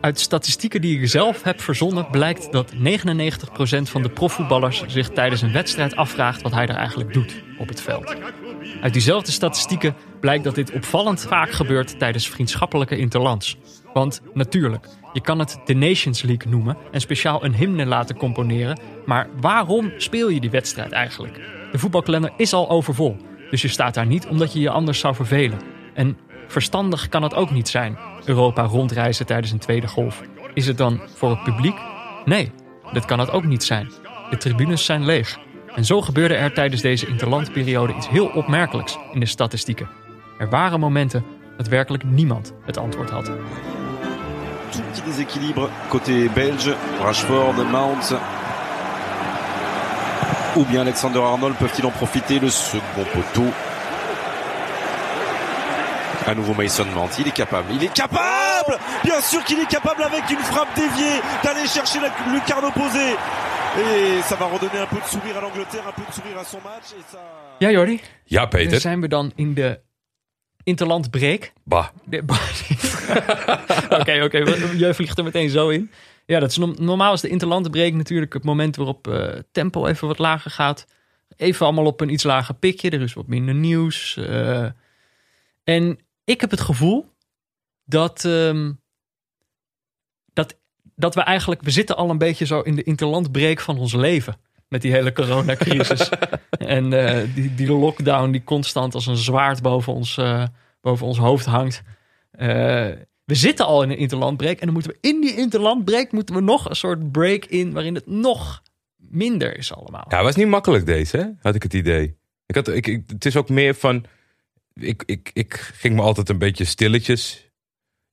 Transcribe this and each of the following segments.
Uit statistieken die ik zelf heb verzonnen blijkt dat 99% van de profvoetballers zich tijdens een wedstrijd afvraagt wat hij er eigenlijk doet op het veld. Uit diezelfde statistieken blijkt dat dit opvallend vaak gebeurt tijdens vriendschappelijke interlands. Want natuurlijk, je kan het de Nations League noemen en speciaal een hymne laten componeren, maar waarom speel je die wedstrijd eigenlijk? De voetbalkalender is al overvol, dus je staat daar niet omdat je je anders zou vervelen. En verstandig kan het ook niet zijn, Europa rondreizen tijdens een tweede golf. Is het dan voor het publiek? Nee, dat kan het ook niet zijn. De tribunes zijn leeg. En zo gebeurde er tijdens deze interlandperiode iets heel opmerkelijks in de statistieken. Er waren momenten dat werkelijk niemand het antwoord had. Tout côté belge, Rashford, Mount ou bien Alexander Arnold peuvent-ils en profiter Le second poteau. À nouveau Mason Mount, il est capable, il est capable Bien sûr qu'il est capable avec une frappe déviée d'aller chercher la lucarne opposée. Et ça va redonner un peu de sourire à l'Angleterre, un peu de sourire à son match. Et ça... Ja, Jordi, Ja, dan Peter. zijn we dan in de interlandbreak. Bah. De- Oké, oké, we- jij vliegt er meteen zo in. Ja, dat is norm- normaal is de interlandbreak natuurlijk het moment waarop eh, tempo even wat lager gaat. Even allemaal op een iets lager pikje. Er is wat minder nieuws. eh. en ik heb het gevoel dat, ehm, dat, dat we eigenlijk... We zitten al een beetje zo in de interlandbreak van ons leven. Met die hele coronacrisis. en eh, die, die lockdown die constant als een zwaard boven ons, eh, boven ons hoofd hangt. Eh, we zitten al in een interlandbreak. En dan moeten we in die interlandbreak moeten we nog een soort break in... waarin het nog minder is allemaal. Ja, het was niet makkelijk deze, hè? had ik het idee. Ik had, ik, ik- het is ook meer van... Ik, ik, ik ging me altijd een beetje stilletjes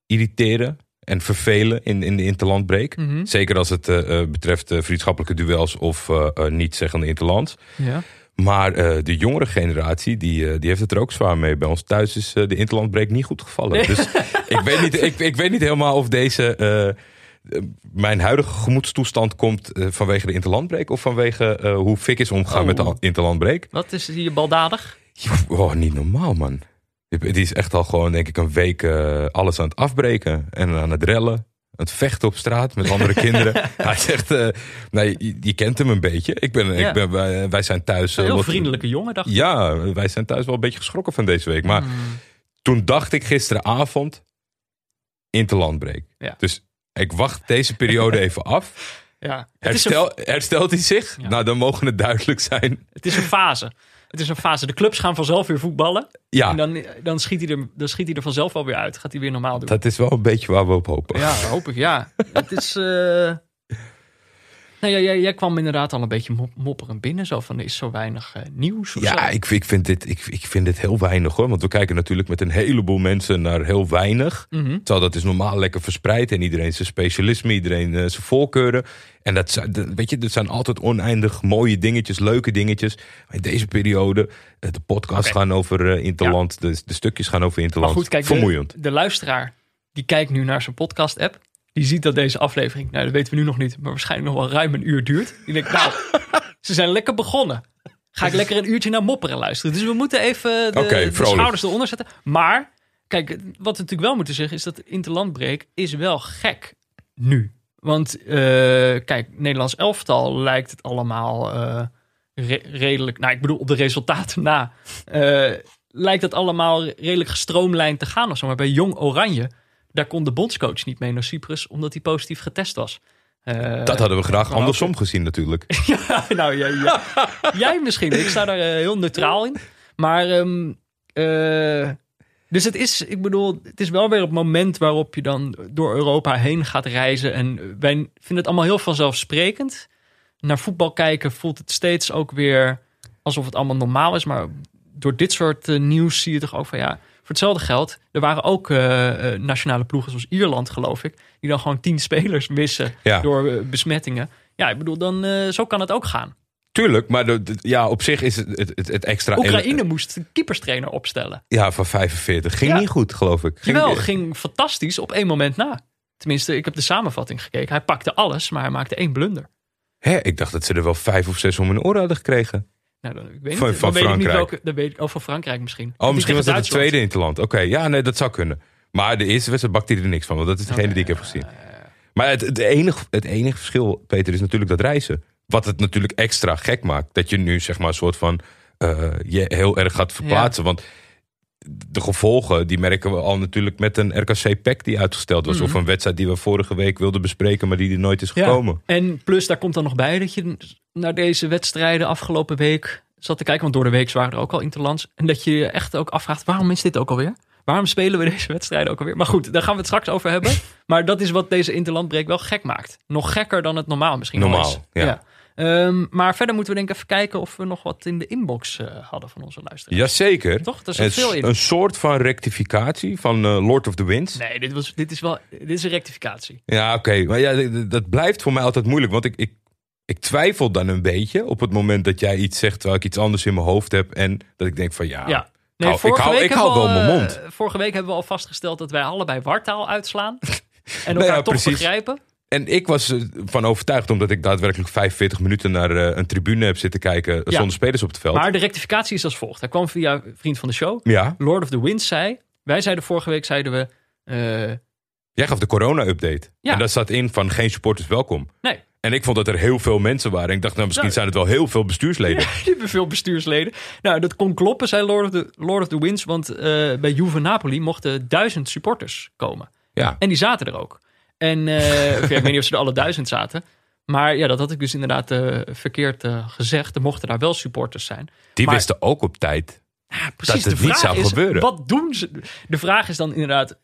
irriteren en vervelen in, in de interlandbreek. Mhm. Zeker als het eh, eh, betreft eh, vriendschappelijke duels of eh, niet zeggende interlands. Ja. Maar de jongere generatie, die, die heeft het er ook zwaar mee. Bij ons thuis is de interlandbreek niet goed gevallen. Dus ik weet, niet, ik, ik weet niet helemaal of deze... mijn huidige gemoedstoestand komt vanwege de interlandbreek... of vanwege hoe Fik is omgegaan Oh. met de interlandbreek. Wat is hier baldadig? Oh, niet normaal, man. Die is echt al gewoon, denk ik, een week eh, alles aan het afbreken. En aan het rellen. Het vechten op straat met andere kinderen. Hij zegt, eh nee, je, je kent hem een beetje. Ik ben, Ja. ik ben, wij, wij zijn thuis... Een eh, heel wat- vriendelijke jongen, dacht ik. Ja, wij zijn thuis wel een beetje geschrokken van deze week. Maar Hmm. toen dacht ik gisteravond, interlandbreek. Ja. Dus ik wacht deze periode even af. Ja. Herstel, een, herstelt hij zich? Ja. Nou, dan mogen het duidelijk zijn. het is een fase. Het is een fase. De clubs gaan vanzelf weer voetballen. Ja, En dan, dan, schiet hij er, dan schiet hij er vanzelf wel weer uit. Gaat hij weer normaal doen. dat is wel een beetje waar we op hopen. Ja, hoop ik, ja. Het is... eh Nou ja, jij, jij kwam inderdaad al een beetje mop- mopperend binnen. Zo van, er is zo weinig eh, nieuws Ja, ik, ik, vind dit, ik, ik vind dit heel weinig hoor. Want we kijken natuurlijk met een heleboel mensen naar heel weinig. Terwijl dat is normaal lekker verspreid. En iedereen zijn specialisme, iedereen eh, zijn voorkeuren. En dat, zijn- dat- weet je, dat zijn altijd oneindig mooie dingetjes, leuke dingetjes. Maar in deze periode, eh, de podcasts gaan over Interland. De, de stukjes gaan over Maar Interland. goed, kijk, Vermoeiend. De, de luisteraar die kijkt nu naar zijn podcast-app. Die ziet dat deze aflevering, nou dat weten we nu nog niet, maar waarschijnlijk nog wel ruim een uur duurt. Die denkt, nou, ze zijn lekker begonnen. Ga ik lekker een uurtje naar mopperen luisteren. Dus we moeten even de, schouders eronder zetten. Maar, kijk, wat we natuurlijk wel moeten zeggen is dat interlandbreek is wel gek nu. Want, eh, kijk, Nederlands elftal lijkt het allemaal eh, re- redelijk, nou ik bedoel op de resultaten na, eh, lijkt het allemaal redelijk gestroomlijnd te gaan of zo. Maar bij Jong Oranje, daar kon de bondscoach niet mee naar Cyprus, omdat hij positief getest was. Eh, Dat hadden we graag andersom gezien natuurlijk. ja, nou, jij, jij, jij misschien. Ik sta daar eh, heel neutraal in. Maar, ehm, eh, dus het is, ik bedoel, het is wel weer het moment waarop je dan door Europa heen gaat reizen. En wij vinden het allemaal heel vanzelfsprekend. Naar voetbal kijken voelt het steeds ook weer alsof het allemaal normaal is. Maar door dit soort nieuws zie je toch ook van ja, voor hetzelfde geld. Er waren ook eh, eh, nationale ploegen zoals Ierland, geloof ik, die dan gewoon tien spelers missen Ja. door eh, besmettingen. Ja, ik bedoel, dan zo kan het ook gaan. Tuurlijk, maar de, de- ja, op zich is het, het, het, het extra... Oekraïne moest een keeperstrainer opstellen. Ja, van 45. Ging Ja. niet goed, geloof ik. Ging, Jawel, ging fantastisch op één moment na. Tenminste, ik heb de samenvatting gekeken. Hij pakte alles, maar hij maakte één blunder. Hè, ik dacht dat ze er wel vijf of zes om hun oren hadden gekregen. Nou, dan, ik weet Van- niet, van weet ik niet Frankrijk. welke. Dan weet ik, oh, van Frankrijk misschien. Oh, misschien was dat het tweede interland. Oké, ja, nee, dat zou kunnen. Maar de eerste wedstrijd bakte hij er niks van, want dat is degene die ik heb gezien. Maar het, het, enige, het enige verschil, Peter, is natuurlijk dat reizen. Wat het natuurlijk extra gek maakt. Dat je nu zeg maar een soort van eh, je heel erg gaat verplaatsen. Want de gevolgen, die merken we al natuurlijk met een RKC-PEC die uitgesteld was. Mhm. Of een wedstrijd die we vorige week wilden bespreken, maar die er nooit is gekomen. En plus, daar komt dan nog bij dat je naar deze wedstrijden afgelopen week zat te kijken. Want door de week waren er ook al interlands. En dat je je echt ook afvraagt, waarom is dit ook alweer? Waarom spelen we deze wedstrijden ook alweer? Maar goed, daar gaan we het straks over hebben. Maar dat is wat deze interlandbreek wel gek maakt. Nog gekker dan het normaal misschien Normaal, is. ja. Ehm, maar verder moeten we denk ik even kijken of we nog wat in de inbox eh, hadden van onze luisteraars. Jazeker. Toch? Zit Het veel is in. Een soort van rectificatie van eh, Lord of the Winds. Nee, dit, was, dit is wel dit is een rectificatie. Ja, oké. Maar ja, dat blijft voor mij altijd moeilijk. Want ik, ik, ik twijfel dan een beetje op het moment dat jij iets zegt terwijl ik iets anders in mijn hoofd heb. En dat ik denk van ja, Ja. hou- ik hou- ik hou wel mijn eh, mond. vorige week hebben we al vastgesteld dat wij allebei wartaal uitslaan. En Nou elkaar ja, toch precies. begrijpen. En ik was van overtuigd, omdat ik daadwerkelijk 45 minuten naar eh, een tribune heb zitten kijken eh, zonder spelers op het veld. Maar de rectificatie is als volgt. Hij kwam via vriend van de show. ja, Lord of the Winds zei... Wij zeiden vorige week, zeiden we... eh, jij gaf de corona-update. Ja. En daar staat in van geen supporters welkom. nee, En ik vond dat er heel veel mensen waren. En ik dacht, nou, misschien Nou. zijn het wel heel veel bestuursleden. hebben veel bestuursleden. Nou, dat kon kloppen, zei Lord of the, Lord of the Winds. Want eh, bij Juve Napoli mochten duizend supporters komen. Ja. En die zaten er ook. En eh, ik weet niet of ze er alle duizend zaten. Maar ja, dat had ik dus inderdaad eh, verkeerd eh, gezegd. Er mochten daar wel supporters zijn. Die Maar- wisten ook op tijd. Ja, precies. het de niet zou is, gebeuren. Wat doen ze? De vraag is dan inderdaad...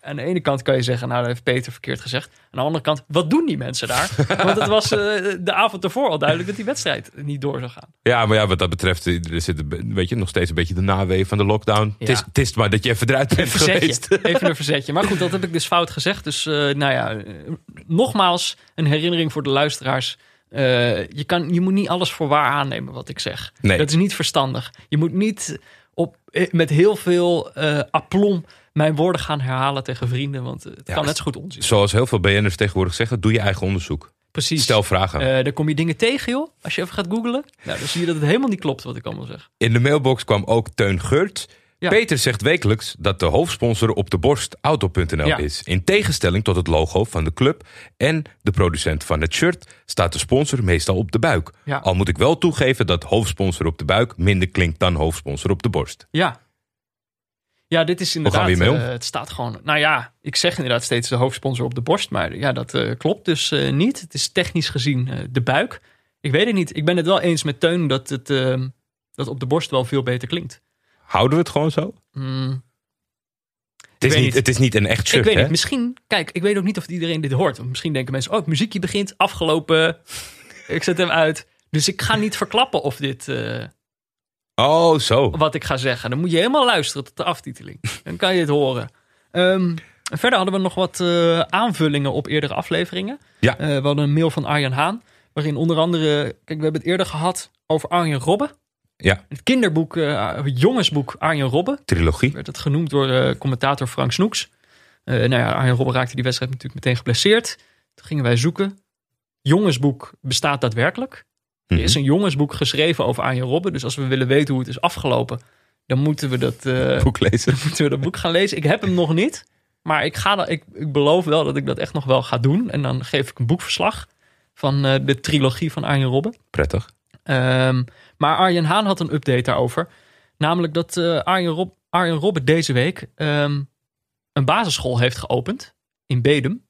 Aan de ene kant kan je zeggen, nou, dat heeft Peter verkeerd gezegd. Aan de andere kant, wat doen die mensen daar? Want het was eh, de avond ervoor al duidelijk dat die wedstrijd niet door zou gaan. Ja, maar ja, wat dat betreft, eh, er zit weet je, nog steeds een beetje de naweeën van de lockdown. Het, is, Ja. het is maar dat je even eruit bent geweest. Verzetje. Even een verzetje. Maar goed, dat heb ik dus fout gezegd. Dus eh, nou ja, nogmaals een herinnering voor de luisteraars. Je, kan, je moet niet alles voor waar aannemen wat ik zeg. Nee. Dat is niet verstandig. Je moet niet op, met heel veel eh aplomb mijn woorden gaan herhalen tegen vrienden. Want het Ja, kan net zo goed onzin. Zoals heel veel BN'ers tegenwoordig zeggen, doe je eigen onderzoek. Precies. Stel vragen. Eh, dan kom je dingen tegen, joh. Als je even gaat googlen. Nou, dan zie je dat het helemaal niet klopt wat ik allemaal zeg. In de mailbox kwam ook Teun Geurt. Ja. Peter zegt wekelijks dat de hoofdsponsor op de borst auto.nl Ja. is. In tegenstelling tot het logo van de club en de producent van het shirt staat de sponsor meestal op de buik. Ja. Al moet ik wel toegeven dat hoofdsponsor op de buik minder klinkt dan hoofdsponsor op de borst. Ja. Ja, dit is inderdaad... gaan eh, het staat gewoon... Nou ja, ik zeg inderdaad steeds de hoofdsponsor op de borst. Maar ja, dat eh, klopt dus eh, niet. Het is technisch gezien de buik. Ik weet het niet. Ik ben het wel eens met Teun dat het eh, dat op de borst wel veel beter klinkt. Houden we het gewoon zo? Mm, Het is, niet, niet. het is niet een echt shirt, ik weet hè? niet. Misschien... Kijk, ik weet ook niet of iedereen dit hoort. Misschien denken mensen... Oh, het muziekje begint. Afgelopen. ik zet hem uit. Dus ik ga niet verklappen of dit... Oh, zo. wat ik ga zeggen. Dan moet je helemaal luisteren tot de aftiteling. Dan kan je het horen. Ehm, verder hadden we nog wat eh, aanvullingen op eerdere afleveringen. Ja. Eh, we hadden een mail van Arjan Haan. Waarin onder andere... Kijk, we hebben het eerder gehad over Arjen Robben. Ja, Het kinderboek, eh, het jongensboek Arjen Robben. trilogie. Werd het genoemd door commentator Frank Snoeks. Nou ja, Arjen Robben raakte die wedstrijd natuurlijk meteen geblesseerd. Toen gingen wij zoeken. Jongensboek bestaat daadwerkelijk. Er Mhm. is een jongensboek geschreven over Arjen Robben. Dus als we willen weten hoe het is afgelopen, dan moeten we dat, eh, Boek lezen. moeten we dat boek gaan lezen. Ik heb hem nog niet. Maar ik, ga dat, ik, ik beloof wel dat ik dat echt nog wel ga doen. En dan geef ik een boekverslag van eh, de trilogie van Arjen Robben. Prettig. Ehm, maar Arjen Haan had een update daarover. Namelijk dat eh, Arjen, Rob, Arjen Robben deze week ehm, een basisschool heeft geopend in Bedum.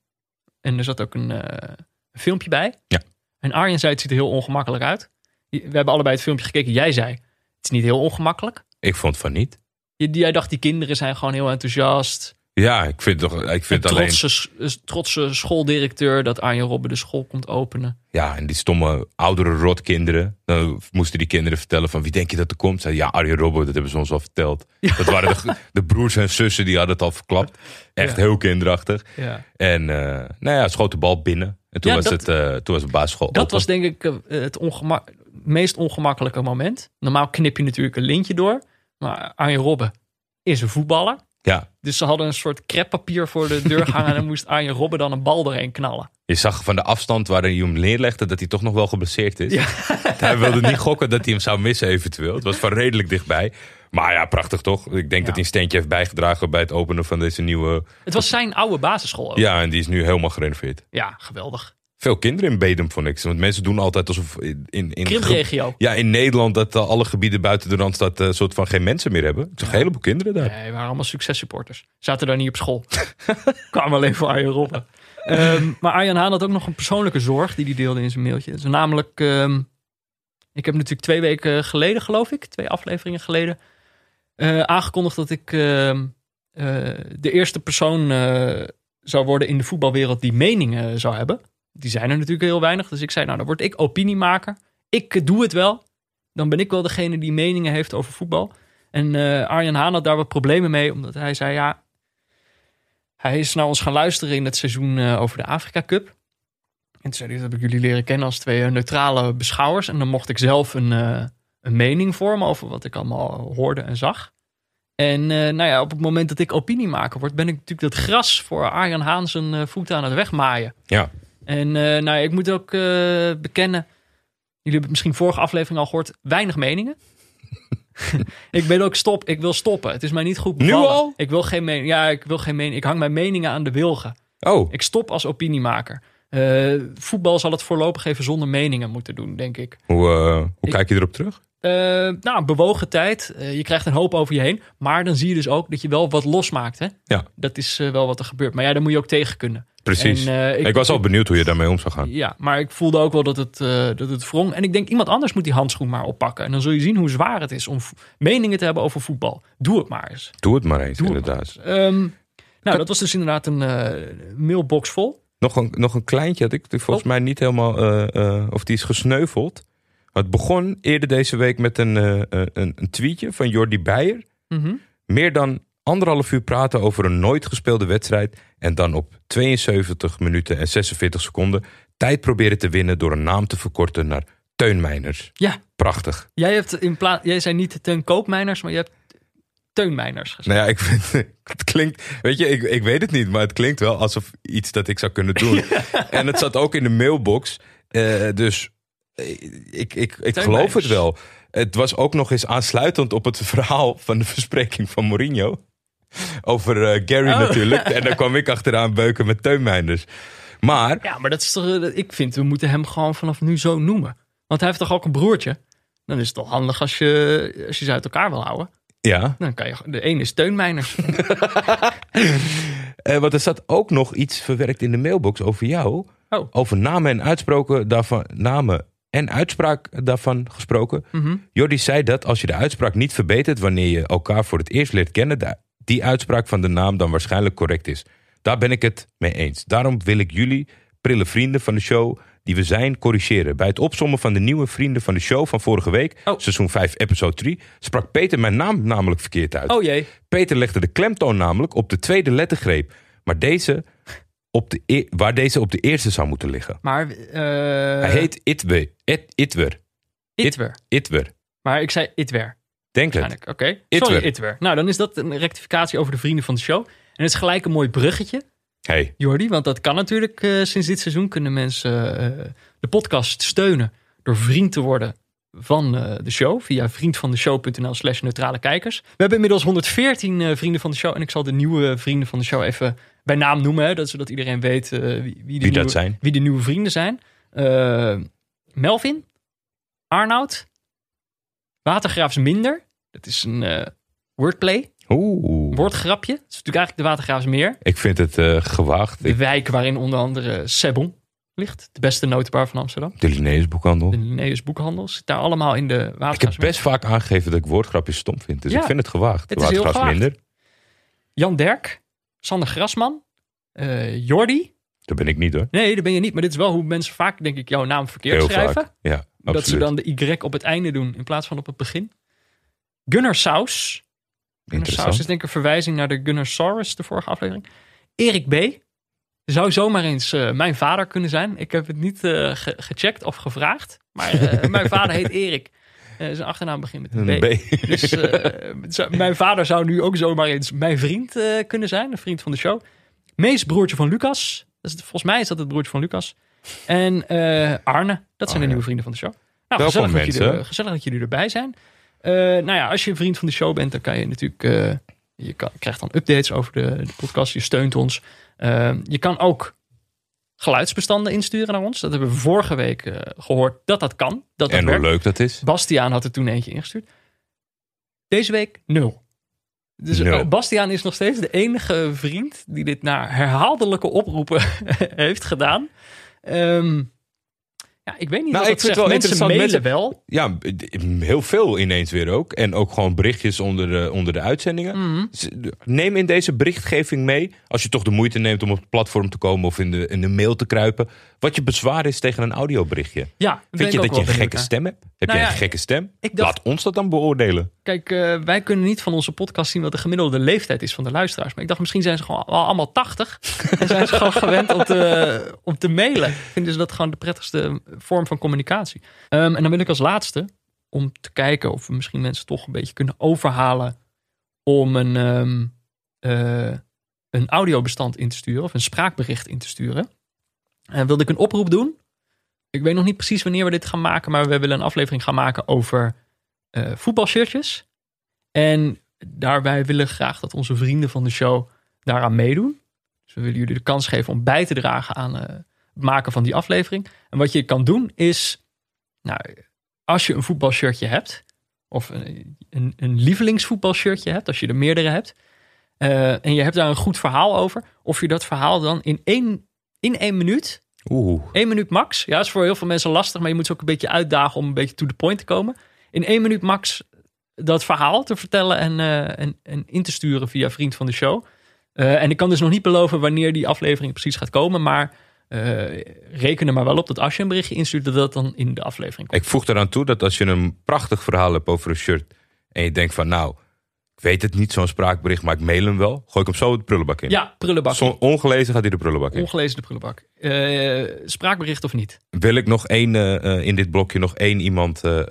En er zat ook een, een filmpje bij. Ja. En Arjen zei het ziet er heel ongemakkelijk uit. We hebben allebei het filmpje gekeken. Jij zei het is niet heel ongemakkelijk. Ik vond van niet. Jij dacht die kinderen zijn gewoon heel enthousiast. Ja, ik vind, toch, ik Een vind alleen... trotse, trotse schooldirecteur dat Arjen Robben de school komt openen. Ja, en die stomme oudere rotkinderen. Dan moesten die kinderen vertellen van wie denk je dat er komt? Zei ja, Arjen Robben, dat hebben ze ons al verteld. Dat waren de, de broers en zussen die hadden het al verklapt. Echt Ja. heel kinderachtig. Ja. En eh, nou ja, schoot de bal binnen. En toen, Ja, was, dat- het, eh, toen was het basisschool Dat open. was denk ik eh, het ongema- meest ongemakkelijke moment. Normaal knip je natuurlijk een lintje door. Maar Arjen Robben is een voetballer. Ja, Dus ze hadden een soort kreppapier voor de deur hangen. en dan moest Arjen Robben dan een bal doorheen knallen. je zag van de afstand waarin je hem neerlegde dat hij toch nog wel geblesseerd is. Ja. Hij wilde niet gokken dat hij hem zou missen eventueel. Het was van redelijk dichtbij. Maar ja, prachtig toch? Ik denk Ja. dat hij een steentje heeft bijgedragen bij het openen van deze nieuwe... Het was zijn oude basisschool ook. Ja, en die is nu helemaal gerenoveerd. Ja, geweldig. Veel kinderen in Bedum vond ik. Want mensen doen altijd alsof in... in. Ja, in Nederland dat eh, alle gebieden buiten de Randstad een soort van geen mensen meer hebben. Ik zag een heleboel kinderen daar. Nee, waren allemaal successupporters. Zaten daar niet op school. Kwamen alleen voor Arjen Robben. Ehm, maar Arjan Haan had ook nog een persoonlijke zorg die hij deelde in zijn mailtje. Dus namelijk, ehm, ik heb natuurlijk twee weken geleden, geloof ik, twee afleveringen geleden, eh, aangekondigd dat ik ehm, eh, de eerste persoon zou worden in de voetbalwereld die meningen zou hebben. Die zijn er natuurlijk heel weinig. Dus ik zei, nou, dan word ik opiniemaker. Ik doe het wel. Dan ben ik wel degene die meningen heeft over voetbal. En eh, Arjan Haan had daar wat problemen mee, omdat hij zei, ja, hij is naar ons gaan luisteren in het seizoen eh, over de Afrika Cup. En toen zei hij, dat heb ik jullie leren kennen als twee eh, neutrale beschouwers. En dan mocht ik zelf een, een mening vormen over wat ik allemaal hoorde en zag. En nou ja, op het moment dat ik opiniemaker word, ben ik natuurlijk dat gras voor Arjan Haan zijn voeten aan het wegmaaien. Ja. En eh, nou, ik moet ook eh, bekennen, jullie hebben het misschien vorige aflevering al gehoord, weinig meningen. ik ben ook stop, ik wil stoppen. Het is mij niet goed Nu al? Ik wil geen mening. Ja, ik wil geen mening. Ik hang mijn meningen aan de wilgen. Oh, Ik stop als opiniemaker. Eh, voetbal zal het voorlopig even zonder meningen moeten doen, denk ik. hoe, hoe Ik- kijk je erop terug? Nou, bewogen tijd. Je krijgt een hoop over je heen. Maar dan zie je dus ook dat je wel wat losmaakt. Hè? Ja. Dat is wel wat er gebeurt. Maar ja, daar moet je ook tegen kunnen. Precies. En, eh, ik, was al benieuwd hoe je daarmee om zou gaan. Ja, maar ik voelde ook wel dat het, eh, dat het wrong. En ik denk, iemand anders moet die handschoen maar oppakken. En dan zul je zien hoe zwaar het is om meningen te hebben over voetbal. Doe het maar eens. Doe het maar eens, Doe inderdaad. Ehm, nou, dat was dus inderdaad een eh, mailbox vol. Nog een, nog een kleintje had ik volgens Oh. mij niet helemaal... of die is gesneuveld. Het begon eerder deze week met een, een, een tweetje van Jordi Beijer. Mhm. Meer dan anderhalf uur praten over een nooit gespeelde wedstrijd. En dan op 72 minuten en 46 seconden tijd proberen te winnen door een naam te verkorten naar Teun Meiners. Ja, Prachtig. jij, hebt in plaats, jij zei niet Teun Koopmeiners, maar je hebt Teunmeiners gezegd. Nou ja, ik vind het klinkt, weet je, ik, ik weet het niet, maar het klinkt wel alsof iets dat ik zou kunnen doen. En het zat ook in de mailbox, eh, dus eh, ik, ik, ik geloof het wel. Het was ook nog eens aansluitend op het verhaal van de verspreking van Mourinho. Over eh, Gary Oh. natuurlijk. En dan kwam ik achteraan beuken met teunmijnders. Maar, Ja, maar dat is toch, eh, ik vind, we moeten hem gewoon vanaf nu zo noemen. Want hij heeft toch ook een broertje? Dan is het toch handig als je, als je ze uit elkaar wil houden. ja, Dan kan je, de een is Teunmeiners. eh, want er zat ook nog iets verwerkt in de mailbox over jou. Oh. Over namen en uitspraken daarvan, namen en uitspraak daarvan gesproken. Mhm. Jordi zei dat als je de uitspraak niet verbetert wanneer je elkaar voor het eerst leert kennen, da- die uitspraak van de naam dan waarschijnlijk correct is. Daar ben ik het mee eens. Daarom wil ik jullie, prille vrienden van de show, die we zijn, corrigeren. Bij het opzommen van de nieuwe vrienden van de show van vorige week, Oh. seizoen 5, episode 3, sprak Peter mijn naam namelijk verkeerd uit. Oh jee. Peter legde de klemtoon namelijk op de tweede lettergreep, maar deze op de e- waar deze op de eerste zou moeten liggen. Maar eh Hij heet Itwe, It, Itwer. Itwer. Itwer. Maar ik zei Itwer. Denk het. Oké. Sorry, Itwer. Nou, dan is dat een rectificatie over de vrienden van de show. En het is gelijk een mooi bruggetje, Hey, Jordi. Want dat kan natuurlijk eh, sinds dit seizoen kunnen mensen eh, de podcast steunen door vriend te worden van eh, de show. Via vriendvandeshow.nl slash neutrale kijkers. We hebben inmiddels 114 eh, vrienden van de show. En ik zal de nieuwe vrienden van de show even bij naam noemen. Hè, dat, zodat iedereen weet wie, wie, de wie nieuwe, dat zijn? wie de nieuwe vrienden zijn. Melvin, Arnoud, Watergraafs Minder. Dat is een eh, wordplay, Oeh. woordgrapje. Het is natuurlijk eigenlijk de Watergraafs Meer. Ik vind het eh, gewaagd. De wijk waarin onder andere Sebon ligt. De beste notenbar van Amsterdam. de Linnaeus boekhandel. De Linnaeus Boekhandel zit daar allemaal in de Ik heb Watergraafs Meer. best vaak aangegeven dat ik woordgrapjes stom vind. Dus Ja, ik vind het gewaagd. het is heel Watergras gewaagd. minder. Jan Derk, Sander Grasman, eh Jordi. Dat ben ik niet hoor. Nee, dat ben je niet. Maar dit is wel hoe mensen vaak, denk ik, jouw naam verkeerd Heel schrijven. vaak. Ja, absoluut. Dat ze dan de Y op het einde doen in plaats van op het begin. Gunnar Saus. Gunnar Saus Interessant. is denk ik een verwijzing naar de Gunnar Saurus, de vorige aflevering. Erik B. Zou zomaar eens eh, mijn vader kunnen zijn. Ik heb het niet eh, ge- gecheckt of gevraagd. Maar eh, mijn vader heet Erik. Zijn achternaam begint met een B. B. Dus mijn vader zou nu ook zomaar eens mijn vriend kunnen zijn. Een vriend van de show. Mees, broertje van Lucas. Dat is, het- volgens mij is dat het broertje van Lucas. En eh, Arne. Dat zijn de Arne. nieuwe vrienden van de show. Nou, Welkom, gezellig dat, jullie, mensen. gezellig dat jullie erbij zijn. Eh, nou ja, als je een vriend van de show bent, dan kan je natuurlijk. eh, je kan, krijgt dan updates over de, de podcast. Je steunt ons. Je kan ook geluidsbestanden insturen naar ons. Dat hebben we vorige week eh, gehoord dat dat kan. Dat dat En hoe werkt. leuk dat is. Bastiaan had er toen eentje ingestuurd. Deze week nul. Dus eh, Bastiaan is nog steeds de enige vriend die dit na herhaaldelijke oproepen heeft gedaan. Ehm, ja, ik weet niet Nou, wat ik vind wel Mensen mailen wel. Ja, heel veel ineens weer ook. En ook gewoon berichtjes onder de, onder de uitzendingen. Mhm. Neem in deze berichtgeving mee, als je toch de moeite neemt om op het platform te komen of in de, in de mail te kruipen, wat je bezwaar is tegen een audioberichtje. Ja, Vind je dat je een gekke stem hebt? Heb Nou jij ja, een gekke stem? dacht- Laat ons dat dan beoordelen. Kijk, eh, wij kunnen niet van onze podcast zien wat de gemiddelde leeftijd is van de luisteraars. Maar ik dacht, misschien zijn ze gewoon al allemaal 80. en zijn ze gewoon gewend om te, om te mailen. Vinden ze dat gewoon de prettigste vorm van communicatie. Ehm, en dan wil ik als laatste, om te kijken of we misschien mensen toch een beetje kunnen overhalen om een, ehm, eh, een audiobestand in te sturen of een spraakbericht in te sturen. En wilde ik een oproep doen. Ik weet nog niet precies wanneer we dit gaan maken, maar we willen een aflevering gaan maken over eh, voetbalshirtjes. En daarbij willen we graag dat onze vrienden van de show daaraan meedoen. Dus we willen jullie de kans geven om bij te dragen aan eh, het maken van die aflevering. En wat je kan doen is, nou, als je een voetbalshirtje hebt, of een, een, een lievelingsvoetbalshirtje hebt, als je er meerdere hebt, eh, en je hebt daar een goed verhaal over, of je dat verhaal dan in één, in één minuut Oeh. Eén minuut max. Ja, is voor heel veel mensen lastig, maar je moet ze ook een beetje uitdagen om een beetje to the point te komen. In één minuut max dat verhaal te vertellen en, eh, en, en in te sturen via vriend van de show. Eh, en ik kan dus nog niet beloven wanneer die aflevering precies gaat komen, maar eh, reken er maar wel op dat als je een berichtje instuurt, dat dat dan in de aflevering komt. Ik voeg eraan toe dat als je een prachtig verhaal hebt over een shirt en je denkt van nou, ik weet het niet zo'n spraakbericht, maar ik mail hem wel, gooi ik hem zo de prullenbak in. Ja, prullenbak. Zo- ongelezen gaat hij de prullenbak in. Ongelezen de prullenbak. Eh, spraakbericht of niet? Wil ik nog één, eh, eh, in dit blokje nog één iemand eh,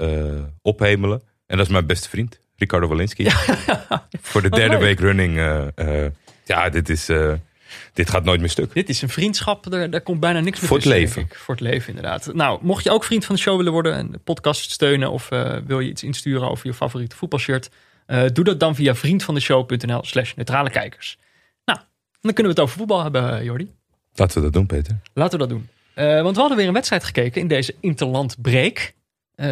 ophemelen. En dat is mijn beste vriend, Ricardo Walensky. Voor de Wat derde week running. ja, dit, is, dit gaat nooit meer stuk. Dit is een vriendschap, daar, daar komt bijna niks meer Voor het tussen, leven. Voor het leven, inderdaad. Nou, mocht je ook vriend van de show willen worden en de podcast steunen... of wil je iets insturen over je favoriete voetbalshirt... eh, doe dat dan via vriendvandeshow.nl slash neutrale kijkers. Nou, dan kunnen we het over voetbal hebben, eh, Jordi. Laten we dat doen, Peter. Laten we dat doen. Eh, want we hadden weer een wedstrijd gekeken in deze interlandbreek. Eh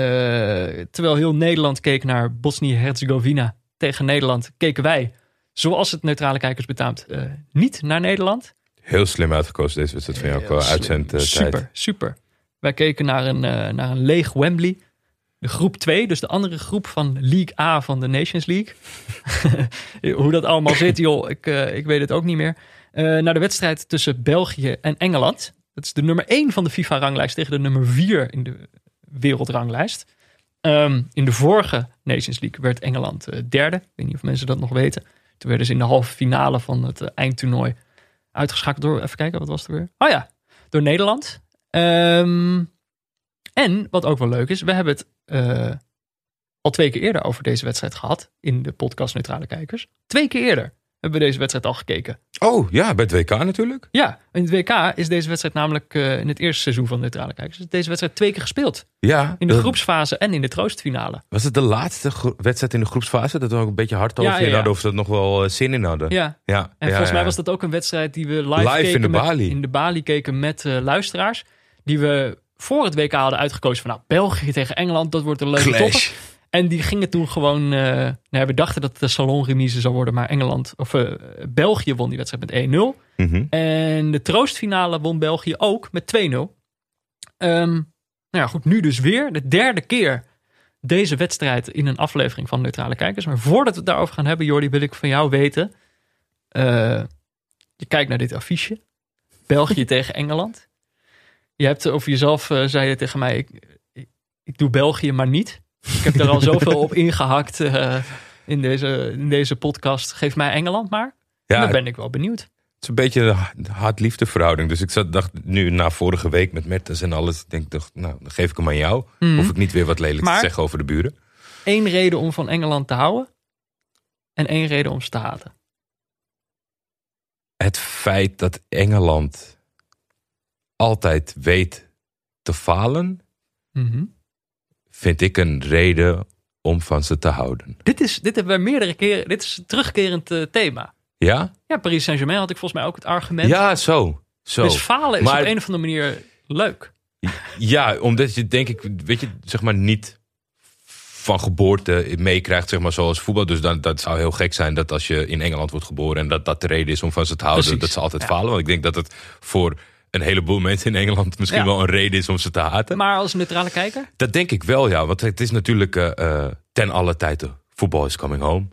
terwijl heel Nederland keek naar Bosnië-Herzegovina tegen Nederland... keken wij, zoals het neutrale kijkers betaamt, niet naar Nederland... Heel slim uitgekozen deze wedstrijd van jou qua uitzendtijd. Super, super. Wij keken naar een, naar een leeg Wembley. De groep 2, dus de andere groep van League A van de Nations League. Hoe dat allemaal zit, joh, ik, eh, ik weet het ook niet meer. Eh, naar de wedstrijd tussen België en Engeland. Dat is de nummer 1 van de FIFA-ranglijst tegen de nummer 4 in de wereldranglijst. Ehm, in de vorige Nations League werd Engeland eh, derde. Ik weet niet of mensen dat nog weten. Toen werden ze in de halve finale van het eindtoernooi uitgeschakeld door, even kijken, wat was er weer? Oh ja, door Nederland. Ehm, en wat ook wel leuk is, we hebben het eh, al twee keer eerder over deze wedstrijd gehad in de podcast Neutrale Kijkers. Twee keer eerder hebben we deze wedstrijd al gekeken. Oh ja, bij het WK natuurlijk. Ja, in het WK is deze wedstrijd namelijk eh, in het eerste seizoen van Neutrale Kijkers. is deze wedstrijd twee keer gespeeld. Ja, In de dat- groepsfase en in de troostfinale. Was het de laatste wedstrijd in de groepsfase? Dat we ook een beetje hard over Ja, ja, hadden of ze dat nog wel eh, zin in hadden. Ja, Ja, En volgens mij was dat ook een wedstrijd die we live, Live keken in de met- Bali. in de Bali keken met luisteraars. Die we voor het WK hadden uitgekozen van nou, België tegen Engeland, dat wordt een leuke Clash. topper. En die gingen toen gewoon, eh, nou, we dachten dat het een salonremise zou worden, maar Engeland, of eh, België won die wedstrijd met 1-0. Mhm. En de troostfinale won België ook met 2-0. Ehm, nou ja, goed, nu dus weer de derde keer deze wedstrijd in een aflevering van Neutrale Kijkers. Maar voordat we het daarover gaan hebben, Jordi, wil ik van jou weten. eh, je kijkt naar dit affiche. België tegen Engeland. Je hebt over jezelf, eh, zei je tegen mij, ik, ik, ik doe België maar niet. Ik heb er al zoveel op ingehakt eh, in, deze, in deze podcast. Geef mij Engeland maar. Ja, dan ben ik wel benieuwd. het is een beetje een haat-liefde verhouding. Dus ik zat, dacht nu na vorige week met Mertens en alles. Ik denk, dacht, nou, dan geef ik hem aan jou. Mhm. Hoef ik niet weer wat lelijks Maar- te zeggen over de buren. Eén reden om van Engeland te houden. En één reden om ze te haten. Het feit dat Engeland altijd weet te falen, Mhm. vind ik een reden om van ze te houden. Dit, is, dit hebben we meerdere keren. Dit is een terugkerend eh, thema. Ja? Ja, Paris Saint-Germain had ik volgens mij ook het argument. Ja, zo. zo. Dus falen is Maar- op een of andere manier leuk. Ja, omdat je denk ik, weet je, zeg maar niet van geboorte meekrijgt, zeg maar zoals voetbal. Dus dan, dat zou heel gek zijn dat als je in Engeland wordt geboren en dat dat de reden is om van ze te houden, Precies, dat ze altijd ja. falen. Want ik denk dat het voor een heleboel mensen in Engeland misschien Ja. wel een reden is om ze te haten. Maar als neutrale kijker? Dat denk ik wel, ja. Want het is natuurlijk eh, eh, ten alle tijde, voetbal is coming home.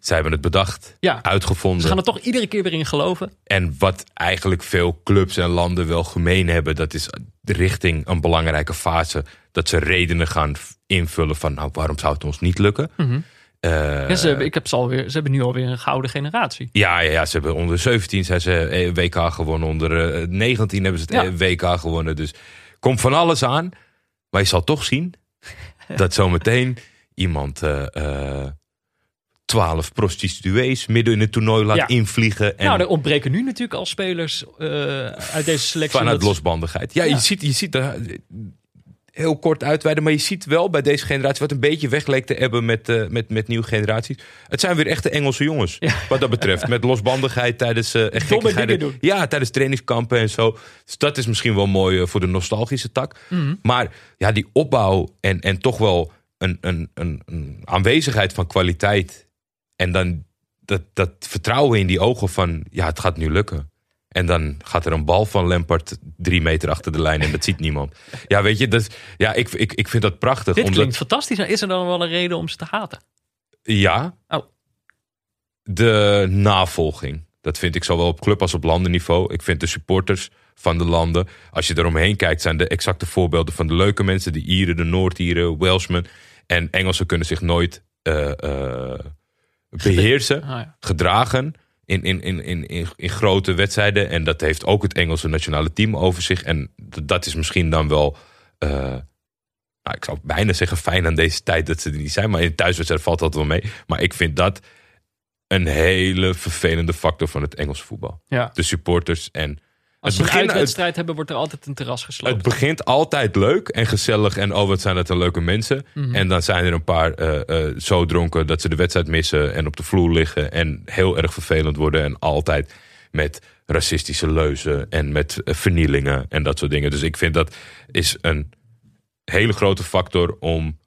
Zij hebben het bedacht, Ja. uitgevonden. Ze gaan er toch iedere keer weer in geloven. En wat eigenlijk veel clubs en landen wel gemeen hebben, dat is richting een belangrijke fase dat ze redenen gaan invullen van nou, waarom zou het ons niet lukken? Eh, Ja, ze, hebben, ik heb ze, alweer, ze hebben nu alweer een gouden generatie. ja, ja, ja, ze hebben onder 17 zijn ze eh, WK gewonnen, onder eh, 19 hebben ze het Ja. eh, WK gewonnen. Dus komt van alles aan, maar je zal toch zien dat zometeen iemand eh, eh, 12 prostituees midden in het toernooi laat Ja. invliegen. En Nou, er ontbreken nu natuurlijk al spelers eh, uit deze selectie. Vanuit Dat- losbandigheid. Ja, je ziet, je ziet er heel kort uitweiden, maar je ziet wel bij deze generatie wat een beetje weg leek te hebben met, eh, met, met nieuwe generaties. Het zijn weer echte Engelse jongens, wat dat betreft. Met losbandigheid tijdens dingen doen. Ja, tijdens trainingskampen en zo. Dus dat is misschien wel mooi eh, voor de nostalgische tak. Mhm. Maar ja, die opbouw en, en toch wel een, een, een, een aanwezigheid van kwaliteit. En dan dat, dat vertrouwen in die ogen van, ja, het gaat nu lukken. En dan gaat er een bal van Lampard drie meter achter de lijn en dat ziet niemand. Ja, weet je, dat, ja, ik, ik, ik vind dat prachtig. Dit omdat, klinkt fantastisch. Is er dan wel een reden om ze te haten? Ja. Oh. De navolging. Dat vind ik zowel op club als op landenniveau. Ik vind de supporters van de landen, als je eromheen kijkt, zijn de exacte voorbeelden van de leuke mensen. De Ieren, de Noord-Ieren, Welshmen. En Engelsen kunnen zich nooit eh, eh, beheersen, Ah, ja. gedragen in, in, in, in, in, in grote wedstrijden. En dat heeft ook het Engelse nationale team over zich. En dat is misschien dan wel... eh, nou, ik zou bijna zeggen fijn aan deze tijd dat ze er niet zijn. Maar in thuiswedstrijd valt dat wel mee. Maar ik vind dat een hele vervelende factor van het Engelse voetbal. Ja. De supporters en... Als het ze een uitwedstrijd hebben, wordt er altijd een terras gesloopt. het begint altijd leuk en gezellig en oh wat zijn het een leuke mensen. Mhm. En dan zijn er een paar eh, eh, zo dronken dat ze de wedstrijd missen en op de vloer liggen en heel erg vervelend worden. En altijd met racistische leuzen en met eh, vernielingen en dat soort dingen. Dus ik vind dat is een hele grote factor om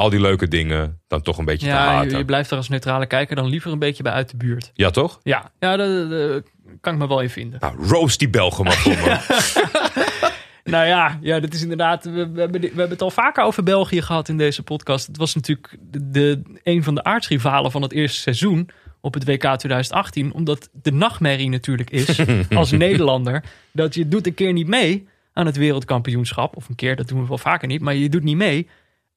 al die leuke dingen dan toch een beetje te ja, haten. je, je blijft er als neutrale kijker dan liever een beetje bij uit de buurt. Ja toch? Ja, ja daar kan ik me wel in vinden. Nou, roast die Belgen maar voor me. Nou ja, ja dat is inderdaad. We, we, hebben, we hebben het al vaker over België gehad in deze podcast. Het was natuurlijk de, de, een van de aardsrivalen van het eerste seizoen op het WK 2018. Omdat de nachtmerrie natuurlijk is, als Nederlander, dat je doet een keer niet mee aan het wereldkampioenschap. Of een keer, dat doen we wel vaker niet, maar je doet niet mee.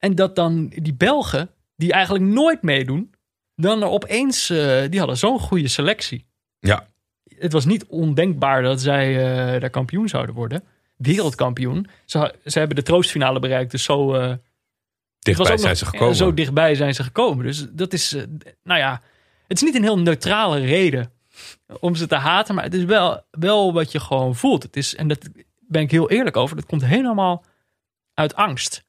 En dat dan die Belgen, die eigenlijk nooit meedoen, dan er opeens, eh, die hadden zo'n goede selectie. ja, Het was niet ondenkbaar dat zij eh, daar kampioen zouden worden. Wereldkampioen. Ze, ze hebben de troostfinale bereikt, dus zo... eh, dichtbij zijn nog- ze gekomen. Zo dichtbij zijn ze gekomen. Dus dat is, nou ja, het is niet een heel neutrale reden om ze te haten, maar het is wel, wel wat je gewoon voelt. Het is, en dat ben ik heel eerlijk over, dat komt helemaal uit angst.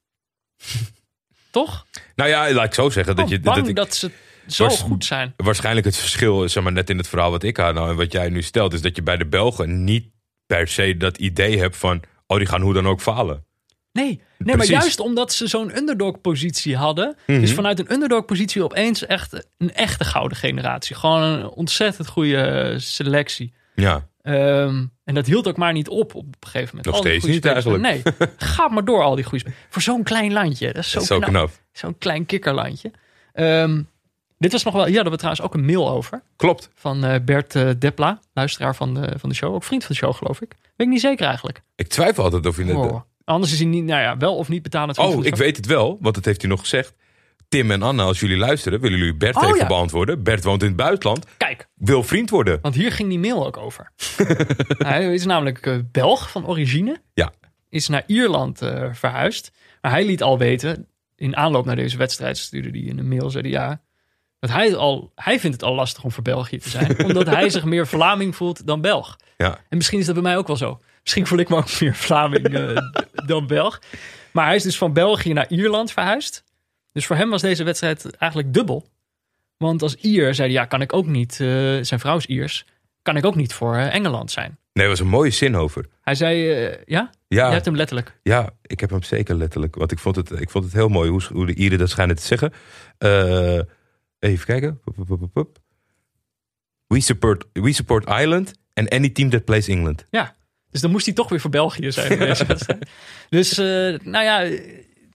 Toch? Nou ja, laat ik zo zeggen. Dat Oh, je, bang dat ze zo goed zijn. waarschijnlijk het verschil, zeg maar net in het verhaal wat ik had nou, en wat jij nu stelt, is dat je bij de Belgen niet per se dat idee hebt van, oh die gaan hoe dan ook falen. Nee, nee maar juist omdat ze zo'n underdog-positie hadden. Mhm. Dus vanuit een underdog-positie opeens echt een echte gouden generatie. Gewoon een ontzettend goede eh, selectie. Ja, Ehm, en dat hield ook maar niet op op een gegeven moment. Nog Al steeds niet spelers. Nee, ga maar door al die goede. Voor zo'n klein landje. Dat is zo, dat is zo knap. knap. Zo'n klein kikkerlandje. Ehm, dit was nog wel... Hier hadden we trouwens ook een mail over. Klopt. Van eh, Bert eh, Depla. Luisteraar van de, van de show. Ook vriend van de show geloof ik. Weet ik niet zeker eigenlijk. Ik twijfel altijd of je net... Oh. Anders is hij niet... Nou ja, wel of niet betalend. Oh, ik weet het wel, want dat heeft hij nog gezegd. Tim en Anna, als jullie luisteren, willen jullie Bert Oh, even ja. beantwoorden. Bert woont in het buitenland, Kijk, wil vriend worden. Want hier ging die mail ook over. hij is namelijk eh, Belg van origine. Ja. Is naar Ierland eh, verhuisd. Maar hij liet al weten, in aanloop naar deze wedstrijd stuurde hij in een mail, zei hij ja. Dat hij, al, hij vindt het al lastig om voor België te zijn. omdat hij zich meer Vlaming voelt dan Belg. Ja. En misschien is dat bij mij ook wel zo. Misschien voel ik me ook meer Vlaming eh, dan Belg. Maar hij is dus van België naar Ierland verhuisd. Dus voor hem was deze wedstrijd eigenlijk dubbel. Want als Ier zei hij, ja, kan ik ook niet, eh, zijn vrouw is Iers, kan ik ook niet voor eh, Engeland zijn. Nee, dat was een mooie zin over. Hij zei, eh, ja? Ja, Je hebt hem letterlijk. ja, ik heb hem zeker letterlijk. Want ik vond het, ik vond het heel mooi hoe, hoe de Ieren dat schijnen te zeggen. Even kijken. We support, we support Ireland and any team that plays England. Ja, dus dan moest hij toch weer voor België zijn. dus, nou ja,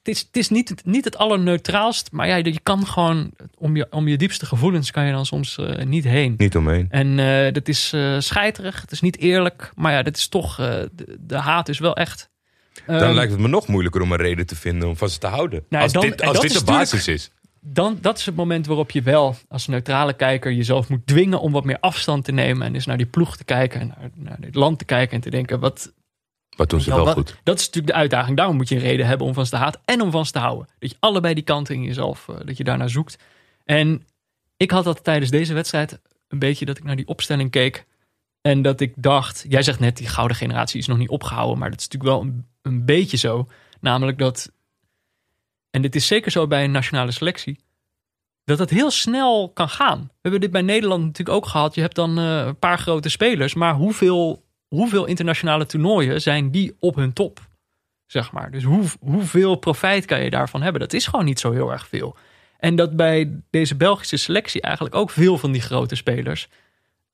het is, het is niet, niet het allerneutraalst. Maar ja, je kan gewoon, om je, om je diepste gevoelens kan je dan soms eh, niet heen. Niet omheen. En eh, dat is eh scheiterig, het is niet eerlijk. Maar ja, dat is toch, de, de haat is wel echt. Dan Ehm, lijkt het me nog moeilijker om een reden te vinden om van ze te houden. Nou, als dan- dit, als dit de basis is. dan, dat is het moment waarop je wel als neutrale kijker jezelf moet dwingen om wat meer afstand te nemen. En dus naar die ploeg te kijken en naar, naar dit land te kijken en te denken, wat, Wat doen ze wel wat- goed. Dat is natuurlijk de uitdaging. Daarom moet je een reden hebben om van te haten en om van te houden. Dat je allebei die kanten in jezelf, eh, dat je daarnaar zoekt. En ik had dat tijdens deze wedstrijd een beetje dat ik naar die opstelling keek. En dat ik dacht, jij zegt net die gouden generatie is nog niet opgehouden. Maar dat is natuurlijk wel een, een beetje zo. Namelijk dat, en dit is zeker zo bij een nationale selectie. Dat het heel snel kan gaan. We hebben dit bij Nederland natuurlijk ook gehad. Je hebt dan eh, een paar grote spelers. Maar hoeveel hoeveel internationale toernooien zijn die op hun top? Zeg maar. Dus hoe, hoeveel profijt kan je daarvan hebben? Dat is gewoon niet zo heel erg veel. En dat bij deze Belgische selectie eigenlijk ook veel van die grote spelers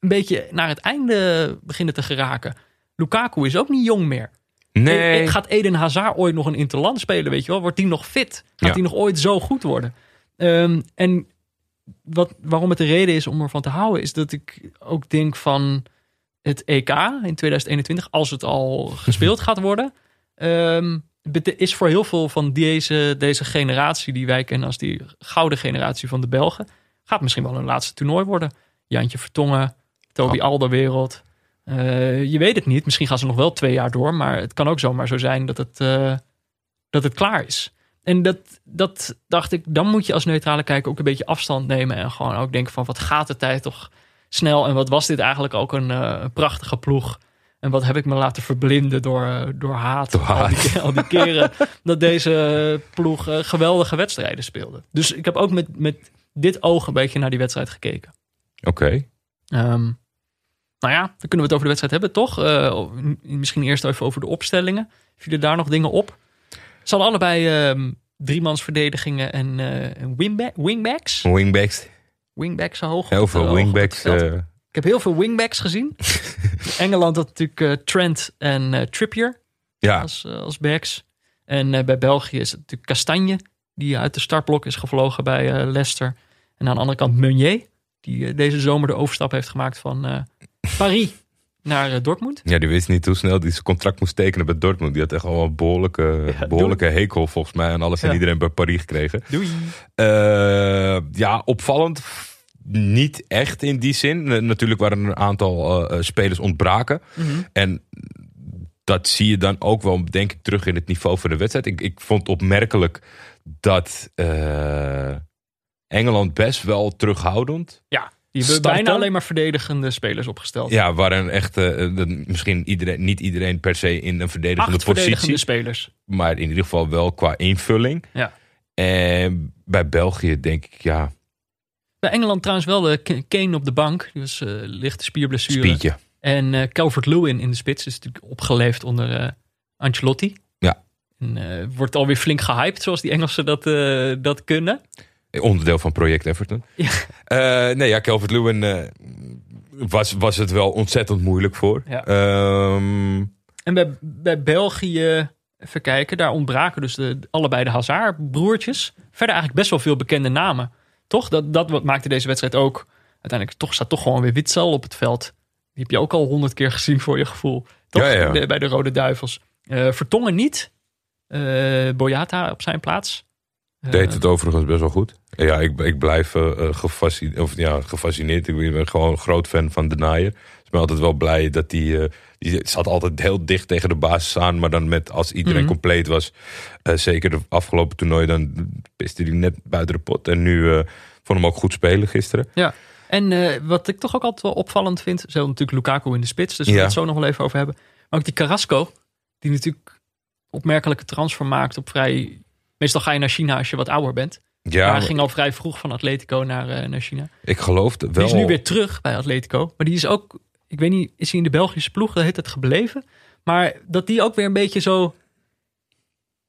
een beetje naar het einde beginnen te geraken. Lukaku is ook niet jong meer. Nee. E- Gaat Eden Hazard ooit nog een interland spelen, weet je wel? Wordt die nog fit? Gaat Ja. die nog ooit zo goed worden? Ehm, en wat, waarom het de reden is om ervan te houden, is dat ik ook denk van het EK in 2021, als het al gespeeld gaat worden, ehm, is voor heel veel van deze, deze generatie die wij kennen als die gouden generatie van de Belgen, gaat misschien wel hun laatste toernooi worden. Jantje Vertongen, Toby Alderwereld. Eh, je weet het niet. Misschien gaan ze nog wel twee jaar door. Maar het kan ook zomaar zo zijn dat het, eh, dat het klaar is. En dat, dat dacht ik, dan moet je als neutrale kijker ook een beetje afstand nemen. En gewoon ook denken van wat gaat de tijd toch snel. En wat was dit eigenlijk ook een, eh, een prachtige ploeg. En wat heb ik me laten verblinden door, eh, door haat. Door Al, die, haat. al die keren dat deze ploeg eh, geweldige wedstrijden speelde. Dus ik heb ook met, met dit oog een beetje naar die wedstrijd gekeken. Oké. Ehm, nou ja, dan kunnen we het over de wedstrijd hebben, toch? Misschien eerst even over de opstellingen. Vielen daar nog dingen op? Ze hadden allebei ehm driemansverdedigingen en, wingba- wingbacks. Wingbacks. Wingbacks hoog. Heel veel wingbacks. eh, Ik heb heel veel wingbacks gezien. Engeland had natuurlijk eh, Trent en eh, Trippier ja, als, als backs. En bij België is het natuurlijk Castanje, die uit de startblok is gevlogen bij Leicester. En aan de andere kant Meunier, die deze zomer de overstap heeft gemaakt van Paris naar eh, Dortmund. ja, die wist niet hoe snel hij zijn contract moest tekenen bij Dortmund. Die had echt al een behoorlijke, Ja, behoorlijke hekel volgens mij aan alles en Ja. iedereen bij Paris gekregen. Doei. Eh, ja, opvallend. Niet echt in die zin. Natuurlijk waren er een aantal eh, spelers ontbraken. En dat zie je dan ook wel, denk ik, terug in het niveau van de wedstrijd. Ik, ik vond opmerkelijk dat Engeland best wel terughoudend. Ja, die hebben Starten? bijna alleen maar verdedigende spelers opgesteld. Ja, waren echt eh, misschien iedereen, niet iedereen per se in een verdedigende Acht verdedigende positie. spelers. Maar in ieder geval wel qua invulling. Ja. En bij België denk ik, ja, Bij Engeland trouwens wel de Kane op de bank. Die was eh, lichte spierblessure. spietje. En eh Calvert-Lewin in de spits is natuurlijk opgeleefd onder eh, Ancelotti. Ja. En eh, wordt alweer flink gehyped, zoals die Engelsen dat, eh, dat kunnen. Onderdeel van project Everton. Ja. Eh, nee, ja, Calvert Lewin eh, was, was het wel ontzettend moeilijk voor. Ja. Ehm, En bij, bij België, even kijken, daar ontbraken dus de, allebei de Hazard-broertjes. Verder eigenlijk best wel veel bekende namen. Toch? Dat, dat maakte deze wedstrijd ook. Uiteindelijk toch, staat toch gewoon weer Witzel op het veld. Die heb je ook al honderd keer gezien voor je gevoel. Toch? Ja, ja. De- bij de Rode Duivels. Eh, Vertongen niet. Eh Boyata op zijn plaats. Deed het overigens best wel goed. Ja, ik, ik blijf eh, eh, gefascineerd, of, ja, gefascineerd. Ik ben gewoon een groot fan van De Naaier. Ik ben altijd wel blij dat die, eh, die zat altijd heel dicht tegen de basis aan. Maar dan met, als iedereen Mhm. compleet was, zeker de afgelopen toernooi, dan piste hij net buiten de pot. En nu vond hem ook goed spelen gisteren. Ja. En wat ik toch ook altijd wel opvallend vind, ze hebben natuurlijk Lukaku in de spits, dus we Ja. het zo nog wel even over hebben. Maar ook die Carrasco, die natuurlijk opmerkelijke transfer maakt op vrij. Meestal ga je naar China als je wat ouder bent. Ja, hij ging al vrij vroeg van Atletico naar, eh, naar China. ik geloof wel. Die is nu weer terug bij Atletico. Maar die is ook, ik weet niet, is hij in de Belgische ploeg de tijd gebleven? Maar dat die ook weer een beetje zo...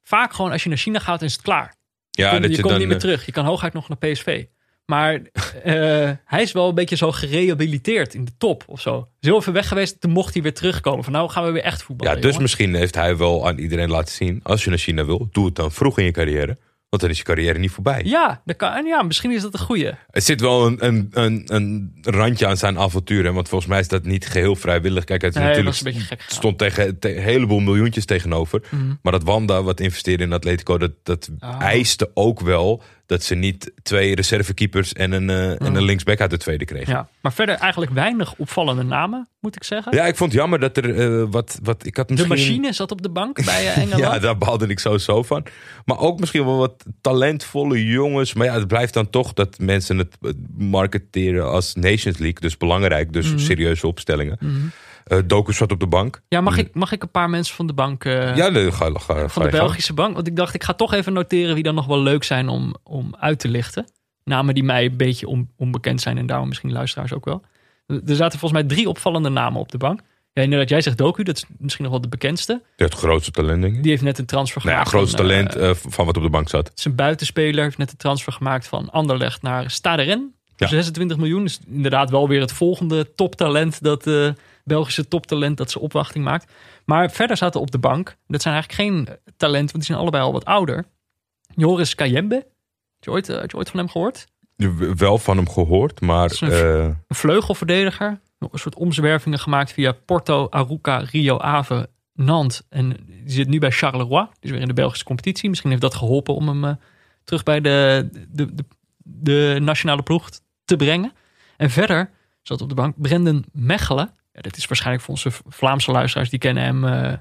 Vaak gewoon als je naar China gaat, is het klaar. ja, Kom- dat je, je komt dan, niet meer terug. Je kan hooguit nog naar PSV. Maar eh, hij is wel een beetje zo gerehabiliteerd in de top of zo. Is heel even weg geweest, toen mocht hij weer terugkomen. Van nou gaan we weer echt voetballen. Ja, dus jongen. misschien heeft hij wel aan iedereen laten zien. Als je naar China wil, doe het dan vroeg in je carrière. Want dan is je carrière niet voorbij. Ja, dat kan, en ja, misschien is dat een goeie. Er zit wel een, een, een, een randje aan zijn avontuur. Hè? Want volgens mij is dat niet geheel vrijwillig. Kijk, het is Nee, natuurlijk was een beetje gek stond tegen te- een heleboel miljoentjes tegenover. Mhm. Maar dat Wanda, wat investeerde in Atletico, dat, dat Ah. eiste ook wel dat ze niet twee reservekeepers en een, eh, en een linksback uit de tweede kregen. Ja, maar verder eigenlijk weinig opvallende namen, moet ik zeggen. Ja, ik vond het jammer dat er eh, wat, wat. Ik had de misschien. machine zat op de bank bij eh, Engeland. Ja, daar baalde ik sowieso van. Maar ook misschien wel wat talentvolle jongens. Maar ja, het blijft dan toch dat mensen het marketeren als Nations League. Dus belangrijk, dus Mhm. serieuze opstellingen. Eh Doku zat op de bank. Ja, mag ik, mag ik een paar mensen van de bank, eh, Ja, nee, ga, ga, ga van de. Belgische bank? Want ik dacht, ik ga toch even noteren wie dan nog wel leuk zijn om, om uit te lichten. Namen die mij een beetje on- onbekend zijn en daarom misschien luisteraars ook wel. Er zaten volgens mij drie opvallende namen op de bank. Ja, inderdaad, jij zegt Doku, dat is misschien nog wel de bekendste. Die heeft het grootste talent, denk ik. Die heeft net een transfer Nou ja, gemaakt. grootste van, eh, talent eh, van wat op de bank zat. Het is een buitenspeler, heeft net een transfer gemaakt van Anderlecht naar Stade Rennes. Voor Ja. 26 miljoen. Dus inderdaad wel weer het volgende toptalent, dat Belgische toptalent dat ze opwachting maakt. Maar verder zaten op de bank, dat zijn eigenlijk geen talent, want die zijn allebei al wat ouder. Joris Kayembe, had je ooit, eh, had je ooit van hem gehoord? Wel van hem gehoord, maar een- eh, Een vleugelverdediger, een soort omzwervingen gemaakt via Porto, Aruca, Rio Ave, Nantes. En die zit nu bij Charleroi, dus weer in de Belgische competitie. Misschien heeft dat geholpen om hem eh, terug bij de, de, de, de nationale ploeg te brengen. En verder zat op de bank Brendan Mechelen. Ja, dat is waarschijnlijk voor onze Vlaamse luisteraars, die kennen hem, eh,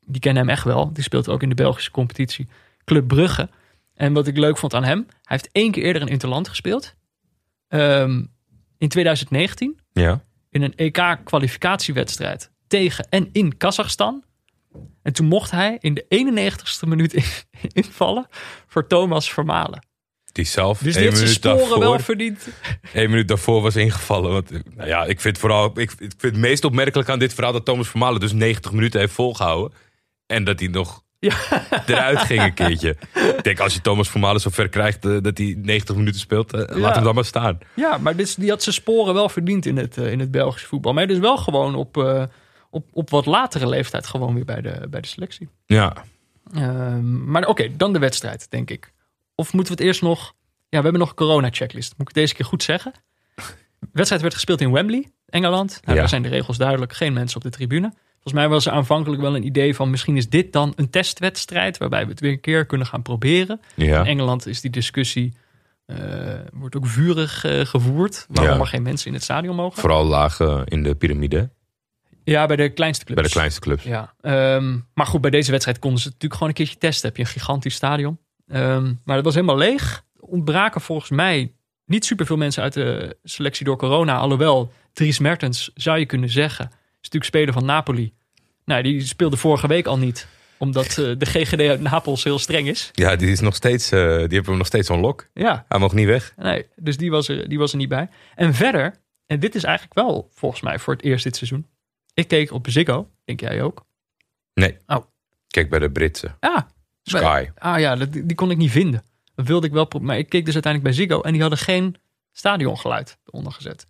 die kennen hem echt wel. Die speelt ook in de Belgische competitie. Club Brugge. En wat ik leuk vond aan hem, hij heeft één keer eerder een interland gespeeld. Ehm, in 2019 ja. in een EK-kwalificatiewedstrijd tegen en in Kazachstan. En toen mocht hij in de 91ste minuut in- invallen voor Thomas Vermalen. Die zelf Dus één dit zijn minuut sporen daarvoor, wel verdiend. één minuut daarvoor was ingevallen. Want, eh, nou ja, ik vind vooral, ik, ik vind het meest opmerkelijk aan dit verhaal dat Thomas Vermalen dus 90 minuten heeft volgehouden. En dat hij nog eruit ging een keertje. Ik denk, als je Thomas Vermalen zo ver krijgt eh, dat hij 90 minuten speelt, eh, laat hem dan maar staan. Ja, maar dus, die had zijn sporen wel verdiend in het, in het Belgische voetbal. Maar dus wel gewoon op, op, op wat latere leeftijd gewoon weer bij de, bij de selectie. Ja, Ehm, maar oké, dan de wedstrijd, denk ik. Of moeten we het eerst nog... Ja, we hebben nog een corona-checklist. Moet ik deze keer goed zeggen? De wedstrijd werd gespeeld in Wembley, Engeland. Nou, Ja. Daar zijn de regels duidelijk. Geen mensen op de tribune. Volgens mij was er aanvankelijk wel een idee van... misschien is dit dan een testwedstrijd... waarbij we het weer een keer kunnen gaan proberen. ja. In Engeland is die discussie... eh, wordt ook vurig eh, gevoerd. Waarom Ja. er geen mensen in het stadion mogen. vooral laag eh, in de piramide, Ja, bij de kleinste clubs. bij de kleinste clubs. Ja, ehm, maar goed, bij deze wedstrijd konden ze natuurlijk gewoon een keertje testen. Heb je een gigantisch stadion. Ehm, maar het was helemaal leeg. Ontbraken volgens mij niet superveel mensen uit de selectie door corona. Alhoewel, Dries Mertens zou je kunnen zeggen. Is natuurlijk speler van Napoli. Nou, die speelde vorige week al niet. Omdat eh, de GGD uit Napels heel streng is. Ja, die, is nog steeds, eh, die hebben we nog steeds on lock. Ja, Hij mag niet weg. nee, dus die was, er, die was er niet bij. En verder, en dit is eigenlijk wel volgens mij voor het eerst dit seizoen. Ik keek op Ziggo, denk jij ook? Nee. Oh. Kijk bij de Britse. Ja, Sky. Ah ja, die, die kon ik niet vinden. Dat wilde ik wel pro- Maar ik keek dus uiteindelijk bij Ziggo en die hadden geen stadiongeluid eronder gezet.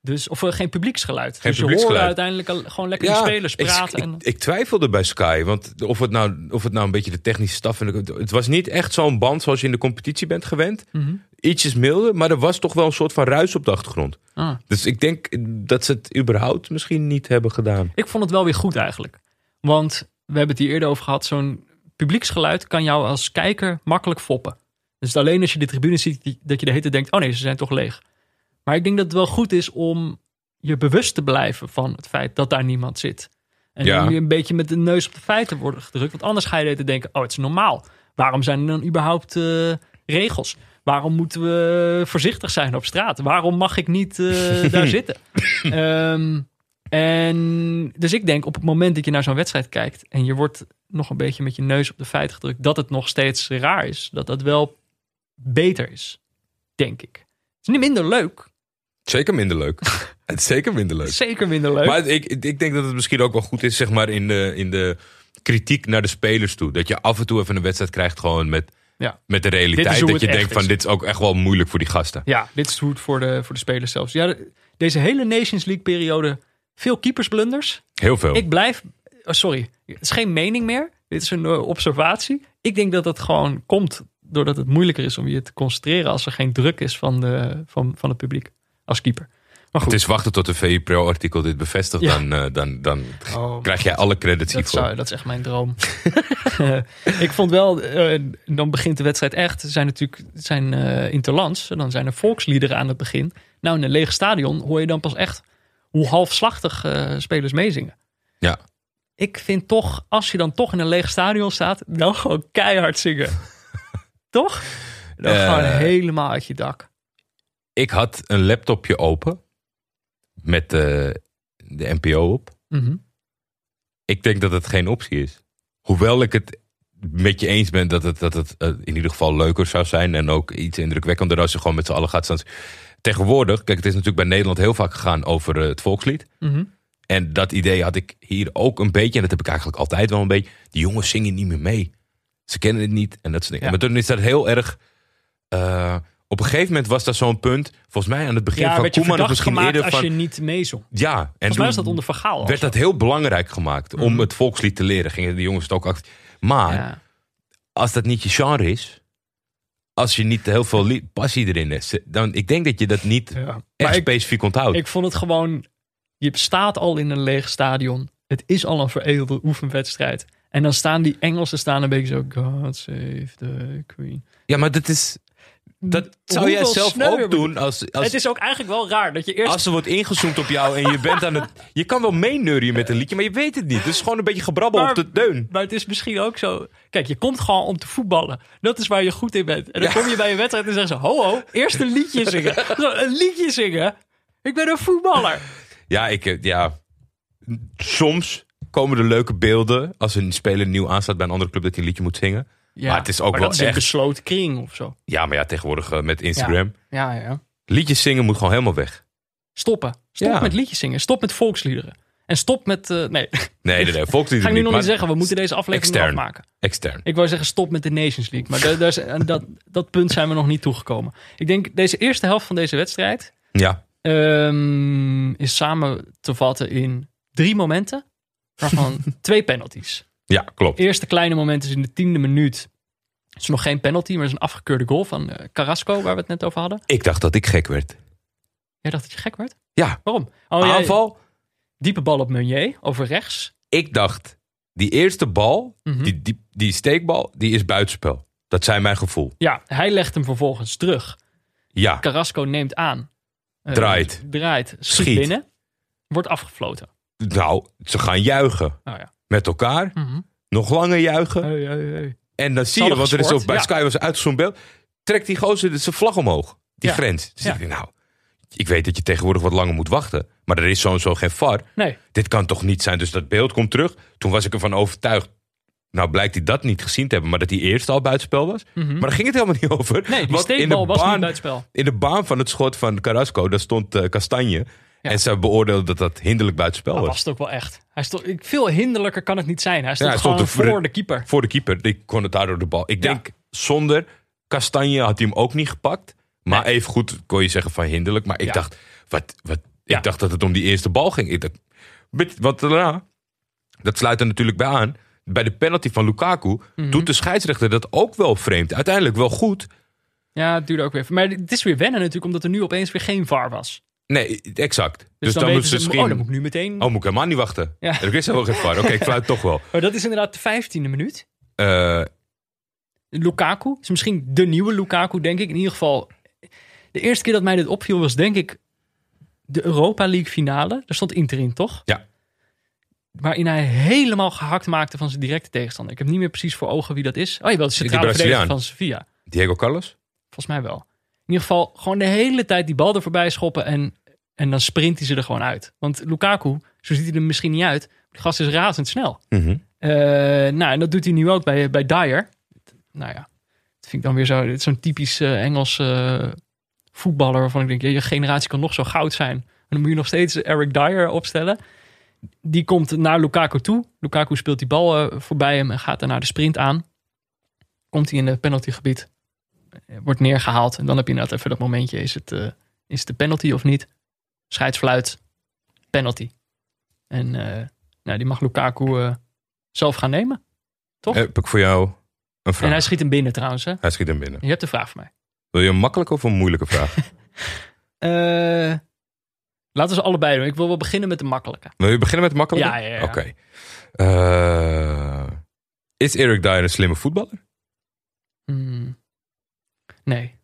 Dus, of eh, geen publieksgeluid. Geen dus publieksgeluid. je hoorde uiteindelijk al, gewoon lekker de spelers ik- praten. Ik, en, ik, twijfelde bij Sky. Want of het, nou, of het nou een beetje de technische staf... Het was niet echt zo'n band zoals je in de competitie bent gewend. Mhm. Ietsjes milder, maar er was toch wel een soort van ruis op de achtergrond. Ah. Dus ik denk dat ze het überhaupt misschien niet hebben gedaan. Ik vond het wel weer goed eigenlijk. Want we hebben het hier eerder over gehad. Zo'n publieksgeluid kan jou als kijker makkelijk foppen. Dus alleen als je de tribune ziet, dat je de tijd denkt... oh nee, ze zijn toch leeg. Maar ik denk dat het wel goed is om je bewust te blijven van het feit dat daar niemand zit. En Ja. weer een beetje met de neus op de feiten worden gedrukt. Want anders ga je tijd denken, oh het is normaal. Waarom zijn er dan überhaupt eh, regels? Waarom moeten we voorzichtig zijn op straat? Waarom mag ik niet eh, daar zitten? Ehm, en dus ik denk op het moment dat je naar zo'n wedstrijd kijkt en je wordt nog een beetje met je neus op de feiten gedrukt dat het nog steeds raar is, dat dat wel beter is. Denk ik. Het is niet minder leuk. Zeker minder leuk. het is zeker minder leuk. Zeker minder leuk. Maar ik, ik denk dat het misschien ook wel goed is, zeg maar, in de, in de kritiek naar de spelers toe. Dat je af en toe even een wedstrijd krijgt gewoon met, ja. met de realiteit. Dat je denkt van, is. dit is ook echt wel moeilijk voor die gasten. ja, dit is hoe het voor de, voor de spelers zelfs. Ja, de- deze hele Nations League periode, veel keepersblunders. Heel veel. Ik blijf, oh, sorry, het is geen mening meer. Dit is een eh, observatie. Ik denk dat het gewoon komt doordat het moeilijker is om je te concentreren als er geen druk is van, de, van, van het publiek als keeper. Maar goed, Het is wachten tot de VI Pro-artikel dit bevestigt. Ja. Dan, eh, dan, dan Oh, krijg jij alle credits dat, hiervoor. zou, dat is echt mijn droom. ik vond wel, eh, dan begint de wedstrijd echt. Er zijn natuurlijk zijn eh interlands. Dan zijn er volksliederen aan het begin. Nou, in een leeg stadion hoor je dan pas echt hoe halfslachtig eh, spelers meezingen. Ja. Ik vind toch, als je dan toch in een leeg stadion staat, dan gewoon keihard zingen. toch? Dan Eh. gewoon helemaal uit je dak. Ik had een laptopje open met eh, de NPO op. Mhm. Ik denk dat het geen optie is. Hoewel ik het met je eens ben dat het, dat het in ieder geval leuker zou zijn. En ook iets indrukwekkender als je gewoon met z'n allen gaat staan. Tegenwoordig, kijk, het is natuurlijk bij Nederland heel vaak gegaan over eh, het volkslied. Mhm. En dat idee had ik hier ook een beetje. En dat heb ik eigenlijk altijd wel een beetje. Die jongens zingen niet meer mee. Ze kennen het niet. En dat soort dingen. Ja. Maar toen is dat heel erg. eh, op een gegeven moment was dat zo'n punt. Volgens mij aan het begin Ja, van Koeman. Of verdacht misschien gemaakt eerder als van. je niet meezong. Ja, en Volgens mij was dat onder vergaal. al werd dat heel belangrijk gemaakt. Om het volkslied te leren. Gingen de jongens het ook achter. Maar Ja. als dat niet je genre is. Als je niet heel veel passie erin hebt. Dan, ik denk dat je dat niet Ja. echt specifiek onthoudt. ik vond het gewoon... Je staat al in een leeg stadion. Het is al een veredelde oefenwedstrijd. En dan staan die Engelsen staan een beetje zo... God save the Queen. ja, maar dat is. Dat zou jij zelf ook doen als, als, Het is ook eigenlijk wel raar dat je eerst... als er wordt ingezoomd op jou en je bent aan het... Je kan wel meeneurien met een liedje, maar je weet het niet. Het is gewoon een beetje gebrabbel Maar- op de deun. Maar het is misschien ook zo... Kijk, je komt gewoon om te voetballen. Dat is waar je goed in bent. En dan Ja. kom je bij een wedstrijd en zeggen ze... Ho, ho, eerst een liedje zingen. Zo, een liedje zingen? Ik ben een voetballer. Ja, ik, eh, ja, soms komen er leuke beelden als een speler nieuw aanstaat bij een andere club dat hij een liedje moet zingen. Ja, Maar het is ook maar wel dat is een besloten kring of zo. Ja, maar ja, tegenwoordig eh, met Instagram. Ja, ja. Liedjes zingen moet gewoon helemaal weg. Stoppen. Stop Ja. met liedjes zingen. Stop met volksliederen. En stop met... eh, nee, Nee, nee, nee. Volksliederen ga ik nu nog niet zeggen. We moeten deze aflevering extern. afmaken. Extern. Ik wou zeggen stop met de Nations League. Maar daar- aan dat, dat punt zijn we nog niet toegekomen. Ik denk deze eerste helft van deze wedstrijd... Ja, ehm, is samen te vatten in drie momenten. Waarvan twee penalties. Ja klopt. Eerste kleine moment is in de tiende minuut. Het is nog geen penalty, maar het is een afgekeurde goal van eh, Carrasco, waar we het net over hadden. Ik dacht dat ik gek werd. Jij dacht dat je gek werd? Ja, Waarom? Oh, jij- aanval. diepe bal op Meunier, over rechts. Ik dacht, die eerste bal, Mhm. die, die, die steekbal, die is buitenspel. Dat zijn mijn gevoel. Ja, hij legt hem vervolgens terug. Ja, Carrasco neemt aan. Eh, Draait. Draait. Schiet, Schiet. binnen. Wordt afgefloten. nou, ze gaan juichen Nou ja. Met elkaar. Mhm. Nog langer juichen. Hey, hey, hey. En dan zie je, want er is ook bij ja. Sky was uitgezoomd beeld. Trekt die gozer zijn vlag omhoog. Die Ja. grens. Dus Ja. ik denk, nou, ik weet dat je tegenwoordig wat langer moet wachten. Maar er is sowieso geen VAR. Nee, Dit kan toch niet zijn? Dus dat beeld komt terug. Toen was ik ervan overtuigd. Nou blijkt hij dat niet gezien te hebben. Maar dat hij eerst al buitenspel was. Maar daar ging het helemaal niet over. Mhm. nee die steekbal was niet baan, buitenspel. in de baan van het schot van Carrasco, daar stond eh, Kastanje. En ze beoordeelden dat dat hinderlijk buitenspel was. was het ook wel echt. Hij stond, veel hinderlijker kan het niet zijn. Hij stond hij gewoon stond voor de keeper. Voor de keeper. Die kon het daardoor de bal. Ik Ja. denk, zonder Kastanje had hij hem ook niet gepakt. Maar Nee. even goed kon je zeggen van hinderlijk. Maar ik dacht, wat, wat, ik dacht dat het om die eerste bal ging. Ik dacht, want daarna, dat sluit er natuurlijk bij aan. Bij de penalty van Lukaku Mhm. doet de scheidsrechter dat ook wel vreemd. Uiteindelijk wel goed. Ja, het duurde ook weer. Maar het is weer wennen natuurlijk, omdat er nu opeens weer geen VAR was. Nee, exact. Dus, Dus, dan, dan, moeten ze misschien... oh, dan moet ik nu meteen... Oh, moet ik helemaal niet wachten. Ja. Er is helemaal geen VAR. Oké, ik fluit toch wel. Maar dat is inderdaad de vijftiende minuut. Eh, Lukaku is misschien de nieuwe Lukaku, denk ik. In ieder geval, de eerste keer dat mij dit opviel was denk ik de Europa League finale. Daar stond Inter in, toch? Ja. Waarin hij helemaal gehakt maakte van zijn directe tegenstander. Ik heb niet meer precies voor ogen wie dat is. Oh, je wel de centrale verdediger van Sevilla. Diego Carlos? Volgens mij wel. In ieder geval gewoon de hele tijd die bal er voorbij schoppen en, en dan sprint hij ze er gewoon uit. Want Lukaku, zo ziet hij er misschien niet uit, die gast is razendsnel. Eh nou, en dat doet hij nu ook bij, bij Dyer. Nou ja, Dat vind ik dan weer zo, zo'n typisch Engels eh, voetballer waarvan ik denk, ja, je generatie kan nog zo goud zijn. En dan moet je nog steeds Eric Dyer opstellen. Die komt naar Lukaku toe. Lukaku speelt die bal voorbij hem en gaat daarna de sprint aan. Komt hij in het penaltygebied. Eh, Wordt neergehaald. En dan heb je net even dat momentje. Is het, eh, is het de penalty of niet? Scheidsfluit. Penalty. En eh, nou, die mag Lukaku zelf gaan nemen. Toch? Heb ik voor jou een vraag? En hij schiet hem binnen trouwens. Hè? Hij schiet hem binnen. Je hebt een vraag voor mij. Wil je een makkelijke of een moeilijke vraag? Laten we ze allebei doen. Ik wil wel beginnen met de makkelijke. Wil je beginnen met de makkelijke? Ja, ja, ja. Oké. Is Eric Dyer een slimme voetballer? Nee.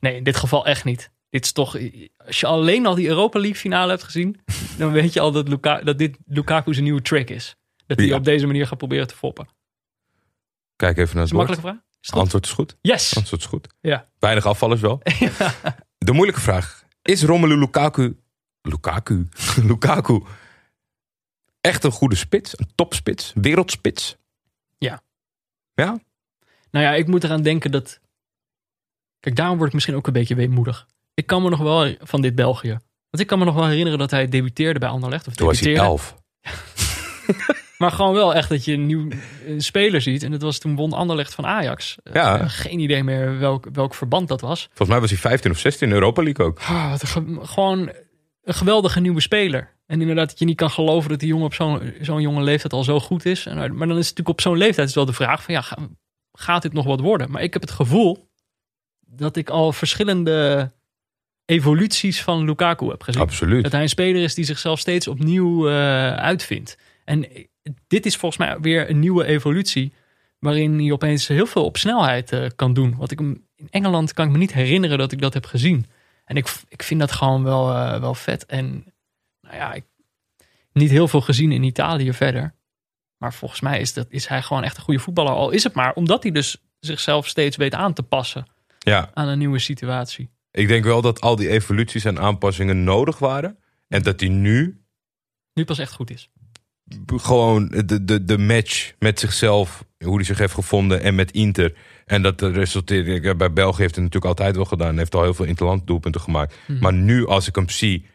Nee, in dit geval echt niet. Dit is toch... Als je alleen al die Europa League finale hebt gezien... dan weet je al dat, Luka, dat dit Lukaku's een nieuwe trick is. Dat hij Ja. op deze manier gaat proberen te foppen. Kijk even naar het makkelijke vraag? Is? Antwoord is goed. Yes! Antwoord is goed. Ja. Weinig afvallers wel. De moeilijke vraag. Is Romelu Lukaku... Lukaku? Lukaku... Echt een goede spits? Een topspits? Wereldspits? Ja. Ja? Nou ja, ik moet eraan denken dat... Kijk, daarom word ik misschien ook een beetje weemoedig. Ik kan me nog wel van dit België. Want ik kan me nog wel herinneren dat hij debuteerde bij Anderlecht. Of Toen was hij elf. Maar gewoon wel echt dat je een nieuw speler ziet. En dat was toen won Anderlecht van Ajax. Eh, Ja. geen idee meer welk, welk verband dat was. Volgens mij was hij 15 of 16 in Europa League ook. Ah, een gewoon een geweldige nieuwe speler. En inderdaad dat je niet kan geloven dat die jongen op zo'n zo'n jonge leeftijd al zo goed is. En, maar dan is het natuurlijk op zo'n leeftijd is wel de vraag van ja, ga- gaat dit nog wat worden? Maar ik heb het gevoel dat ik al verschillende evoluties van Lukaku heb gezien. Absoluut. Dat hij een speler is die zichzelf steeds opnieuw eh, uitvindt. En dit is volgens mij weer een nieuwe evolutie. Waarin hij opeens heel veel op snelheid eh, kan doen. Wat ik in Engeland kan ik me niet herinneren dat ik dat heb gezien. En ik, ik vind dat gewoon wel, eh, wel vet. En nou ja, ik niet heel veel gezien in Italië verder. Maar volgens mij is, dat, is hij gewoon echt een goede voetballer. Al is het maar omdat hij dus zichzelf steeds weet aan te passen Ja, aan een nieuwe situatie. ik denk wel dat al die evoluties en aanpassingen nodig waren. En dat hij nu Nu pas echt goed is. gewoon de, de, de match met zichzelf, hoe hij zich heeft gevonden en met Inter. En dat resulteert, bij België heeft hij natuurlijk altijd wel gedaan. Hij heeft al heel veel interland doelpunten gemaakt. Mhm. Maar nu als ik hem zie,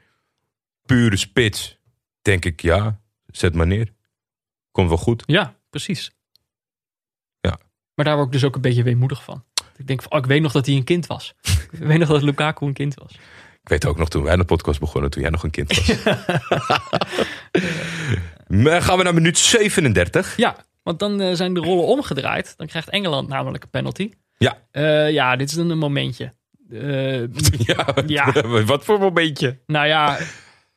pure spits, denk ik ja, zet maar neer. Komt wel goed. Ja, precies. Ja. Maar daar word ik dus ook een beetje weemoedig van. Ik denk van, oh, ik weet nog dat hij een kind was. ik weet nog dat Lukaku een kind was. Ik weet ook nog toen wij de podcast begonnen, toen jij nog een kind was. Maar gaan we naar minuut 37. Ja, want dan eh, zijn de rollen omgedraaid. Dan krijgt Engeland namelijk een penalty. Ja. Eh, ja, dit is dan een momentje. Eh, Ja, Ja. wat voor momentje. nou ja,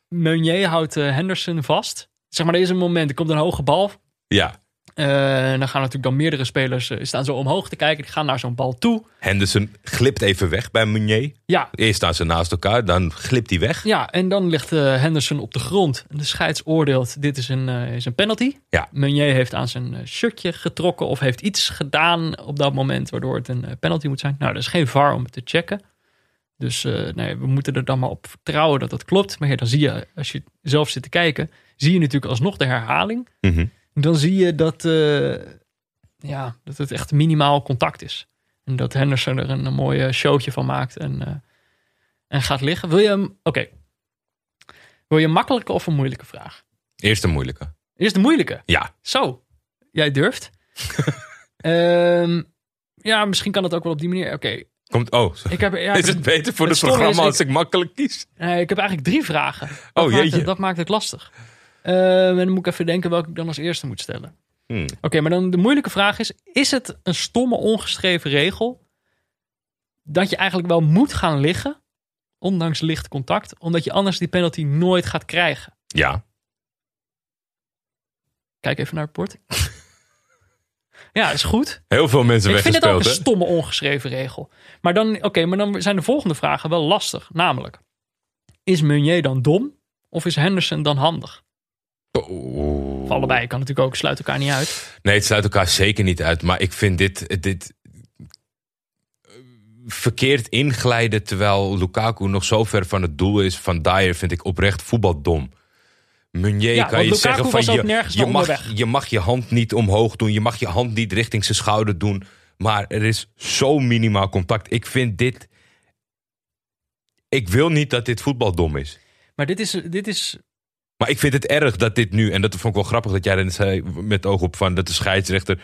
Meunier houdt eh, Henderson vast. Zeg maar, er is een moment, er komt een hoge bal. Ja, Eh, dan gaan natuurlijk dan meerdere spelers eh, staan zo omhoog te kijken. Die gaan naar zo'n bal toe. Henderson glipt even weg bij Meunier. Ja, Eerst staan ze naast elkaar, dan glipt hij weg. Ja, en dan ligt eh, Henderson op de grond. En de scheids oordeelt, dit is een, eh, is een penalty. Ja. Meunier heeft aan zijn eh, shirtje getrokken of heeft iets gedaan op dat moment waardoor het een eh, penalty moet zijn. Nou, er is geen VAR om het te checken. Dus eh, nee, we moeten er dan maar op vertrouwen dat dat klopt. Maar ja, dan zie je, als je zelf zit te kijken, zie je natuurlijk alsnog de herhaling. Mhm. Dan zie je dat, eh, ja, dat het echt minimaal contact is. En dat Henderson er een, een mooi showtje van maakt en, eh, en gaat liggen. Wil je hem... Oké. Wil je een makkelijke of een moeilijke vraag? Eerst een moeilijke. Eerst de moeilijke. Ja, Zo. Jij durft. Ehm, ja, misschien kan het ook wel op die manier. Oké. komt. Oh, Ik heb, ja, ik is het beter voor het programma is, als ik makkelijk kies? nee, ik heb eigenlijk drie vragen. Dat Oh, maakt jeetje. het, dat maakt het lastig. Ehm, en dan moet ik even denken welke ik dan als eerste moet stellen. Hmm. Oké, maar dan de moeilijke vraag is: is het een stomme ongeschreven regel dat je eigenlijk wel moet gaan liggen, ondanks licht contact, omdat je anders die penalty nooit gaat krijgen? Ja, Kijk even naar het bord. ja, is goed. heel veel mensen Ik vind het ook een stomme ongeschreven regel. Maar dan, oké, maar dan zijn de volgende vragen wel lastig. Namelijk, is Meunier dan dom of is Henderson dan handig? Of allebei kan natuurlijk ook, sluit elkaar niet uit. Nee, het sluit elkaar zeker niet uit. Maar ik vind dit, dit eh, verkeerd inglijden terwijl Lukaku nog zo ver van het doel is van Dyer vind ik oprecht voetbaldom. Meunier Ja, kan je Lukaku zeggen van je, je, mag, je mag je hand niet omhoog doen. Je mag je hand niet richting zijn schouder doen. Maar er is zo minimaal contact. Ik vind dit. Ik wil niet dat dit voetbal dom is. Maar dit is, dit is Maar ik vind het erg dat dit nu. En dat vond ik wel grappig dat jij net zei. Met oog op van dat de scheidsrechter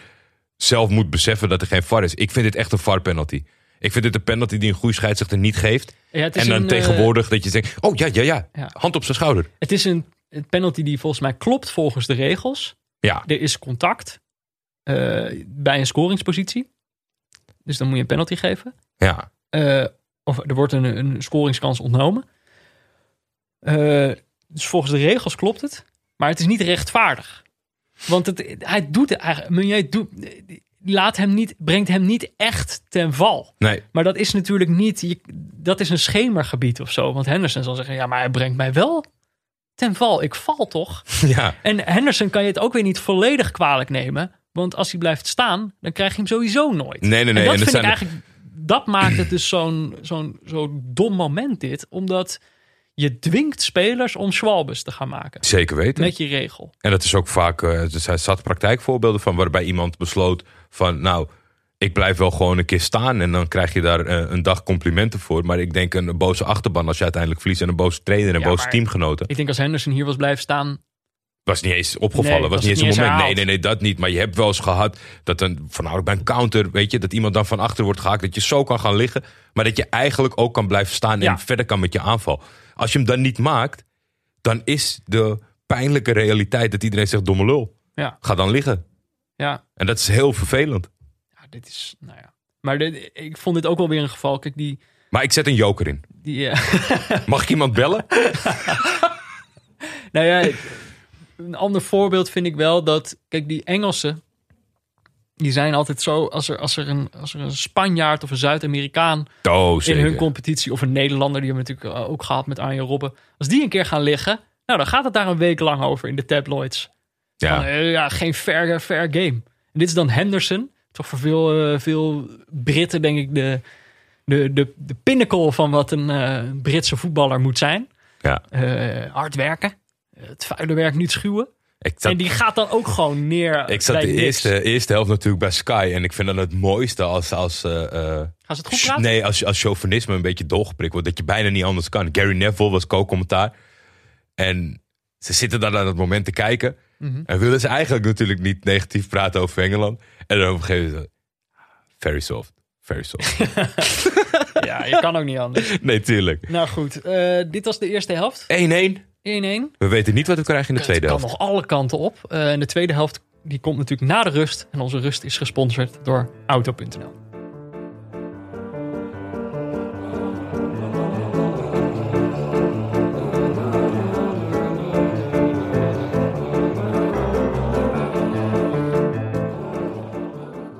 zelf moet beseffen dat er geen VAR is. Ik vind dit echt een VAR-penalty. Ik vind dit een penalty die een goede scheidsrechter niet geeft. Ja, En dan een, eh, tegenwoordig dat je denkt: oh ja, ja, ja. Ja. Hand op zijn schouder. Het is een, penalty die volgens mij klopt volgens de regels. Ja, Er is contact eh, bij een scoringspositie. Dus dan moet je een penalty geven. ja. Eh, of er wordt een, een scoringskans ontnomen. Eh, dus volgens de regels klopt het. Maar het is niet rechtvaardig. Want het, hij doet het eigenlijk. Meunier doet, laat hem niet, brengt hem niet echt ten val. Nee, Maar dat is natuurlijk niet. Je, dat is een schemergebied of zo. Want Henderson zal zeggen: ja, maar hij brengt mij wel ten val. Ik val toch? ja. En Henderson kan je het ook weer niet volledig kwalijk nemen. Want als hij blijft staan, dan krijg je hem sowieso nooit. Nee, nee, nee. En dat En vind ik eigenlijk. Dat maakt het dus zo'n zo'n zo'n dom moment dit. Omdat je dwingt spelers om Schwalbes te gaan maken. Zeker weten. Met je regel. En dat is ook vaak, eh, er zijn zat praktijkvoorbeelden van waarbij iemand besloot van nou, ik blijf wel gewoon een keer staan en dan krijg je daar eh, een dag complimenten voor. Maar ik denk een boze achterban als je uiteindelijk verliest en een boze trainer en Ja, boze teamgenoten. Ik denk als Henderson hier was blijven staan. Was niet eens opgevallen, Nee, was, was niet eens het een moment. Nee, herhaald. nee, nee, dat niet. Maar je hebt wel eens gehad dat een, voornamelijk bij een counter, weet je, dat iemand dan van achter wordt gehaakt, dat je zo kan gaan liggen, maar dat je eigenlijk ook kan blijven staan en Ja. verder kan met je aanval. Als je hem dan niet maakt, dan is de pijnlijke realiteit dat iedereen zegt domme lul. Ja, Ga dan liggen. ja, En dat is heel vervelend. ja dit is. Nou ja. Maar dit- ik vond dit ook wel weer een geval. Kijk, die. Maar ik zet een joker in. die eh, Mag ik iemand bellen? nou ja, een ander voorbeeld vind ik wel dat. Kijk, die Engelsen. Die zijn altijd zo. Als er, als er, een, als er een Spanjaard of een Zuid-Amerikaan Oh, in hun competitie. Of een Nederlander, die hebben we natuurlijk ook gehad met Arjen Robben. Als die een keer gaan liggen, nou dan gaat het daar een week lang over in de tabloids. Van, ja. eh, ja, geen fair, fair game. En dit is dan Henderson. Toch voor veel, eh, veel Britten denk ik de, de, de, de pinnacle van wat een eh, Britse voetballer moet zijn. ja. Eh, hard werken. Het vuile werk niet schuwen. Zat, En die gaat dan ook gewoon neer ik zat de eerste, eerste helft natuurlijk bij Sky. En ik vind dan het mooiste als, als, eh, eh, Gaan ze het goed praten? nee, als, als chauvinisme een beetje doorgeprikt wordt. Dat je bijna niet anders kan. Gary Neville was co-commentaar. En ze zitten dan aan het moment te kijken. Mhm. En willen ze eigenlijk natuurlijk niet negatief praten over Engeland. En dan op een gegeven moment... Very soft. Very soft. Ja, je kan ook niet anders. nee, tuurlijk. 1-1. Nou goed, eh, dit was de eerste helft. 1-1. We weten niet wat we krijgen in de tweede het kan helft. nog alle kanten op. Eh, en de tweede helft die komt natuurlijk na de rust. En onze rust is gesponsord door Auto.nl.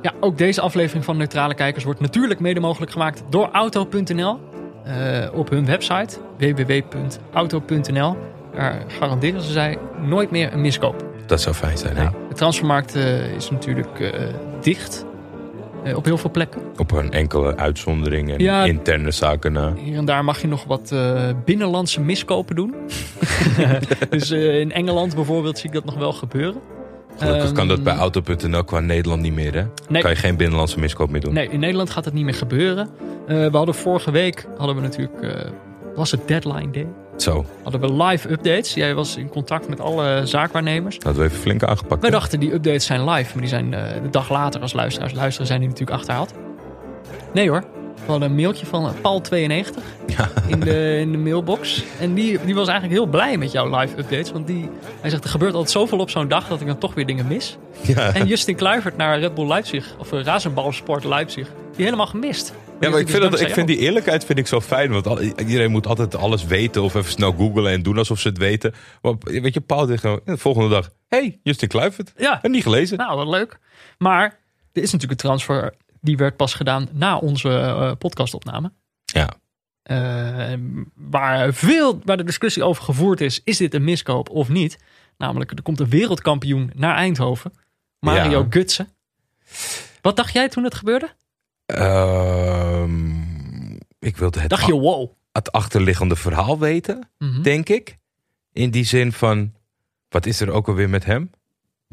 Ja, ook deze aflevering van Neutrale Kijkers wordt natuurlijk mede mogelijk gemaakt door Auto.nl. Eh, op hun website www.auto.nl. Daar garanderen ze zij nooit meer een miskoop. Dat zou fijn zijn, hè? Nou, de transfermarkt eh, is natuurlijk eh, dicht op heel veel plekken. Op een enkele uitzondering en Ja. interne zaken na. Hier en daar mag je nog wat binnenlandse miskopen doen. dus in Engeland bijvoorbeeld zie ik dat nog wel gebeuren. Gelukkig kan dat Ehm, bij Auto.nl qua Nederland niet meer, hè? Nee. Kan je geen binnenlandse miskoop meer doen. Nee, in Nederland gaat het niet meer gebeuren. Eh, we hadden vorige week, hadden we natuurlijk, eh, was het deadline day. Zo, Hadden we live updates. Jij was in contact met alle zaakwaarnemers. hadden we even flink aangepakt. Wij hè? dachten die updates zijn live, maar die zijn eh, de dag later als luisteraars luisteren zijn die natuurlijk achterhaald. Nee hoor, hadden een mailtje van eh, Paul92 Ja. in, de, in de mailbox. En die, die was eigenlijk heel blij met jouw live updates. Want die, hij zegt er gebeurt altijd zoveel op zo'n dag dat ik dan toch weer dingen mis. Ja. En Justin Kluivert naar Red Bull Leipzig, of uh, Razenbalsport Leipzig, die helemaal gemist. Ja, maar ik vind, dat, ik vind die eerlijkheid vind ik zo fijn. Want al- iedereen moet altijd alles weten. Of even snel googlen en doen alsof ze het weten. Maar weet je, Paul zegt gewoon de volgende dag... hey, Justin Kluivert. Ja. En niet gelezen. Nou, wat leuk. Maar er is natuurlijk een transfer, die werd pas gedaan na onze eh, podcastopname. Ja. Eh, waar, veel, waar de discussie over gevoerd is, is dit een miskoop of niet? Namelijk, er komt een wereldkampioen naar Eindhoven. Mario Ja. Gutsen. Wat dacht jij toen het gebeurde? Ehm, ik wilde het, Dacht je, wow. het achterliggende verhaal weten, Mhm. denk ik. In die zin van... Wat is er ook alweer met hem?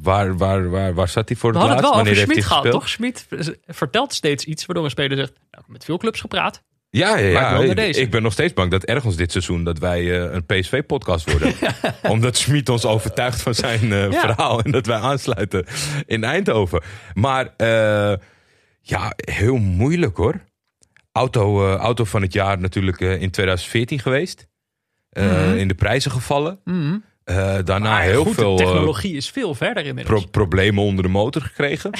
Waar, waar, waar, waar zat hij voor We het hadden het laatst? wel over Schmid gehad, toch? Schmid vertelt steeds iets waardoor een speler zegt... Nou, ik heb met veel clubs gepraat. Ja, ja, ja. Ik, deze. ik ben nog steeds bang dat ergens dit seizoen dat wij eh, een PSV-podcast worden. Omdat Schmid ons overtuigt van zijn eh, Ja. verhaal en dat wij aansluiten in Eindhoven. Maar eh, ja, heel moeilijk hoor. Auto, auto van het jaar natuurlijk in 2014 geweest. Mhm. In de prijzen gevallen. Mhm. Eh, daarna Maar heel goed, veel de eh, technologie is veel verder inmiddels. pro- problemen onder de motor gekregen.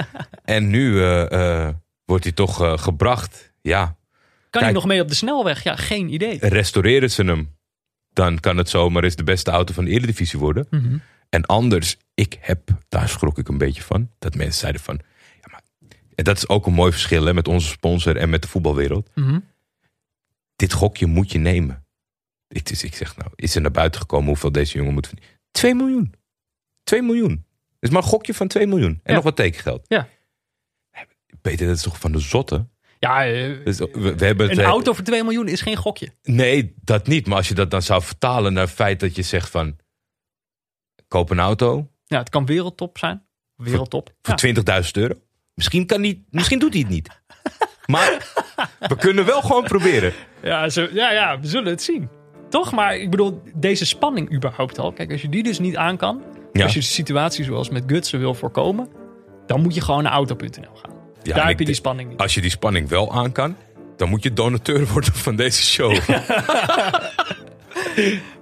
en nu eh, wordt hij toch gebracht. Ja, kan kijk. hij nog mee op de snelweg? Ja, geen idee. restaureren ze hem, dan kan het zomaar eens de beste auto van de Eredivisie worden. Mhm. En anders, ik heb, daar schrok ik een beetje van, dat mensen zeiden van, ja, maar en dat is ook een mooi verschil hè, met onze sponsor en met de voetbalwereld. Mhm. Dit gokje moet je nemen. Is, ik zeg nou, is er naar buiten gekomen hoeveel deze jongen moet verdienen? 2 miljoen. 2 miljoen. Dat is maar een gokje van 2 miljoen. En Ja. nog wat tekengeld. Ja. Peter, dat is toch van de zotte? Ja, eh, Dus we, we hebben een auto voor 2 miljoen is geen gokje. Nee, dat niet. Maar als je dat dan zou vertalen naar het feit dat je zegt van... Koop een auto Ja, het kan wereldtop zijn. Wereldtop. voor Ja. 20.000 euro. Misschien, kan niet, misschien doet hij het niet. Maar we kunnen wel gewoon proberen. Ja, zo, ja, ja, we zullen het zien. Toch? Maar ik bedoel, deze spanning überhaupt al. Kijk, als je die dus niet aan kan. Ja. Als je de situatie zoals met Gutsen wil voorkomen. Dan moet je gewoon naar auto.nl gaan. Ja, Daar heb je die spanning niet. Als je die spanning wel aan kan... dan moet je donateur worden van deze show.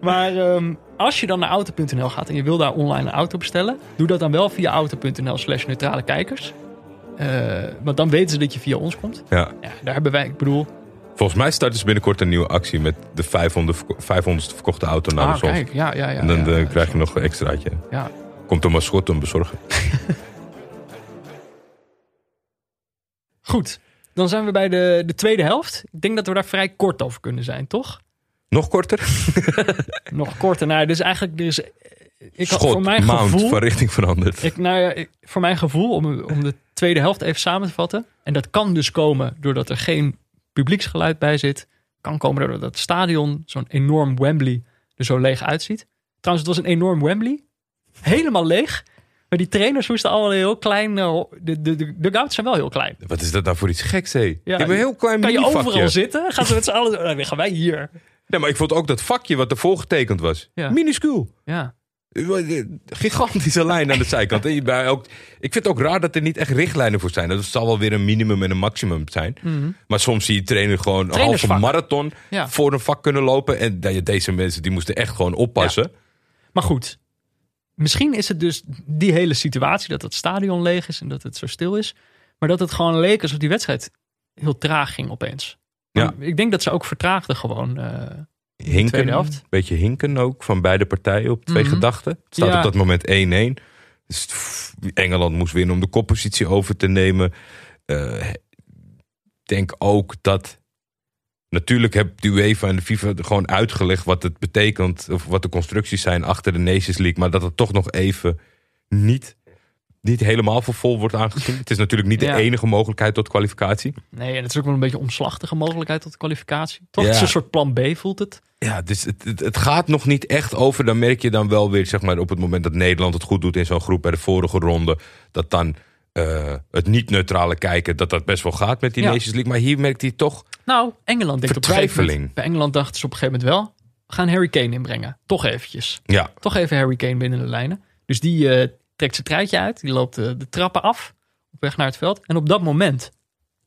Maar ehm, als je dan naar auto.nl gaat en je wil daar online een auto bestellen. Doe dat dan wel via auto.nl slash neutrale kijkers. Eh, want dan weten ze dat je via ons komt. Ja. Ja, daar hebben wij, ik bedoel... Volgens mij starten ze binnenkort een nieuwe actie... met de 500, verko- 500ste verkochte auto naar ah, de zon. kijk, ja, ja, ja. En dan ja, eh, krijg je nog een extraatje. Ja. Komt een mascotte hem bezorgen. Goed, dan zijn we bij de, de tweede helft. Ik denk dat we daar vrij kort over kunnen zijn, toch? Nog korter? Nog korter. Nou, dus eigenlijk... Er is, ik had Schot, voor mijn mount, gevoel... van richting veranderd. Ik, nou ja, ik- voor mijn gevoel, om, om de tweede helft even samen te vatten. En dat kan dus komen doordat er geen publieksgeluid bij zit. Kan komen doordat het stadion, zo'n enorm Wembley, er zo leeg uitziet. Trouwens, het was een enorm Wembley. Helemaal leeg. Maar die trainers moesten allemaal heel klein. eh, De, de, de dugouts zijn wel heel klein. Wat is dat nou voor iets geks, hé? Je Ja, hebt een heel klein Kan je overal zitten? Gaan ze met z'n allen... Nou, dan gaan wij hier. Nee, maar ik vond ook dat vakje wat ervoor getekend was. Ja. Minuscuul. Ja. Gigantische lijn aan de zijkant. En je bij ook, ik vind het ook raar dat er niet echt richtlijnen voor zijn. Dat zal wel weer een minimum en een maximum zijn. Maar soms zie je trainer gewoon een halve marathon Ja. voor een vak kunnen lopen. En dat je- deze mensen die moesten echt gewoon oppassen. Maar goed, misschien is het dus die hele situatie dat het stadion leeg is en dat het zo stil is. Maar dat het gewoon leek alsof die wedstrijd heel traag ging opeens. Ja. Ik denk dat ze ook vertraagden gewoon. eh, Hinken, helft. beetje hinken ook van beide partijen op twee Mhm. gedachten. Het staat Ja. op dat moment 1-1. Dus Engeland moest winnen om de koppositie over te nemen. Eh, Ik denk ook dat... Natuurlijk heeft de UEFA en de FIFA gewoon uitgelegd wat het betekent... of wat de constructies zijn achter de Nations League... maar dat het toch nog even niet, niet helemaal voor vol wordt aangezien. Het is natuurlijk niet de enige mogelijkheid tot kwalificatie. nee, en het is ook wel een beetje omslachtige mogelijkheid tot kwalificatie. Toch? Ja. Het is een soort plan B voelt het. Ja, dus het, het, het gaat nog niet echt over. Dan merk je dan wel weer, zeg maar, op het moment dat Nederland het goed doet in zo'n groep bij de vorige ronde, dat dan eh, het niet-neutrale kijken, dat dat best wel gaat met die Ja. Nations League. Maar hier merkt hij toch, Nou, Engeland denkt op een gegeven moment. Bij Engeland dachten ze op een gegeven moment wel. We gaan Harry Kane inbrengen. Toch eventjes. ja, Toch even Harry Kane binnen de lijnen. Dus die eh, trekt zijn truitje uit. Die loopt eh, de trappen af. Op weg naar het veld. En op dat moment.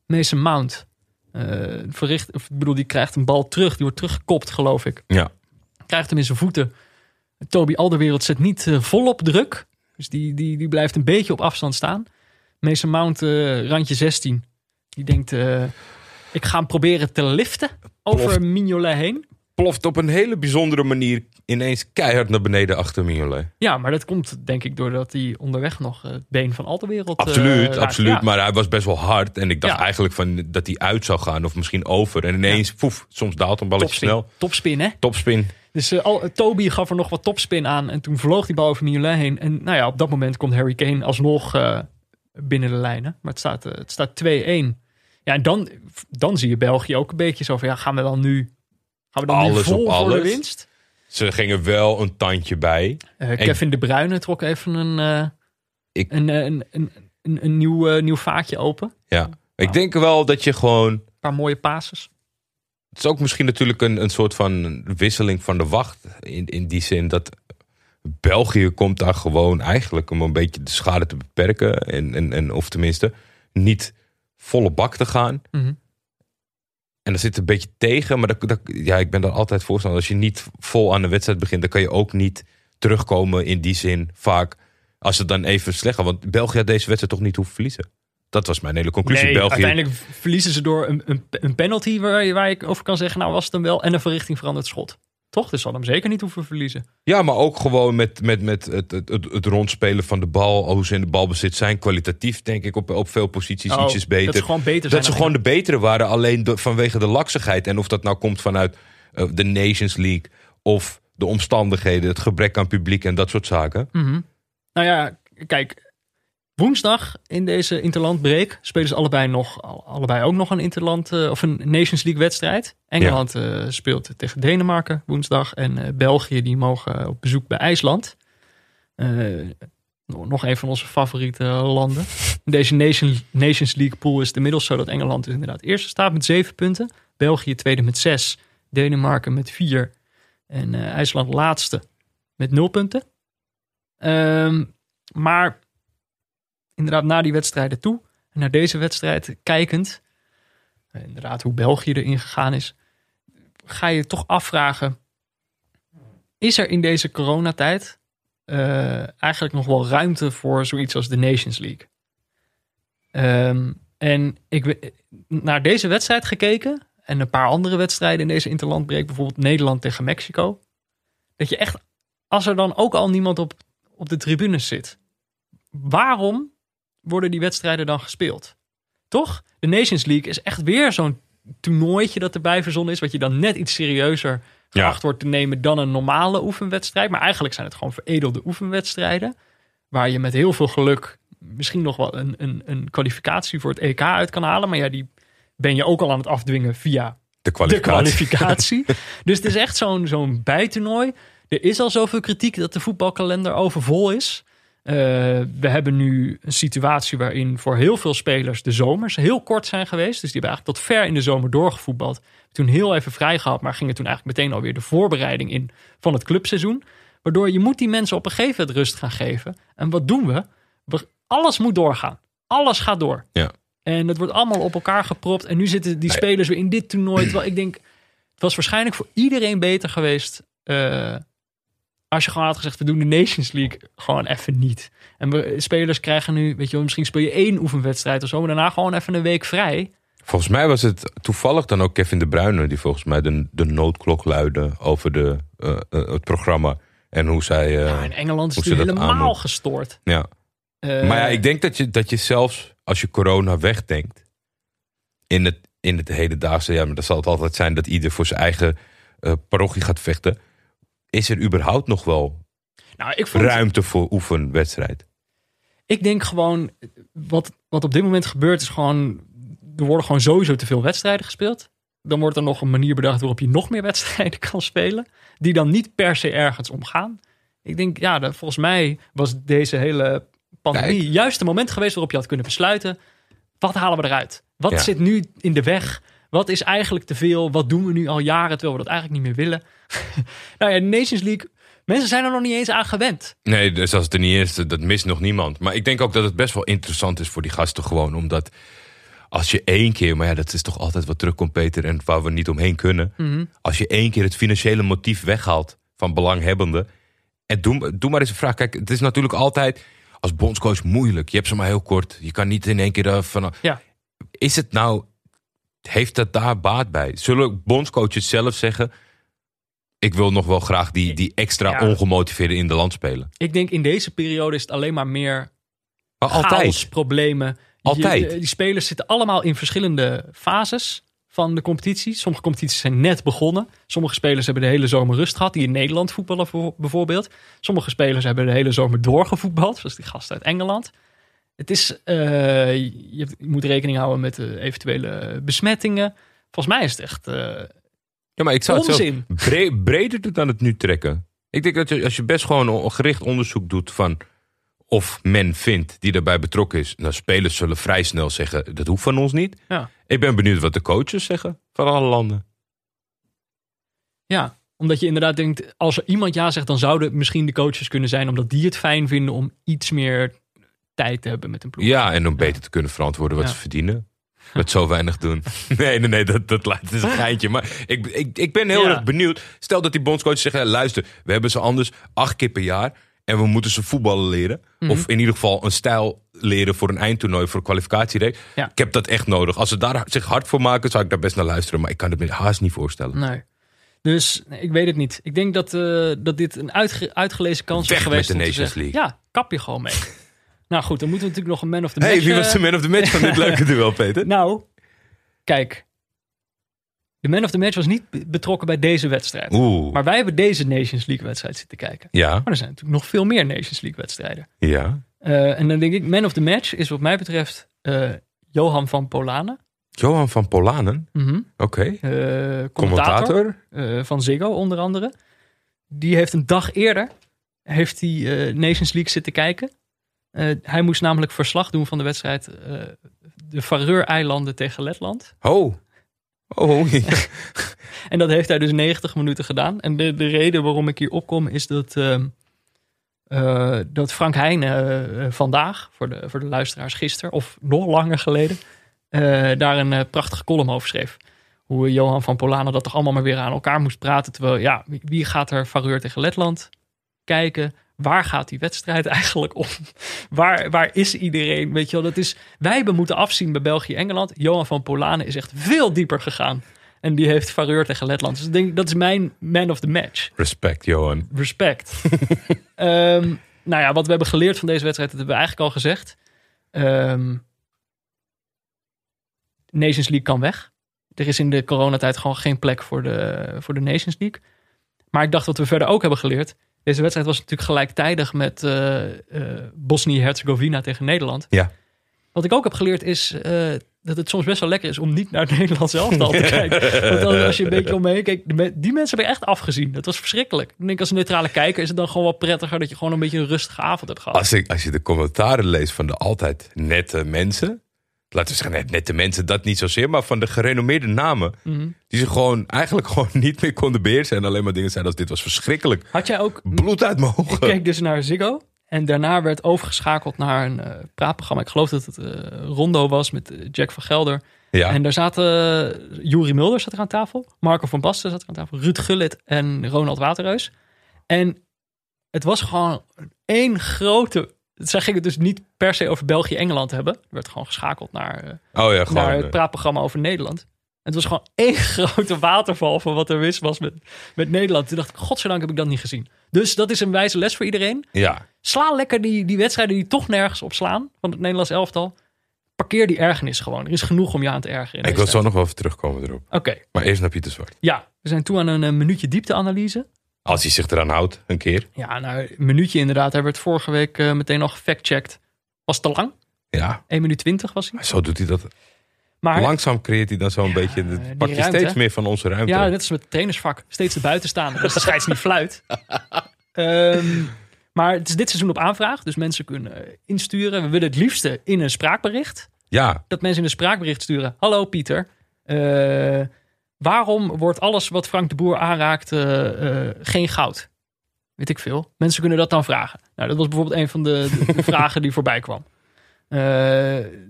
Mason Mount. eh, verricht, of, ik bedoel, die krijgt een bal terug. Die wordt teruggekopt, geloof ik. ja, Krijgt hem in zijn voeten. Toby Alderwereld zet niet eh, volop druk. Dus die, die, die blijft een beetje op afstand staan. Mason Mount, randje 16. Die denkt, ik ga hem proberen te liften. Over. Mignolet heen. Ploft op een hele bijzondere manier ineens keihard naar beneden achter Mignolet. Ja, maar dat komt denk ik doordat hij onderweg nog eh, het been van Alderwereld... eh, Absoluut, raakt. absoluut. Ja. Maar hij was best wel hard. En ik dacht Ja. eigenlijk van, dat hij uit zou gaan of misschien over. En ineens, poef, soms daalt een balletje Topspin. snel. Topspin, hè? Topspin. Dus eh, al, Toby gaf er nog wat topspin aan. En toen vloog die bal over Mignolet heen. En nou ja, op dat moment komt Harry Kane alsnog eh, binnen de lijnen. Maar het staat, eh, het staat 2-1. Ja, en dan, dan zie je België ook een beetje zo van... Ja, gaan we dan nu, gaan we dan nu Alles vol op voor de alles. winst? Ze gingen wel een tandje bij. Eh, Kevin De Bruyne trok even een, eh, Ik- een, eh, een, een, een, een nieuw, nieuw vaatje open. Ja. Ik denk wel dat je gewoon. Een paar mooie passes. Het is ook misschien natuurlijk een, een soort van wisseling van de wacht. In, in die zin dat België komt daar gewoon eigenlijk om een beetje de schade te beperken. En, en, en of tenminste niet volle bak te gaan. Mhm. En dat zit een beetje tegen. Maar dat, dat, ja, ik ben daar altijd voorstander. Als je niet vol aan de wedstrijd begint, dan kan je ook niet terugkomen in die zin vaak. Als het dan even slecht gaat. Want België had deze wedstrijd toch niet hoeven verliezen. Dat was mijn hele conclusie. Nee, België, uiteindelijk verliezen ze door een, een, een penalty waar, waar ik over kan zeggen, nou was het hem wel. En een verrichting veranderd schot. Toch? Dus zal hem zeker niet hoeven verliezen. Ja, maar ook gewoon met, met, met het, het, het, het rondspelen van de bal. Hoe ze in de balbezit zijn. Kwalitatief denk ik op, op veel posities Oh, ietsjes beter. Dat ze gewoon beter zijn. Dat ze gewoon de betere waren. Alleen vanwege de laksigheid. En of dat nou komt vanuit eh, de Nations League. Of de omstandigheden. Het gebrek aan publiek en dat soort zaken. Mhm. Nou ja, kijk. Woensdag in deze interlandbreak spelen ze allebei, nog, al- allebei ook nog een interland eh, of een Nations League wedstrijd. Engeland eh, speelt tegen Denemarken woensdag en eh, België die mogen op bezoek bij IJsland. Nog een van onze favoriete landen. In deze Nation, Nations League pool is het inmiddels zo dat Engeland dus inderdaad eerste staat met zeven punten. België tweede met zes. Denemarken met vier. En IJsland laatste met nul punten. Ehm, maar inderdaad, na die wedstrijden toe en naar deze wedstrijd kijkend, eh, inderdaad, hoe België erin gegaan is, ga je toch afvragen: is er in deze coronatijd eh, eigenlijk nog wel ruimte voor zoiets als de Nations League? Ehm, en ik naar deze wedstrijd gekeken en een paar andere wedstrijden in deze interlandbreek, bijvoorbeeld Nederland tegen Mexico, dat je echt, als er dan ook al niemand op, op de tribunes zit, waarom worden die wedstrijden dan gespeeld? Toch? De Nations League is echt weer zo'n toernooitje dat erbij verzonnen is, wat je dan net iets serieuzer Ja. geacht wordt te nemen dan een normale oefenwedstrijd. Maar eigenlijk zijn het gewoon veredelde oefenwedstrijden, waar je met heel veel geluk misschien nog wel een, een, een kwalificatie voor het EK uit kan halen. Maar ja, die ben je ook al aan het afdwingen via De de kwalificatie. kwalificatie. dus het is echt zo'n zo'n bijtoernooi. Er is al zoveel kritiek dat de voetbalkalender overvol is. Eh, we hebben nu een situatie waarin voor heel veel spelers de zomers heel kort zijn geweest. Dus die hebben eigenlijk tot ver in de zomer doorgevoetbald. Toen heel even vrij gehad, maar gingen toen eigenlijk meteen alweer de voorbereiding in van het clubseizoen. Waardoor je moet die mensen op een gegeven moment rust gaan geven. En wat doen we? we alles moet doorgaan. Alles gaat door. Ja. En dat wordt allemaal op elkaar gepropt. En nu zitten die spelers weer in dit toernooi. Terwijl ik denk, het was waarschijnlijk voor iedereen beter geweest. eh, als je gewoon had gezegd, we doen de Nations League gewoon even niet. En we, spelers krijgen nu, weet je wel, misschien speel je één oefenwedstrijd of zo. Maar daarna gewoon even een week vrij. Volgens mij was het toevallig dan ook Kevin de Bruyne... die volgens mij de, de noodklok luidde over de, eh, eh, het programma. En hoe zij... eh, ja, in Engeland is het helemaal gestoord. ja. Maar ja, ik denk dat je, dat je zelfs als je corona wegdenkt... in het, in het hedendaagse... ja, maar dat zal het altijd zijn dat ieder voor zijn eigen parochie gaat vechten... is er überhaupt nog wel nou, ik vond, ruimte voor oefenwedstrijd? Ik denk gewoon, wat, wat op dit moment gebeurt is gewoon, er worden gewoon sowieso te veel wedstrijden gespeeld. Dan wordt er nog een manier bedacht waarop je nog meer wedstrijden kan spelen. Die dan niet per se ergens omgaan. Ik denk, ja, dat, volgens mij was deze hele pandemie Kijk. juist het moment geweest waarop je had kunnen besluiten. Wat halen we eruit? Wat Ja. zit nu in de weg? Wat is eigenlijk te veel? Wat doen we nu al jaren terwijl we dat eigenlijk niet meer willen? nou ja, Nations League, mensen zijn er nog niet eens aan gewend. Nee, dus als het er niet is, dat mist nog niemand. Maar ik denk ook dat het best wel interessant is voor die gasten gewoon. Omdat als je één keer, maar ja, dat is toch altijd wat terugkomt, Peter, en waar we niet omheen kunnen. Mhm. Als je één keer het financiële motief weghaalt van belanghebbenden. En doe, doe maar eens een vraag. Kijk, het is natuurlijk altijd als bondscoach moeilijk. Je hebt ze maar heel kort. Je kan niet in één keer er van. Ja. Is het nou, heeft dat daar baat bij? Zullen bondscoaches zelf zeggen. Ik wil nog wel graag die, die extra Ja. ongemotiveerde in de land spelen. Ik denk in deze periode is het alleen maar meer Maar altijd. problemen. Altijd. Je- die spelers zitten allemaal in verschillende fases van de competitie. Sommige competities zijn net begonnen. Sommige spelers hebben de hele zomer rust gehad. Die in Nederland voetballen voor- bijvoorbeeld. Sommige spelers hebben de hele zomer doorgevoetbald. Zoals die gasten uit Engeland. Het is, eh, je, moet rekening houden met eh, eventuele besmettingen. Volgens mij is het echt eh, Ja, maar ik zou het zelf onzin. bre- breder dan het nu trekken. Ik denk dat je, als je best gewoon een gericht onderzoek doet van of men vindt die daarbij betrokken is. Nou, spelers zullen vrij snel zeggen, dat hoeft van ons niet. Ja. Ik ben benieuwd wat de coaches zeggen van alle landen. Ja, omdat je inderdaad denkt, als er iemand ja zegt, dan zouden misschien de coaches kunnen zijn, omdat die het fijn vinden om iets meer tijd te hebben met een ploeg. Ja, en om beter te kunnen verantwoorden wat Ja. ze verdienen. Met zo weinig doen. Nee, nee, nee, dat, dat het is een geintje. Maar ik, ik, ik ben heel Ja. erg benieuwd. Stel dat die bondscoaches zeggen, luister, we hebben ze anders acht keer per jaar. En we moeten ze voetballen leren. Mhm. Of in ieder geval een stijl leren voor een eindtoernooi, voor een kwalificatiereek. Ja. Ik heb dat echt nodig. Als ze daar zich hard voor maken, zou ik daar best naar luisteren. Maar ik kan het me haast niet voorstellen. Nee. Dus nee, ik weet het niet. Ik denk dat, eh, dat dit een uitge- uitgelezen kans Weg is geweest. met de Nations zeggen, Ja, kap je gewoon mee. nou goed, dan moeten we natuurlijk nog een man of the hey, match. wie was eh, de man of the match van dit leuke duel, Peter? Nou, kijk. De man of the match was niet be- betrokken bij deze wedstrijd. Oeh, Maar wij hebben deze Nations League wedstrijd zitten kijken. ja, Maar er zijn natuurlijk nog veel meer Nations League wedstrijden. ja. Eh, en dan denk ik, man of the match is wat mij betreft eh, Johan van Polanen. Johan van Polanen, Mhm. oké. Commentator Commentator. van Ziggo onder andere. Die heeft een dag eerder heeft eh, Nations League zitten kijken. Eh, hij moest namelijk verslag doen van de wedstrijd eh, de Faroe-eilanden tegen Letland. Oh. Oh, En dat heeft hij dus 90 minuten gedaan. En de, de reden waarom ik hier opkom is dat, eh, dat Frank Heijn eh, vandaag, voor de, voor de luisteraars gisteren, of nog langer geleden, daar een prachtige column over schreef. Hoe Johan van Polanen dat toch allemaal maar weer aan elkaar moest praten. Terwijl, ja, wie- wie gaat er Faroe tegen Letland kijken? Waar gaat die wedstrijd eigenlijk om? Waar, waar is iedereen? Weet je wel, dat is, wij hebben moeten afzien bij België-Engeland. Johan van Polanen is echt veel dieper gegaan. En die heeft Faroe tegen Letland. Dus ik denk, dat is mijn man of the match. respect, Johan. Respect. Ehm, nou ja, wat we hebben geleerd van deze wedstrijd, dat hebben we eigenlijk al gezegd. Ehm, Nations League kan weg. Er is in de coronatijd gewoon geen plek voor de, voor de Nations League. Maar ik dacht wat we verder ook hebben geleerd. Deze wedstrijd was natuurlijk gelijktijdig met eh eh, Bosnië-Herzegovina tegen Nederland. Ja. Wat ik ook heb geleerd is eh, dat het soms best wel lekker is om niet naar het Nederlands elftal te kijken. Want als, als je een beetje omheen kijkt, die mensen hebben echt afgezien. Dat was verschrikkelijk. Ik denk als neutrale kijker is het dan gewoon wel prettiger dat je gewoon een beetje een rustige avond hebt gehad. Als, ik, als je de commentaren leest van de altijd nette mensen. Laten we zeggen, net, nette mensen, dat niet zozeer. Maar van de gerenommeerde namen. Mhm. Die zich gewoon eigenlijk gewoon niet meer konden beheersen. En alleen maar dingen zeiden als dit was verschrikkelijk. Had jij ook Bloed uit mijn ogen. Ik keek dus naar Ziggo. En daarna werd overgeschakeld naar een eh, praatprogramma. Ik geloof dat het eh, Rondo was met eh, Jack van Gelder. Ja, En daar zaten uh, Juri Mulder zat er aan tafel. Marco van Basten zat er aan tafel. Ruud Gullit en Ronald Waterreus. En het was gewoon één grote... Zij gingen het dus niet per se over België-Engeland hebben. Er werd gewoon geschakeld naar, eh, oh ja, gewoon. naar het eh, praatprogramma over Nederland. Het was gewoon één grote waterval van wat er mis was met, met Nederland. Toen dacht ik, godzijdank heb ik dat niet gezien. Dus dat is een wijze les voor iedereen. ja, Sla lekker die, die wedstrijden die toch nergens op slaan van het Nederlands elftal. Parkeer die ergernis gewoon. Er is genoeg om je aan te ergeren. ik wil zo nog wel even terugkomen erop. Oké, Maar eerst naar Pieter Zwart. ja. We zijn toe aan een, eh, minuutje diepteanalyse. Als hij zich eraan houdt, een keer. Ja, nou, een minuutje inderdaad. Hebben we het vorige week eh, meteen al gefactcheckt. Was te lang. Ja, 1 minuut 20 was hij. zo doet hij dat. Maar Langzaam creëert hij dan zo'n Ja, beetje. pakt je ruimte. steeds meer van onze ruimte. Ja, net als met het trainersvak. Steeds de buiten staan. Dus de scheids niet fluit. Ehm, maar het is dit seizoen op aanvraag. Dus mensen kunnen insturen. We willen het liefste in een spraakbericht. ja, Dat mensen in een spraakbericht sturen. Hallo Pieter. Eh, waarom wordt alles wat Frank de Boer aanraakt eh, eh, geen goud? Weet ik veel. Mensen kunnen dat dan vragen. Nou, dat was bijvoorbeeld een van de, de- de vragen die voorbij kwam. Eh,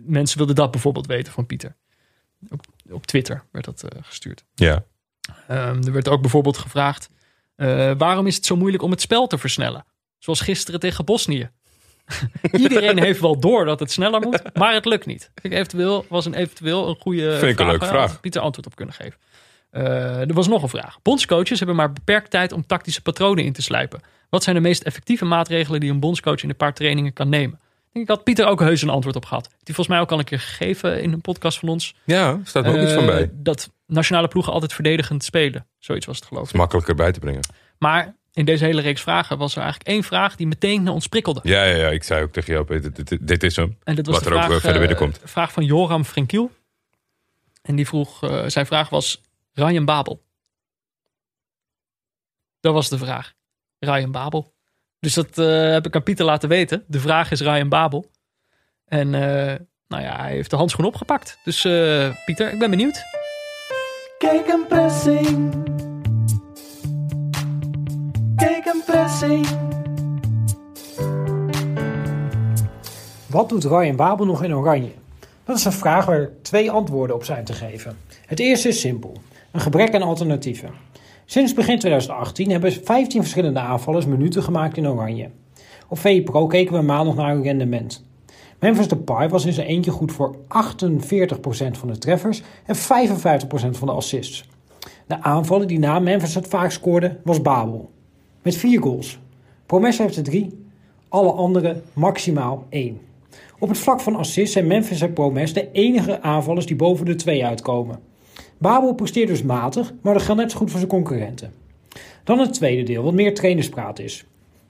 mensen wilden dat bijvoorbeeld weten van Pieter. Op, op Twitter werd dat gestuurd. ja. Ehm, er werd ook bijvoorbeeld gevraagd: waarom is het zo moeilijk om het spel te versnellen? Zoals gisteren tegen Bosnië. Iedereen heeft wel door dat het sneller moet, maar het lukt niet. Ik eventueel was een eventueel een goede Vind ik een leuke vraag. Pieter antwoord op kunnen geven. Eh, er was nog een vraag. Bondscoaches hebben maar beperkt tijd om tactische patronen in te slijpen. Wat zijn de meest effectieve maatregelen die een bondscoach in een paar trainingen kan nemen? Ik had Pieter ook heus een antwoord op gehad. Die volgens mij ook al een keer gegeven in een podcast van ons. ja staat er ook iets van Eh, bij. Dat nationale ploegen altijd verdedigend spelen. Zoiets was het geloof is ik. makkelijker bij te brengen. Maar in deze hele reeks vragen was er eigenlijk één vraag die meteen naar ons prikkelde. Ja, ja, ja, ik zei ook tegen jou, Peter, dit, dit is hem. En dat was Wat de er ook vraag, verder eh, binnenkomt. vraag van Joram Frenkiel. En die vroeg, zijn vraag was Ryan Babel. Dat was de vraag. Ryan Babel. Dus dat eh, heb ik aan Pieter laten weten. De vraag is Ryan Babel. En eh, nou ja, hij heeft de handschoen opgepakt. Dus eh, Pieter, ik ben benieuwd. Kijk een pressing. Kijk een pressing. Wat doet Ryan Babel nog in Oranje? Dat is een vraag waar twee antwoorden op zijn te geven. Het eerste is simpel: een gebrek aan alternatieven. Sinds begin 2018 hebben 15 verschillende aanvallers minuten gemaakt in Oranje. Op VPRO keken we maandag naar hun rendement. Memphis Depay was in zijn eentje goed voor 48% van de treffers en 55% van de assists. De aanvaller die na Memphis het vaak scoorde was Babel. Met vier goals. Promes heeft er drie, alle anderen maximaal één. Op het vlak van assists zijn Memphis en Promes de enige aanvallers die boven de twee uitkomen. Babel presteert dus matig, maar dat geldt net zo goed voor zijn concurrenten. Dan het tweede deel, wat meer trainerspraat is.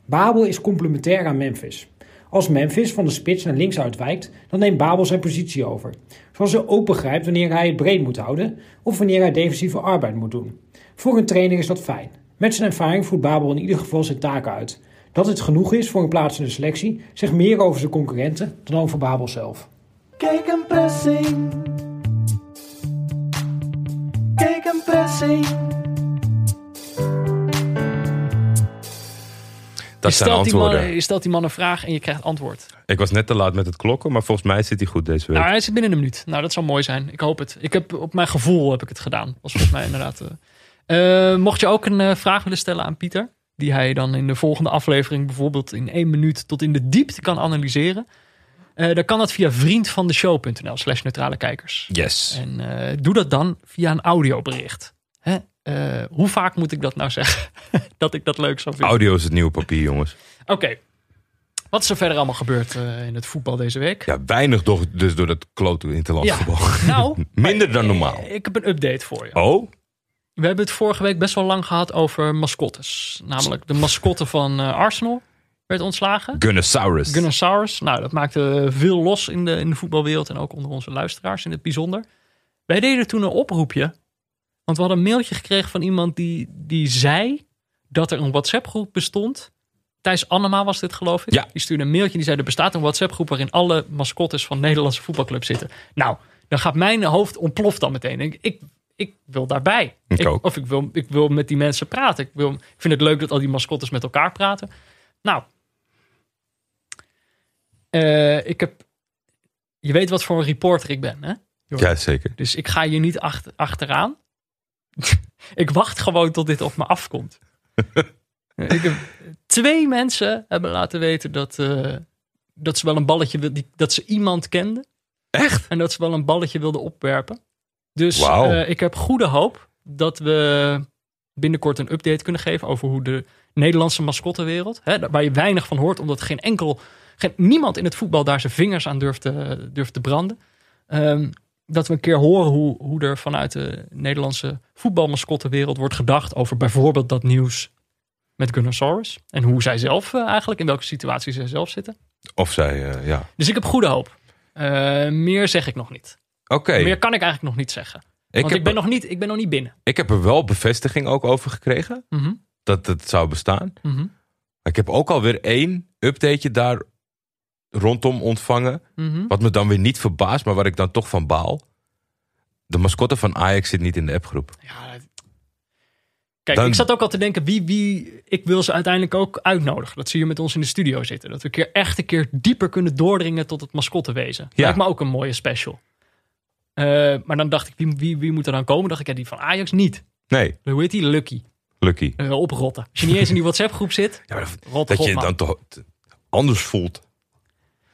Babel is complementair aan Memphis. Als Memphis van de spits naar links uitwijkt, dan neemt Babel zijn positie over. Zoals hij ook begrijpt wanneer hij het breed moet houden of wanneer hij defensieve arbeid moet doen. Voor een trainer is dat fijn. Met zijn ervaring voert Babel in ieder geval zijn taken uit. Dat het genoeg is voor een plaats in de selectie zegt meer over zijn concurrenten dan over Babel zelf. Kijk een pressing. Kijk een pressing. Dat je, zijn stelt die man, antwoorden. je stelt die man een vraag en je krijgt antwoord. Ik was net te laat met het klokken, maar volgens mij zit hij goed deze week. Nou, hij zit binnen een minuut. Nou, dat zou mooi zijn. Ik hoop het. Ik heb op mijn gevoel heb ik het gedaan. Was volgens mij inderdaad. eh. Eh, mocht je ook een eh, vraag willen stellen aan Pieter, die hij dan in de volgende aflevering bijvoorbeeld in één minuut tot in de diepte kan analyseren, eh, dan kan dat via vriendvandeshow.nl slash neutrale kijkers. Yes. En eh, doe dat dan via een audiobericht. Hè? Eh, hoe vaak moet ik dat nou zeggen? dat ik dat leuk zou vinden. Audio is het nieuwe papier, jongens. Oké. Wat is er verder allemaal gebeurd in het voetbal deze week? Ja, weinig doch, dus door dat klote interlands Ja. Nou, Minder dan normaal. ik heb een update voor je. Oh? We hebben het vorige week best wel lang gehad over mascottes. Namelijk de mascotte van Arsenal werd ontslagen. Gunnosaurus. Gunnosaurus. Nou, dat maakte veel los in de, in de voetbalwereld en ook onder onze luisteraars in het bijzonder. Wij deden toen een oproepje. Want we hadden een mailtje gekregen van iemand die, die zei dat er een WhatsApp-groep bestond. Thijs Annema was dit, geloof ik. Ja. Die stuurde een mailtje die zei: er bestaat een WhatsApp-groep waarin alle mascottes van Nederlandse voetbalclubs zitten. Nou, dan gaat mijn hoofd ontploft dan meteen. Ik, ik, ik wil daarbij. Ik ook. Of ik wil, ik wil met die mensen praten. Ik, wil, ik vind het leuk dat al die mascottes met elkaar praten. Nou, eh, ik heb. Je weet wat voor een reporter ik ben, hè? Ja, zeker. Dus ik ga hier niet achter, achteraan. ik wacht gewoon tot dit op me afkomt. ik heb, twee mensen hebben laten weten dat, eh, dat ze wel een balletje wil- die, dat ze iemand kenden. Echt? En dat ze wel een balletje wilden opwerpen. Dus eh, ik heb goede hoop dat we binnenkort een update kunnen geven over hoe de Nederlandse mascottenwereld, hè, waar je weinig van hoort, omdat geen enkel, geen, niemand in het voetbal daar zijn vingers aan durft te, durft te branden. Ehm, dat we een keer horen hoe, hoe er vanuit de Nederlandse voetbalmascottenwereld wordt gedacht over bijvoorbeeld dat nieuws met Gunnosaurus. En hoe zij zelf eh, eigenlijk, in welke situatie zij zelf zitten. Of zij, eh, ja. Dus ik heb goede hoop. Eh, meer zeg ik nog niet. Oké. Meer kan ik eigenlijk nog niet zeggen. Ik, Want ik ben, nog niet, ik ben nog niet binnen. ik heb er wel bevestiging ook over gekregen. Mhm, Dat het zou bestaan. mhm. Ik heb ook alweer één updateje daar rondom ontvangen. Mhm. Wat me dan weer niet verbaast, maar waar ik dan toch van baal. De mascotte van Ajax zit niet in de appgroep. Ja, dat- Kijk, Dan- ik zat ook al te denken, wie, wie, ik wil ze uiteindelijk ook uitnodigen. Dat ze hier met ons in de studio zitten. Dat we een keer echt een keer dieper kunnen doordringen tot het mascottewezen. Ja. Lijkt me ook een mooie special. Eh, maar dan dacht ik, wie, wie, wie moet er dan komen? dacht ik, ja, die van Ajax niet. Nee, Hoe heet die? Lucky. lucky. Eh, oprotten. Als je niet eens in die WhatsApp groep zit, Ja, dat, rot dat op, je man. dan toch anders voelt.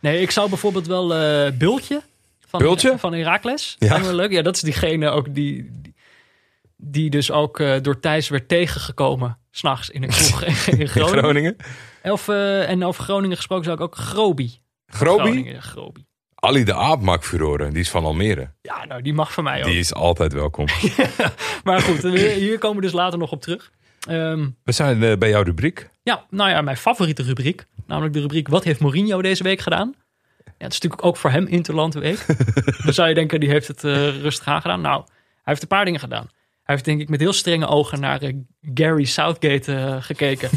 Nee, ik zou bijvoorbeeld wel eh Bultje van, Bultje? van Herakles. Ja. Leuk. Ja, dat is diegene ook die, die, dus ook eh, door Thijs werd tegengekomen. S'nachts in een kroeg in In Groningen. Groningen. Of, eh, en over Groningen gesproken zou ik ook Grobi. Grobi? Grobi. Ali de Aap maakt furoren. Die is van Almere. Ja, nou, die mag van mij ook. Die is altijd welkom. Maar goed, hier, hier komen we dus later nog op terug. Ehm, We zijn eh, bij jouw rubriek. ja, nou ja, mijn favoriete rubriek. Namelijk de rubriek Wat heeft Mourinho deze week gedaan? Ja, het is natuurlijk ook voor hem Interland week. Dan zou je denken, die heeft het eh, rustig aangedaan. Nou, hij heeft een paar dingen gedaan. Hij heeft denk ik met heel strenge ogen naar eh, Gary Southgate gekeken.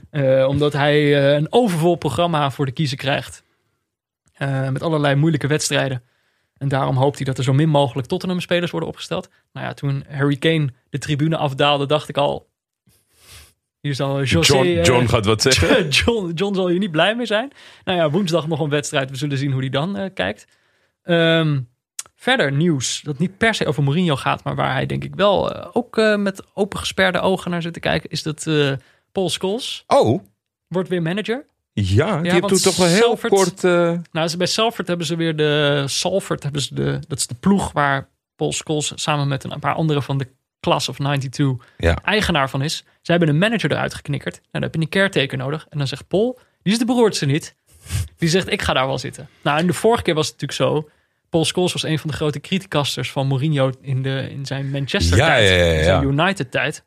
Omdat hij een overvol programma voor de kiezer krijgt. Met allerlei moeilijke wedstrijden. En daarom hoopt hij dat er zo min mogelijk Tottenham-spelers worden opgesteld. Nou ja, toen Harry Kane de tribune afdaalde, dacht ik al... Hier zal José... John, eh, John gaat wat zeggen. John, John zal hier niet blij mee zijn. Nou ja, woensdag nog een wedstrijd. We zullen zien hoe hij dan eh, kijkt. Ehm, verder nieuws dat niet per se over Mourinho gaat, maar waar hij denk ik wel eh, ook met open gesperde ogen naar zit te kijken, is dat Paul Scholes Oh, wordt weer manager. ja, die Ja, heeft want toen toch wel heel Salford- kort... eh, Nou, ze- bij Salford hebben ze weer de Salford, hebben ze de, dat is de ploeg waar Paul Scholes samen met een paar anderen van de Class of 92 Ja. eigenaar van is. Ze hebben een manager eruit geknikkerd. Nou, dan heb je een caretaker nodig. En dan zegt Paul, die is de beroerdste niet. Die zegt, ik ga daar wel zitten. Nou, en de vorige keer was het natuurlijk zo. Paul Scholes was een van de grote criticasters van Mourinho in, de, in zijn Manchester-tijd. Ja, ja, ja, in zijn United-tijd.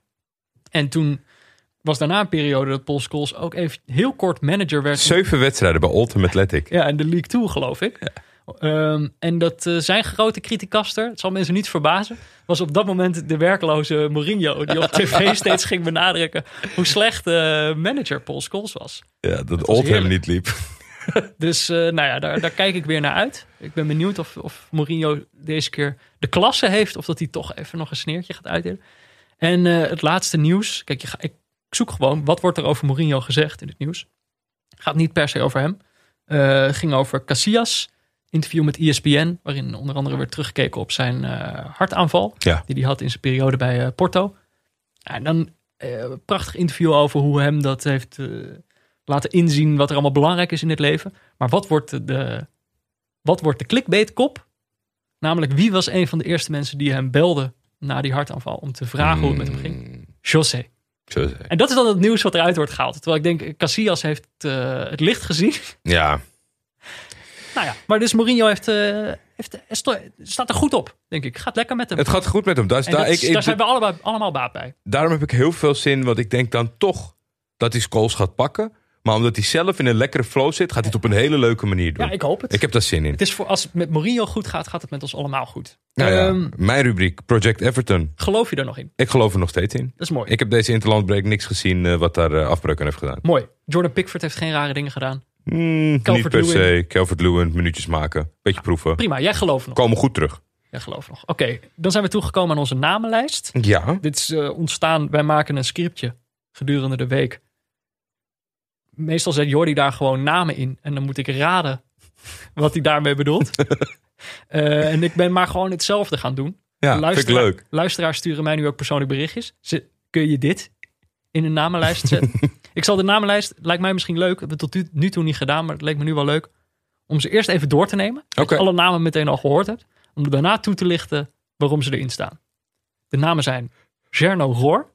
En toen was daarna een periode dat Paul Scholes ook even heel kort manager werd. Zeven wedstrijden bij Oldham Athletic. Ja, in de League 2 geloof ik. Ehm, en dat eh, zijn grote criticaster, het zal mensen niet verbazen, was op dat moment de werkloze Mourinho. Die op tv steeds ging benadrukken hoe slecht eh, manager Paul Scholes was. Ja, dat, Oldham niet liep. Dus eh, nou ja, daar, daar kijk ik weer naar uit. Ik ben benieuwd of, of Mourinho deze keer de klasse heeft. Of dat hij toch even nog een sneertje gaat uitdelen. En het laatste nieuws. Kijk, je ga, ik zoek gewoon wat wordt er over Mourinho gezegd in het nieuws. Gaat niet per se over hem. Ging over Casillas. Interview met ESPN. Waarin onder andere werd teruggekeken op zijn eh, hartaanval. Ja. Die hij had in zijn periode bij eh, Porto. Ja, en dan eh, een prachtig interview over hoe hem dat heeft eh, laten inzien. Wat er allemaal belangrijk is in het leven. Maar wat wordt de, wat wordt de clickbaitkop? Namelijk, wie was een van de eerste mensen die hem belde na die hartaanval? Om te vragen hoe het met hem ging. Mm, José. het. En dat is dan het nieuws wat eruit wordt gehaald. Terwijl ik denk, Casillas heeft eh, het licht gezien. Ja, nou ja, maar dus Mourinho heeft, eh, heeft, sto- staat er goed op, denk ik. Gaat lekker met hem. het gaat goed met hem. Daar, daar, ik, zijn we allebei, allemaal baat bij. daarom heb ik heel veel zin, want ik denk dan toch dat hij Scholes gaat pakken. Maar omdat hij zelf in een lekkere flow zit, gaat hij het op een hele leuke manier doen. Ja, ik hoop het. Ik heb daar zin in. Het is voor, als het met Mourinho goed gaat, gaat het met ons allemaal goed. Nou ja, Ehm, mijn rubriek, Project Everton. geloof je er nog in? Ik geloof er nog steeds in. Dat is mooi. Ik heb deze interlandbreak niks gezien eh, wat daar eh, afbreuk aan heeft gedaan. Mooi. Jordan Pickford heeft geen rare dingen gedaan. Hmm, niet per se. Calvert-Lewin, minuutjes maken. Beetje proeven. Prima, jij gelooft nog. Komen goed terug. Jij gelooft nog. Oké, dan zijn we toegekomen aan onze namenlijst. Ja. Dit is eh, ontstaan, wij maken een scriptje gedurende de week. Meestal zet Jordi daar gewoon namen in. En dan moet ik raden wat hij daarmee bedoelt. Eh, en ik ben maar gewoon hetzelfde gaan doen. Ja, vind ik leuk. Luisteraars sturen mij nu ook persoonlijk berichtjes. Ze, kun je dit in een namenlijst zetten? ik zal de namenlijst, lijkt mij misschien leuk. Hebben we tot nu, toe niet gedaan, maar het leek me nu wel leuk. Om ze eerst even door te nemen. Dat je alle namen meteen al gehoord hebt. Om daarna toe te lichten waarom ze erin staan. De namen zijn Gerno Roor.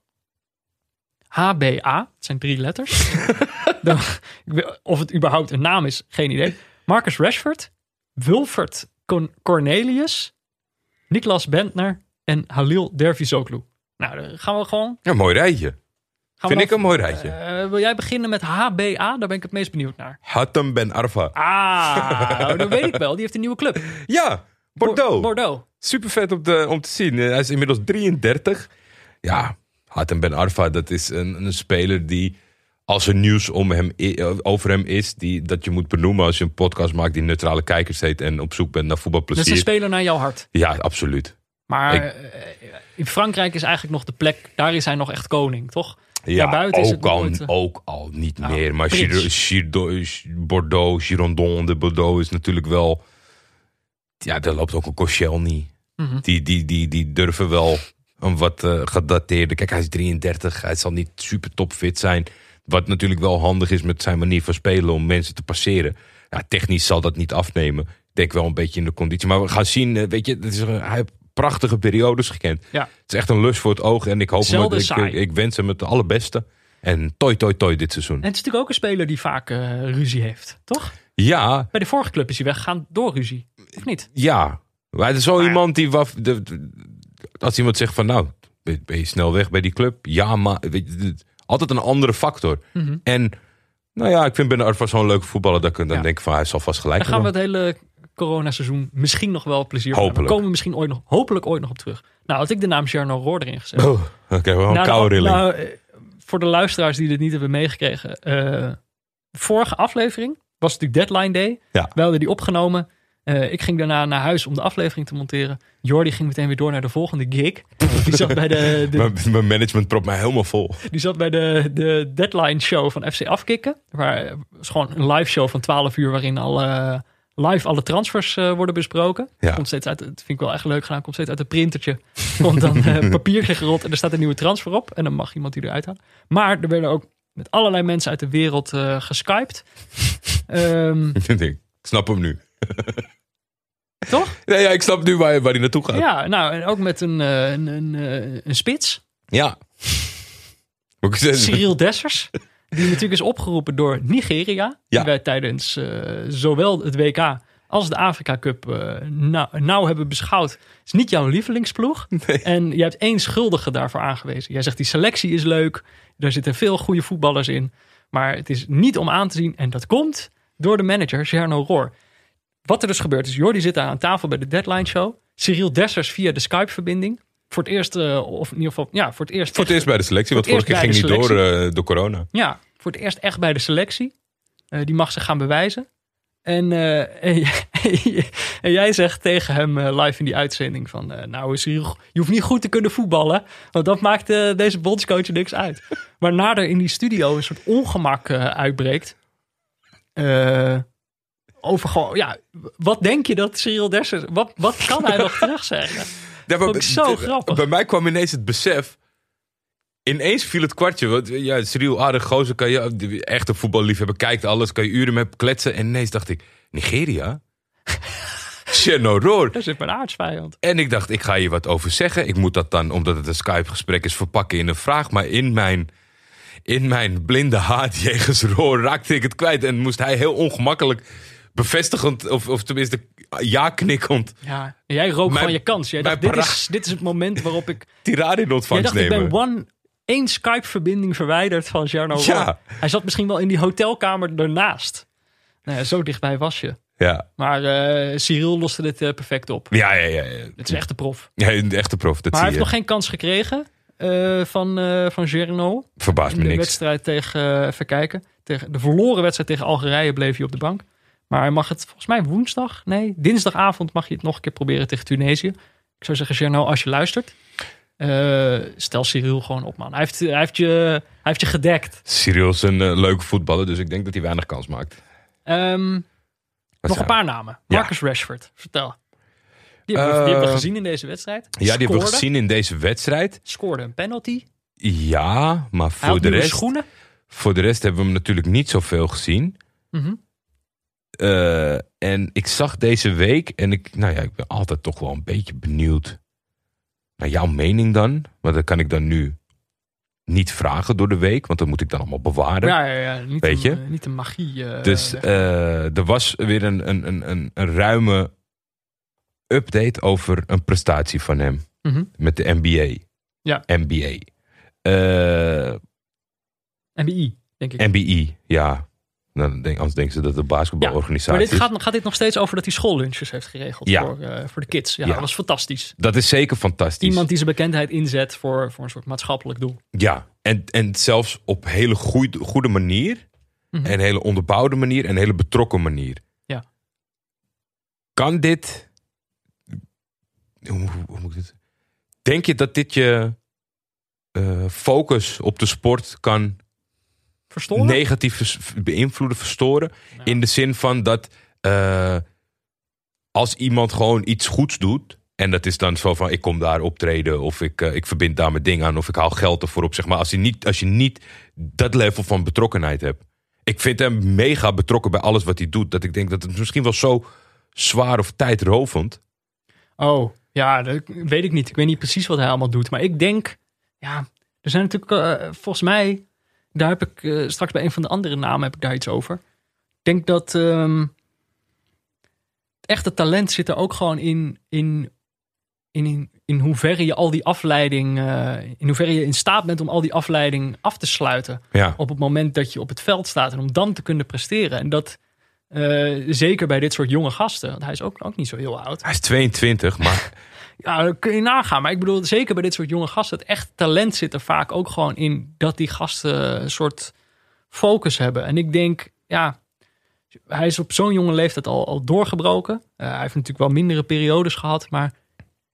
HBA, het zijn drie letters. Of het überhaupt een naam is, geen idee. Marcus Rashford, Wilfert Con- Cornelius, Niklas Bentner en Halil Dervizoglu. Nou, dan gaan we gewoon... Ja, mooi rijtje. Gaan Vind ik een mooi rijtje. Eh, wil jij beginnen met HBA? Daar ben ik het meest benieuwd naar. Hatem Ben Arfa. Ah, dat weet ik wel. Die heeft een nieuwe club. Ja, Bordeaux. Bo- Bordeaux. Super vet om, te, om te zien. Eh, Hij is inmiddels 33. Ja, Hatem Ben Arfa, dat is een, een speler die... Als er nieuws om hem, eh, over hem is, die, dat je moet benoemen als je een podcast maakt die neutrale kijkers heet en op zoek bent naar voetbalplezier. een speler naar jouw hart. Ja, absoluut. Maar Ik- eh, in Frankrijk is eigenlijk nog de plek, daar is hij nog echt koning, toch? Ja, ook, al, eh, ook al niet Nou, meer. Maar. Giro- Girdo- Bordeaux, Girondon de Bordeaux is natuurlijk wel... Ja, daar loopt ook een Koscielny. Mhm. Die, die, die, die durven wel een wat eh, gedateerde... Kijk, hij is 33. Hij zal niet super topfit zijn. Wat natuurlijk wel handig is met zijn manier van spelen om mensen te passeren. Ja, technisch zal dat niet afnemen. Ik denk wel een beetje in de conditie. Maar we gaan zien, eh, weet je, het is, hij prachtige periodes gekend. Ja. Het is echt een lust voor het oog. En ik hoop hem, Zelden ik, ik, ik wens hem het allerbeste. En toi, toi, toi dit seizoen. En het is natuurlijk ook een speler die vaak eh, ruzie heeft, toch? Ja, Bij de vorige club is hij weggegaan door ruzie. Of niet? ja. Maar het is zo Maar- iemand die... waf- de, de- als iemand zegt van nou, ben je snel weg bij die club? Ja, maar je, altijd een andere factor. Mhm. En nou ja, ik vind Ben Arfa zo'n leuke voetballer dat ik dan Ja. denk van hij zal vast gelijk Dan gaan we het hele coronaseizoen misschien nog wel plezier Hopelijk. hebben. Komen we misschien ooit nog, hopelijk ooit nog op terug. Nou, had ik de naam Jarno Roor erin gezet. Oh, oké, wel een Nou, koude rilling. nou, eh, voor de luisteraars die dit niet hebben meegekregen. eh, vorige aflevering was natuurlijk Deadline Day. Ja. We hadden die opgenomen. Eh, ik ging daarna naar huis om de aflevering te monteren. Jordi ging meteen weer door naar de volgende gig. Die zat bij de, de, Mijn, mijn management propt mij helemaal vol. die zat bij de, de Deadline Show van FC Afkikken. Waar het was gewoon een live show van 12 uur waarin alle, live alle transfers eh, worden besproken. Ja. Komt steeds uit, dat vind ik wel echt leuk gedaan. Komt steeds uit een printertje. Komt dan eh, een papiertje gerold en er staat een nieuwe transfer op. En dan mag iemand die eruit halen. Maar er werden ook met allerlei mensen uit de wereld eh geskyped. Ehm, Ik snap hem nu. toch? Ja, ja, ik snap nu waar, waar hij naartoe gaat. Ja, nou en ook met een, eh, een, een, eh, een spits. Ja. Cyril Dessers. Die natuurlijk is opgeroepen door Nigeria. Die wij tijdens eh, zowel het WK als de Afrika Cup eh, nou, nou hebben beschouwd. Het is niet jouw lievelingsploeg. En je hebt één schuldige daarvoor aangewezen. Jij zegt die selectie is leuk. Daar zitten veel goede voetballers in. Maar het is niet om aan te zien. En dat komt door de manager Gerno Roor. Wat er dus gebeurt is, Jordi zit daar aan tafel bij de Deadline Show. Cyril Dessers via de Skype-verbinding. Voor het eerst, eh, of in ieder geval, ja, voor het eerst. Voor het eerst bij de selectie, want vorige keer ging niet door, eh, door corona. Ja, voor het eerst echt bij de selectie. Eh, die mag zich gaan bewijzen. En, en, jij- en jij zegt tegen hem live in die uitzending van... nou, Cyril, je hoeft niet goed te kunnen voetballen. Want dat maakt deze bondscoach niks uit. Waarna er in die studio een soort ongemak uitbreekt. Over gewoon, ja, wat denk je dat Cyril Dessers... Wat, wat kan hij nog terugzeggen? Vond ik zo bij- grappig. Bij mij kwam ineens het besef. Ineens viel het kwartje. Want ja, Cyril aardig gozer kan je de echte voetballiefhebber kijkt alles, kan je uren met kletsen. En ineens dacht ik, Nigeria? Chenoror. Daar zit mijn aardsvijand. En ik dacht, ik ga hier wat over zeggen. Ik moet dat dan, omdat het een Skype-gesprek is, verpakken in een vraag. Maar in mijn, in mijn blinde haat jegens Roor raakte ik het kwijt. En moest hij heel ongemakkelijk bevestigend, of, of tenminste Ja, en jij rook van je kans. Jij dacht, dit is, dit is het moment waarop ik tirade in ontvangst dacht, ik nemen. ben one, één Skype-verbinding verwijderd van Jarno Ja. Hij zat misschien wel in die hotelkamer ernaast. Nou ja, zo dichtbij was je. Ja. Maar eh, Cyril loste dit eh, perfect op. Ja, ja, ja. ja. Het is echt de prof. Ja, een echte prof, dat Maar hij heeft nog geen kans gekregen eh, van, van Gerno. Verbaast In me de niks. wedstrijd tegen, even kijken, tegen de verloren wedstrijd tegen Algerije bleef hij op de bank. Maar hij mag het volgens mij woensdag, nee, dinsdagavond mag je het nog een keer proberen tegen Tunesië. Ik zou zeggen, Gerno, als je luistert, eh, stel Cyril gewoon op, man. Hij heeft, hij heeft, je, hij heeft je gedekt. Cyril is een eh, leuke voetballer, dus ik denk dat hij weinig kans maakt. Ehm, nog een paar namen. Ja. Marcus Rashford, vertel. Die hebben, we, die hebben we Eh, gezien in deze wedstrijd. Ja, die hebben we gezien in deze wedstrijd. Scoorde een penalty. Ja, maar voor de, rest, schoenen. voor de rest hebben we hem natuurlijk niet zoveel gezien. Mhm. Eh, en ik zag deze week, en ik, nou ja, ik ben altijd toch wel een beetje benieuwd naar jouw mening dan. Maar dat kan ik dan nu niet vragen door de week, want dat moet ik dan allemaal bewaren. Ja, ja, ja. Niet, Weet een, je? eh, niet een magie. eh, Dus er was weer een, een, een, een, een ruime update over een prestatie van hem Mhm. met de NBA. Ja. NBA. NBI, denk ik. NBI, ja. Nou, denk, anders denken ze dat het een Maar basketbalorganisatie dit is. gaat, gaat dit nog steeds over dat hij schoollunches heeft geregeld Ja. voor, eh, voor de kids. Ja, Ja. dat was fantastisch. Dat is zeker fantastisch. Iemand die zijn bekendheid inzet voor, voor een soort maatschappelijk doel. Ja, en, en zelfs op hele goede, goede manier. Mhm. En hele onderbouwde manier. En hele betrokken manier. Ja. Kan dit... Hoe, hoe- hoe moet ik dit... Denk je dat dit je eh, focus op de sport kan Verstoren? negatief vers- beïnvloeden, verstoren? In de zin van dat eh, als iemand gewoon iets goeds doet. En dat is dan zo van: ik kom daar optreden. Of ik, eh, ik verbind daar mijn ding aan. Of ik haal geld ervoor op. Zeg maar. als, je niet, als je niet dat level van betrokkenheid hebt. Ik vind hem mega betrokken bij alles wat hij doet. Dat ik denk dat het misschien wel zo zwaar of tijdrovend. Oh, ja, dat weet ik niet. Ik weet niet precies wat hij allemaal doet. Maar ik denk, ja, er zijn natuurlijk, eh, volgens mij, daar heb ik eh, straks bij een van de andere namen heb ik daar iets over. Ik denk dat ehm, het echte talent zit er ook gewoon in, in, in, in, in hoeverre je al die afleiding, eh, in hoeverre je in staat bent om al die afleiding af te sluiten Ja, op het moment dat je op het veld staat en om dan te kunnen presteren. En dat eh, zeker bij dit soort jonge gasten, want hij is ook, ook niet zo heel oud. hij is 22, maar Ja, dat kun je nagaan. Maar ik bedoel, zeker bij dit soort jonge gasten, het echt talent zit er vaak ook gewoon in dat die gasten een soort focus hebben. En ik denk, ja, hij is op zo'n jonge leeftijd al, al doorgebroken. Eh, hij heeft natuurlijk wel mindere periodes gehad, maar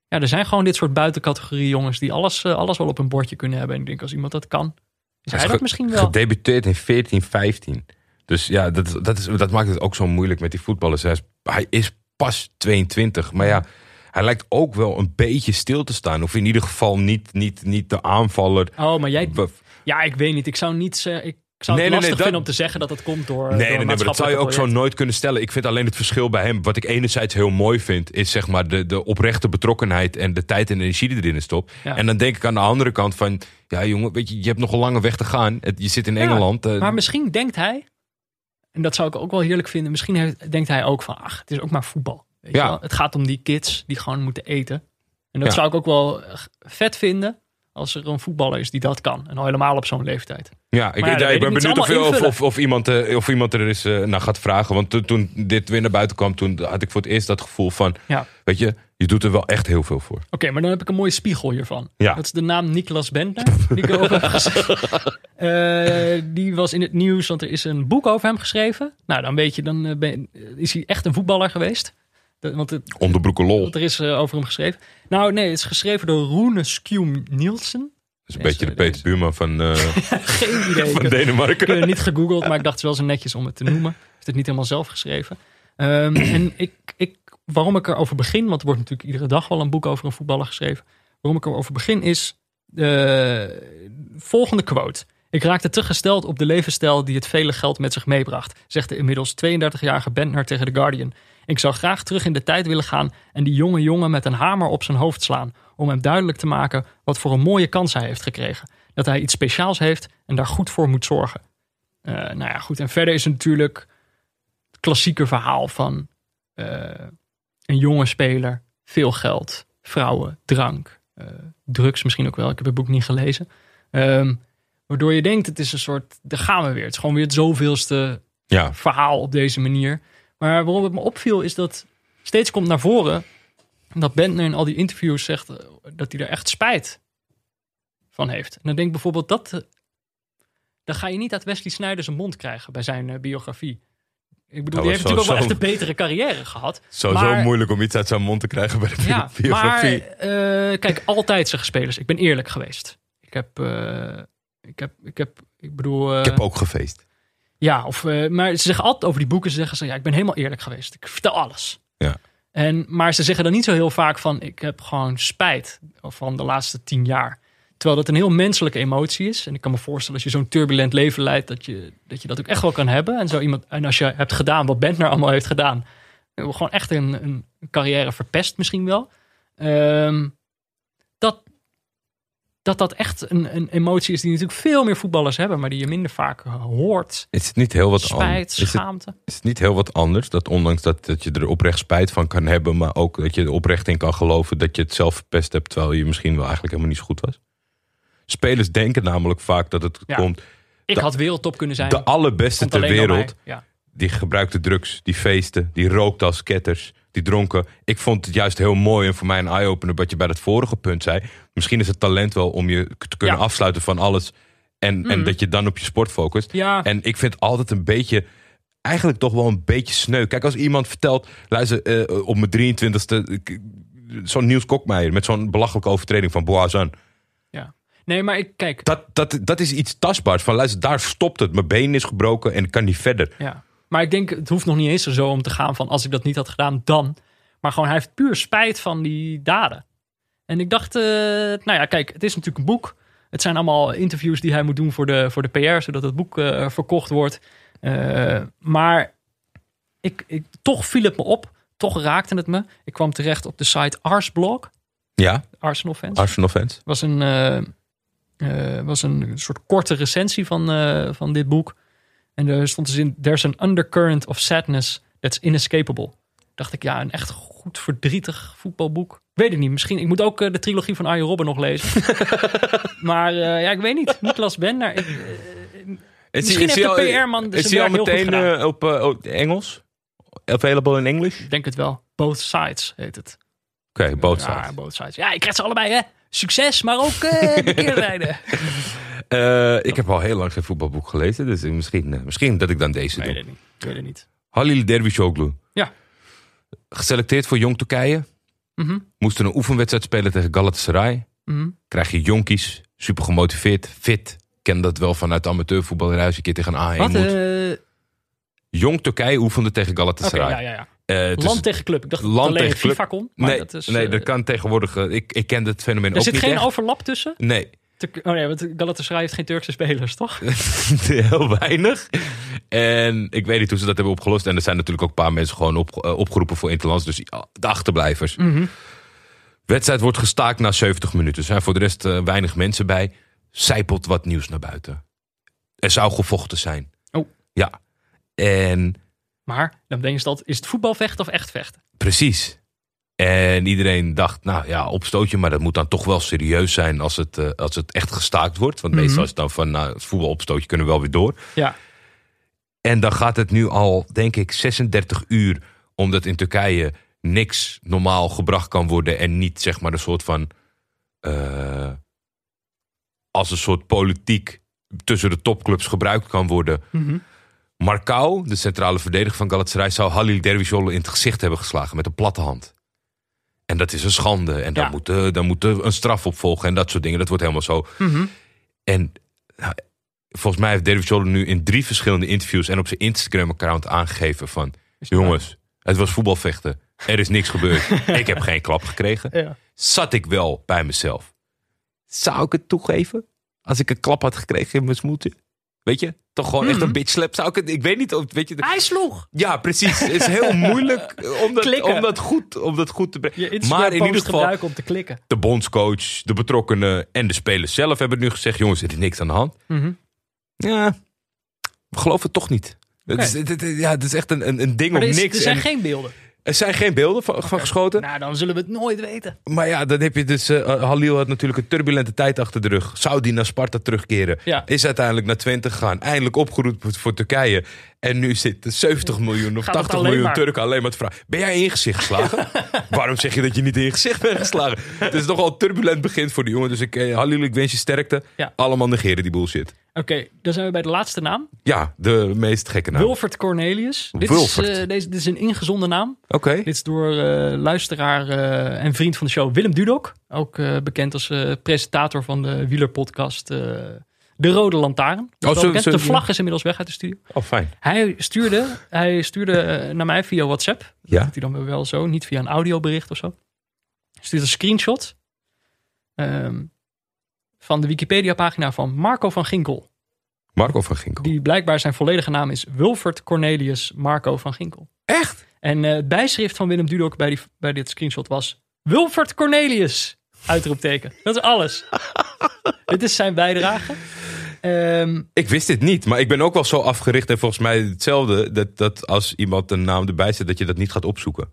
ja, er zijn gewoon dit soort buitencategorie jongens die alles, eh, alles wel op een bordje kunnen hebben. En ik denk, als iemand dat kan, is hij is dat misschien wel. Gedebuteerd in 14, 15. Dus ja, dat, dat, is, dat maakt het ook zo moeilijk met die voetballers. Hij is, hij is pas 22. Maar ja, hij lijkt ook wel een beetje stil te staan. Of in ieder geval niet, niet, niet de aanvaller. Oh, maar jij, ja, ik weet niet. Ik zou niet zeggen, ik zou Nee, het nee, lastig nee, dat- vinden om te zeggen dat het komt door. Nee, door nee, nee, maar dat zou je ook zo nooit kunnen stellen. Ik vind alleen het verschil bij hem. Wat ik enerzijds heel mooi vind, is zeg maar de, de oprechte betrokkenheid en de tijd en energie die erin stopt. Ja. En dan denk ik aan de andere kant van, ja jongen, weet je, je hebt nog een lange weg te gaan. Je zit in Ja, Engeland. eh, Maar misschien denkt hij, en dat zou ik ook wel heerlijk vinden, misschien heeft, denkt hij ook van, ach, het is ook maar voetbal. Weet Ja. je wel? Het gaat om die kids die gewoon moeten eten. En dat Ja. zou ik ook wel eh, vet vinden als er een voetballer is die dat kan. En al helemaal op zo'n leeftijd. Ja, ik, ja, ja, ben benieuwd of, of, of, of, iemand, eh, of iemand er eens eh, naar gaat vragen. Want toen, toen dit weer naar buiten kwam, toen had ik voor het eerst dat gevoel van... Ja. Weet je, je doet er wel echt heel veel voor. Oké, maar dan heb ik een mooie spiegel hiervan. Ja. Dat is de naam Niklas Bentner. Die ik ook heb. Eh, die was in het nieuws, want er is een boek over hem geschreven. Nou, dan weet je, dan ben- is hij echt een voetballer geweest. De- want het, Onderbroeken lol. want er is eh, over hem geschreven. Nou, nee, het is geschreven door Rune Skjum Nielsen. Dat is een beetje de Peter. Buurman van, eh, Geen idee. van Denemarken. Ik heb het niet gegoogeld, maar ik dacht het is wel zo netjes om het te noemen. Heeft het niet helemaal zelf geschreven. Ehm, en ik, ik, waarom ik erover begin, want er wordt natuurlijk iedere dag wel een boek over een voetballer geschreven. Waarom ik erover begin is de volgende quote. Ik raakte te gesteld op de levensstijl die het vele geld met zich meebracht, zegt de inmiddels 32-jarige Bentner tegen The Guardian. Ik zou graag terug in de tijd willen gaan en die jonge jongen met een hamer op zijn hoofd slaan. Om hem duidelijk te maken wat voor een mooie kans hij heeft gekregen. Dat hij iets speciaals heeft en daar goed voor moet zorgen. Eh, nou ja, goed. En verder is het natuurlijk het klassieke verhaal van eh, een jonge speler, veel geld, vrouwen, drank, eh, drugs misschien ook wel. Ik heb het boek niet gelezen. Ehm, waardoor je denkt, het is een soort, daar gaan we weer. Het is gewoon weer het zoveelste Ja, verhaal op deze manier. Maar waarom het me opviel is dat steeds komt naar voren dat Bentner in al die interviews zegt eh, dat hij er echt spijt van heeft. En dan denk ik bijvoorbeeld dat, eh, dan ga je niet uit Wesley Sneijder zijn mond krijgen bij zijn eh, biografie. Ik bedoel, Ja, die heeft maar natuurlijk ook wel zo- echt een betere carrière gehad. sowieso Maar- moeilijk om iets uit zijn mond te krijgen bij de Ja, maar biografie. eh, kijk, altijd zeggen spelers. Ik ben eerlijk geweest. Ik heb, ik heb, ik heb, ik bedoel. ik heb ook gefeest. Ja, of, eh, maar ze zeggen altijd over die boeken, ze zeggen ze, ja, ik ben helemaal eerlijk geweest. Ik vertel alles. Ja. En, maar ze zeggen dan niet zo heel vaak van, ik heb gewoon spijt van de laatste tien jaar. Terwijl dat een heel menselijke emotie is. En ik kan me voorstellen, als je zo'n turbulent leven leidt, dat je, dat je dat ook echt wel kan hebben. En, zo iemand, en als je hebt gedaan wat Bentner allemaal heeft gedaan, gewoon echt een, een carrière verpest misschien wel. Dat, dat dat echt een, een emotie is die natuurlijk veel meer voetballers hebben, maar die je minder vaak hoort. Is het niet heel wat Spijt, anders? Is het, schaamte. is het niet heel wat anders? Dat ondanks dat, dat je er oprecht spijt van kan hebben, maar ook dat je er oprecht in kan geloven dat je het zelf verpest hebt, terwijl je misschien wel eigenlijk helemaal niet zo goed was. Spelers denken namelijk vaak dat het Ja. komt. Ik had wereldtop kunnen zijn. De allerbeste ter wereld. Ja. die gebruikte drugs, die feesten, die rookte als ketters, die dronken. Ik vond het juist heel mooi en voor mij een eye-opener wat je bij dat vorige punt zei. Misschien is het talent wel om je te kunnen Ja. afsluiten van alles en, en Mhm. dat je dan op je sport focust. Ja, En ik vind altijd een beetje, eigenlijk toch wel een beetje sneu. Kijk, als iemand vertelt, luister, eh, op mijn 23ste, ik- zo'n Niels Kokmeijer met zo'n belachelijke overtreding van Boazan. nee, maar ik kijk. Dat, dat, dat is iets tastbaars. Van luister, daar stopt het. Mijn been is gebroken en ik kan niet verder. Ja. Maar ik denk, het hoeft nog niet eens zo om te gaan van als ik dat niet had gedaan, dan. Maar gewoon, hij heeft puur spijt van die daden. En ik dacht, eh, nou ja, kijk, het is natuurlijk een boek. Het zijn allemaal interviews die hij moet doen voor de, voor de PR, zodat het boek eh, verkocht wordt. Eh, maar ik, ik, toch viel het me op. Toch raakte het me. Ik kwam terecht op de site Arsblog, Ja, Arsenal fans. Arsenal fans. was een, was een soort korte recensie van, van dit boek. En er stond dus in: There's an undercurrent of sadness that's inescapable. Dacht ik, ja, een echt goed verdrietig voetbalboek. Ik weet het niet. Misschien, ik moet ook eh, de trilogie van Arjen Robben nog lezen. maar eh, ja, ik weet niet. Niklas Bender. Ik, eh, Misschien heeft de PR-man dus Is hij al meteen op, op Engels? Available in English? Ik denk het wel. Both Sides heet het. Oké, both sides. Ja, both sides. Ja, ik krijg ze allebei, hè. Succes, maar ook eh de keerzijde. Eh, ik heb al heel lang geen voetbalboek gelezen, dus misschien, eh, misschien dat ik dan deze weet doe. niet. Ik weet het niet. Halil Dervishoglu. Ja. Geselecteerd voor Jong Turkije. Mhm. Moesten een oefenwedstrijd spelen tegen Galatasaray. Mhm. Krijg je jonkies, super gemotiveerd, fit. Ken dat wel vanuit amateurvoetballerij als je een keer tegen een A1 Wat? moet. eh, Jong Turkije oefende tegen Galatasaray. ja, ja, ja. Land tegen club. Ik dacht Land alleen tegen club. FIFA kon. Maar nee, dat is, nee, dat kan tegenwoordig. ik, ik ken het fenomeen Er ook zit niet geen echt. overlap tussen? Nee, Oh nee, want Galatasaray heeft geen Turkse spelers, toch? heel weinig. En ik weet niet hoe ze dat hebben opgelost. En er zijn natuurlijk ook een paar mensen gewoon op, eh, opgeroepen voor Interlands. Dus de achterblijvers. Mhm. Wedstrijd wordt gestaakt na 70 minuten. Er zijn voor de rest eh, weinig mensen bij. Zijpelt wat nieuws naar buiten. Er zou gevochten zijn. Oh. Ja. En Maar dan denk je dat, is het voetbalvechten of echt vechten? precies. En iedereen dacht, nou ja, opstootje, maar dat moet dan toch wel serieus zijn als het, eh, als het echt gestaakt wordt. Want Mhm. meestal is het dan van, nou, het voetbalopstootje kunnen we wel weer door. Ja. En dan gaat het nu al, denk ik, 36 uur. Omdat in Turkije niks normaal gebracht kan worden. En niet zeg maar een soort van. eh, als een soort politiek tussen de topclubs gebruikt kan worden. Mhm. Marcau, de centrale verdediger van Galatasaray, zou Halil Dervishoglu in het gezicht hebben geslagen met een platte hand. En dat is een schande. En daar Ja. moet, daar moet een straf op volgen en dat soort dingen. Dat wordt helemaal zo. Mhm. En nou, volgens mij heeft Dervishoglu nu in drie verschillende interviews en op zijn Instagram-account aangegeven van... Jongens, het was voetbalvechten. Er is niks gebeurd. ik heb geen klap gekregen. Ja. Zat ik wel bij mezelf. Zou ik het toegeven? Als ik een klap had gekregen in mijn smoeltje? Weet je? Toch gewoon echt Mhm. een bitch slap. Zou ik weet niet of... Weet je, Hij sloeg! ja, precies. Het is heel moeilijk om dat, om dat, goed, om dat goed te brengen. Maar in ieder geval, gebruiken om te klikken. de bondscoach, de betrokkenen en de spelers zelf hebben nu gezegd: jongens, er is niks aan de hand. Mhm. Ja, we geloven het toch niet. Het, is, het, het- ja, het is echt een, een, een ding Maar om er, is- niks. er zijn En geen beelden. Er zijn geen beelden van, van geschoten. Nou, dan zullen we het nooit weten. Maar ja, dan heb je dus. eh, Halil had natuurlijk een turbulente tijd achter de rug. Zou die naar Sparta terugkeren? Ja. Is uiteindelijk naar Twente gegaan. Eindelijk opgeroepen voor Turkije. En nu zitten 70 miljoen of Gaat het 80 alleen miljoen maar. Turken alleen maar te vragen. Ben jij in je gezicht geslagen? Waarom zeg je dat je niet in je gezicht bent geslagen? Het is nogal een turbulent begin voor die jongen. Dus ik, eh, Halil, ik wens je sterkte. Ja. Allemaal negeren die bullshit. Oké, dan zijn we bij de laatste naam. Ja, de meest gekke naam. Wilfred Cornelius. Dit. Is, eh, deze, dit is een ingezonden naam. Oké. Dit is door eh, luisteraar eh, en vriend van de show Willem Dudok. Ook bekend als presentator van de wielerpodcast eh, De Rode Lantaarn. Oh, zo- bekend. zo- de vlag is inmiddels weg uit de studio. Oh, fijn. Hij stuurde, hij stuurde eh, naar mij via WhatsApp. Dat Ja. doet hij dan wel zo, niet via een audiobericht of zo. Hij stuurde een screenshot ehm, van de Wikipedia-pagina van Marco van Ginkel. Marco van Ginkel. Die blijkbaar zijn volledige naam is Wilfred Cornelius Marco van Ginkel. Echt? En eh, het bijschrift van Willem Dudok bij, die, bij dit screenshot was... Wilfred Cornelius! Uitroepteken. Dat is alles. dit is zijn bijdrage. Ehm, Ik wist dit niet, maar ik ben ook wel zo afgericht. En volgens mij hetzelfde. Dat, dat als iemand een naam erbij zet, dat je dat niet gaat opzoeken.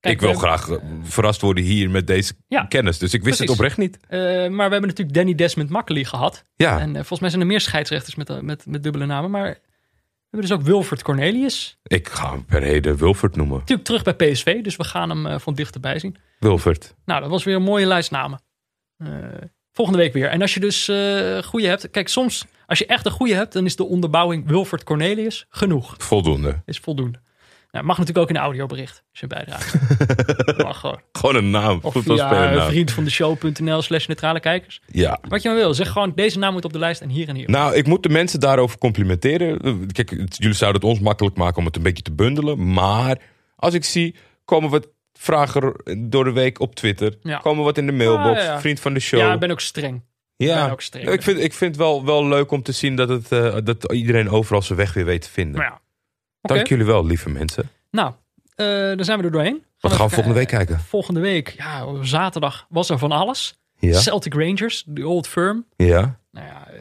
kijk, ik wil graag eh, verrast worden hier met deze Ja. kennis. Dus ik wist het oprecht niet. eh, maar we hebben natuurlijk Danny Desmond Makkely gehad. Ja, En eh, volgens mij zijn er meer scheidsrechters met, met, met dubbele namen. Maar hebben dus ook Wilfred Cornelius. ik ga hem per heden Wilfert noemen. Natuurlijk terug bij PSV, dus we gaan hem eh, van dichterbij zien. Wilfert. Nou, dat was weer een mooie lijst namen. Eh, volgende week weer. En als je dus eh goede hebt. Kijk, soms als je echt een goede hebt, dan is de onderbouwing Wilfred Cornelius genoeg. Voldoende. Is voldoende. Nou, mag natuurlijk ook in een audiobericht als je bijdraagt. mag gewoon. Gewoon een naam. Of via vriend van de show.nl slash neutrale kijkers. Ja. Wat je maar wil. Zeg gewoon, deze naam moet op de lijst en hier en hier. Nou, ik moet de mensen daarover complimenteren. Kijk, jullie zouden het ons makkelijk maken om het een beetje te bundelen. Maar als ik zie, komen wat vragen door de week op Twitter. Ja. Komen wat in de mailbox. Ah, ja. Vriend van de show. ja, ik ben ook streng. Ja, streng. ik vind, ik vind het wel, wel leuk om te zien dat, het, eh, dat iedereen overal zijn weg weer weet te vinden. Maar ja. Dank jullie wel, lieve mensen. Nou, eh dan zijn we er doorheen. Wat gaan we volgende week kijken. kijken? Volgende week, ja, zaterdag was er van alles. Ja, Celtic Rangers, de Old Firm. ja. Nou ja, eh,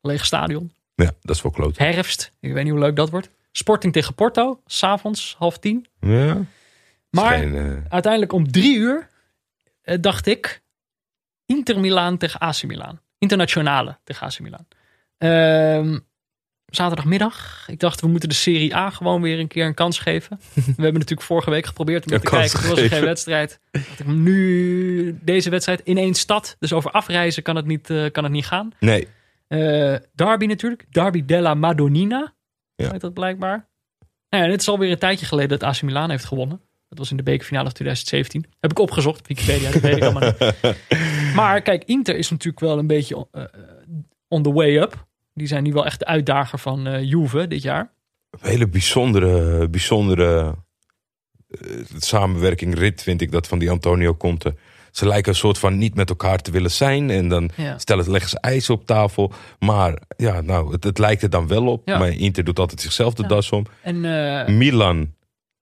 leeg stadion. ja dat is wel kloot. Herfst, ik weet niet hoe leuk dat wordt. Sporting tegen Porto, s'avonds, half tien. Ja. Maar Geen, eh, uiteindelijk om drie uur eh, dacht ik Inter Milaan tegen AC Milan. Internationale tegen AC Milan. Ehm, zaterdagmiddag. Ik dacht, we moeten de Serie A gewoon weer een keer een kans geven. we hebben natuurlijk vorige week geprobeerd om te kijken. Toen was er geen wedstrijd. Dacht ik, nu deze wedstrijd in één stad. Dus over afreizen kan het niet, eh, kan het niet gaan. Nee. Eh, Derby natuurlijk. Derby della Madonnina. Ja. Heet dat blijkbaar. Nou ja, dit is alweer een tijdje geleden dat AC Milan heeft gewonnen. Dat was in de bekerfinale van 2017. Heb ik opgezocht. Wikipedia, dat weet ik allemaal niet. Maar kijk, Inter is natuurlijk wel een beetje eh, on the way up. Die zijn nu wel echt de uitdager van eh, Juve dit jaar. Een hele bijzondere, bijzondere eh, samenwerking, rit vind ik dat van die Antonio Conte. Ze lijken een soort van niet met elkaar te willen zijn. En dan Ja. stellen, leggen ze ijs op tafel. Maar ja, nou, het, het lijkt er dan wel op. Ja. Maar Inter doet altijd zichzelf de Ja. das om. En eh, Milan,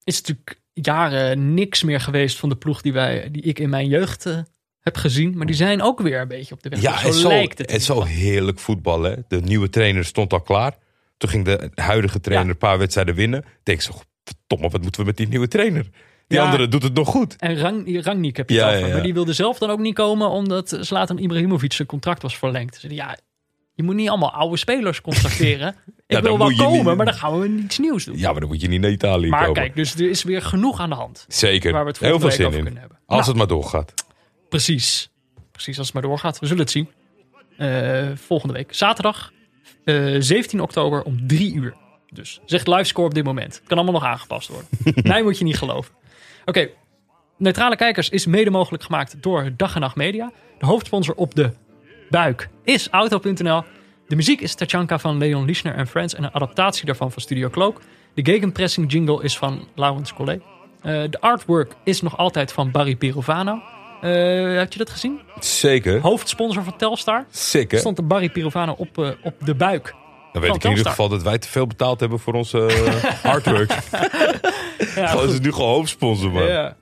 is natuurlijk jaren niks meer geweest van de ploeg die, wij, die ik in mijn jeugd heb gezien. Maar die zijn ook weer een beetje op de weg. ja, zo en zo, lijkt het. en zo heerlijk voetballen. hè. De nieuwe trainer stond al klaar. Toen ging de huidige trainer Ja. een paar wedstrijden winnen. Denk zo, verdomme, wat moeten we met die nieuwe trainer? Die Ja. andere doet het nog goed. En Rang, Rangnick heb je Ja, het ja, over. ja. Maar die wilde zelf dan ook niet komen omdat Zlatan Ibrahimovic zijn contract was verlengd. Zeiden, ja, je moet niet allemaal oude spelers contracteren. ik wil wel komen, niet- maar dan gaan we iets nieuws doen. Ja, maar dan moet je niet naar Italië maar komen. kijk, dus er is weer genoeg aan de hand. Zeker. Waar we het Heel veel zin over in. kunnen hebben. Als Nou. het maar doorgaat. Precies. Precies als het maar doorgaat. We zullen het zien. Eh, volgende week. Zaterdag eh, 17 oktober om 3 uur. Dus zegt livescore op dit moment. Kan allemaal nog aangepast worden. Mij moet je niet geloven. Oké. Neutrale Kijkers is mede mogelijk gemaakt door Dag en Nacht Media. De hoofdsponsor op de buik is Auto.nl. De muziek is Tachanka van Leon Lischner en Friends en een adaptatie daarvan van Studio Cloak. De gegenpressing jingle is van Laurens Collet. Eh, de artwork is nog altijd van Barry Pirovano. Eh had je dat gezien? Zeker. Hoofdsponsor van Telstar. Zeker. Stond de Barry Pirovano op, eh, op de buik. Dan weet ik in ieder geval dat wij te veel betaald hebben voor onze eh, artwork. Ja, Gewoon is het nu gewoon hoofdsponsor, man. Ja.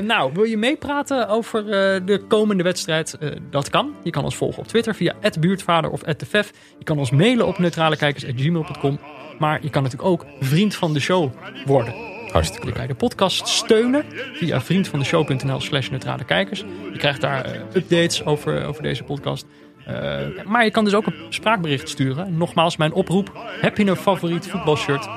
Nou, wil je meepraten over de komende wedstrijd? Dat kan. Je kan ons volgen op Twitter via @buurtvader of @tefef. Je kan ons mailen op neutralekijkers@gmail.com. Maar je kan natuurlijk ook vriend van de show worden. Hartstikke Je leuk. kan je de podcast steunen via vriendvandeshow.nl slash neutrale kijkers. Je krijgt daar eh, updates over, over deze podcast. Eh, maar je kan dus ook een spraakbericht sturen. Nogmaals, mijn oproep. Heb je een favoriet voetbalshirt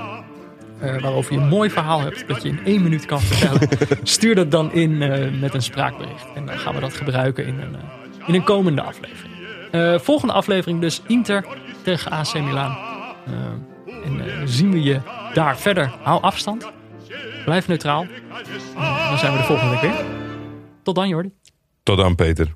eh, waarover je een mooi verhaal hebt dat je in één minuut kan vertellen? Stuur dat dan in met een spraakbericht. En dan gaan we dat gebruiken in een, in een komende aflevering. Volgende aflevering dus Inter tegen AC Milan. En zien we je daar verder. Hou afstand. Blijf neutraal. Dan zijn we de volgende week weer. Tot dan, Jordi. Tot dan, Peter.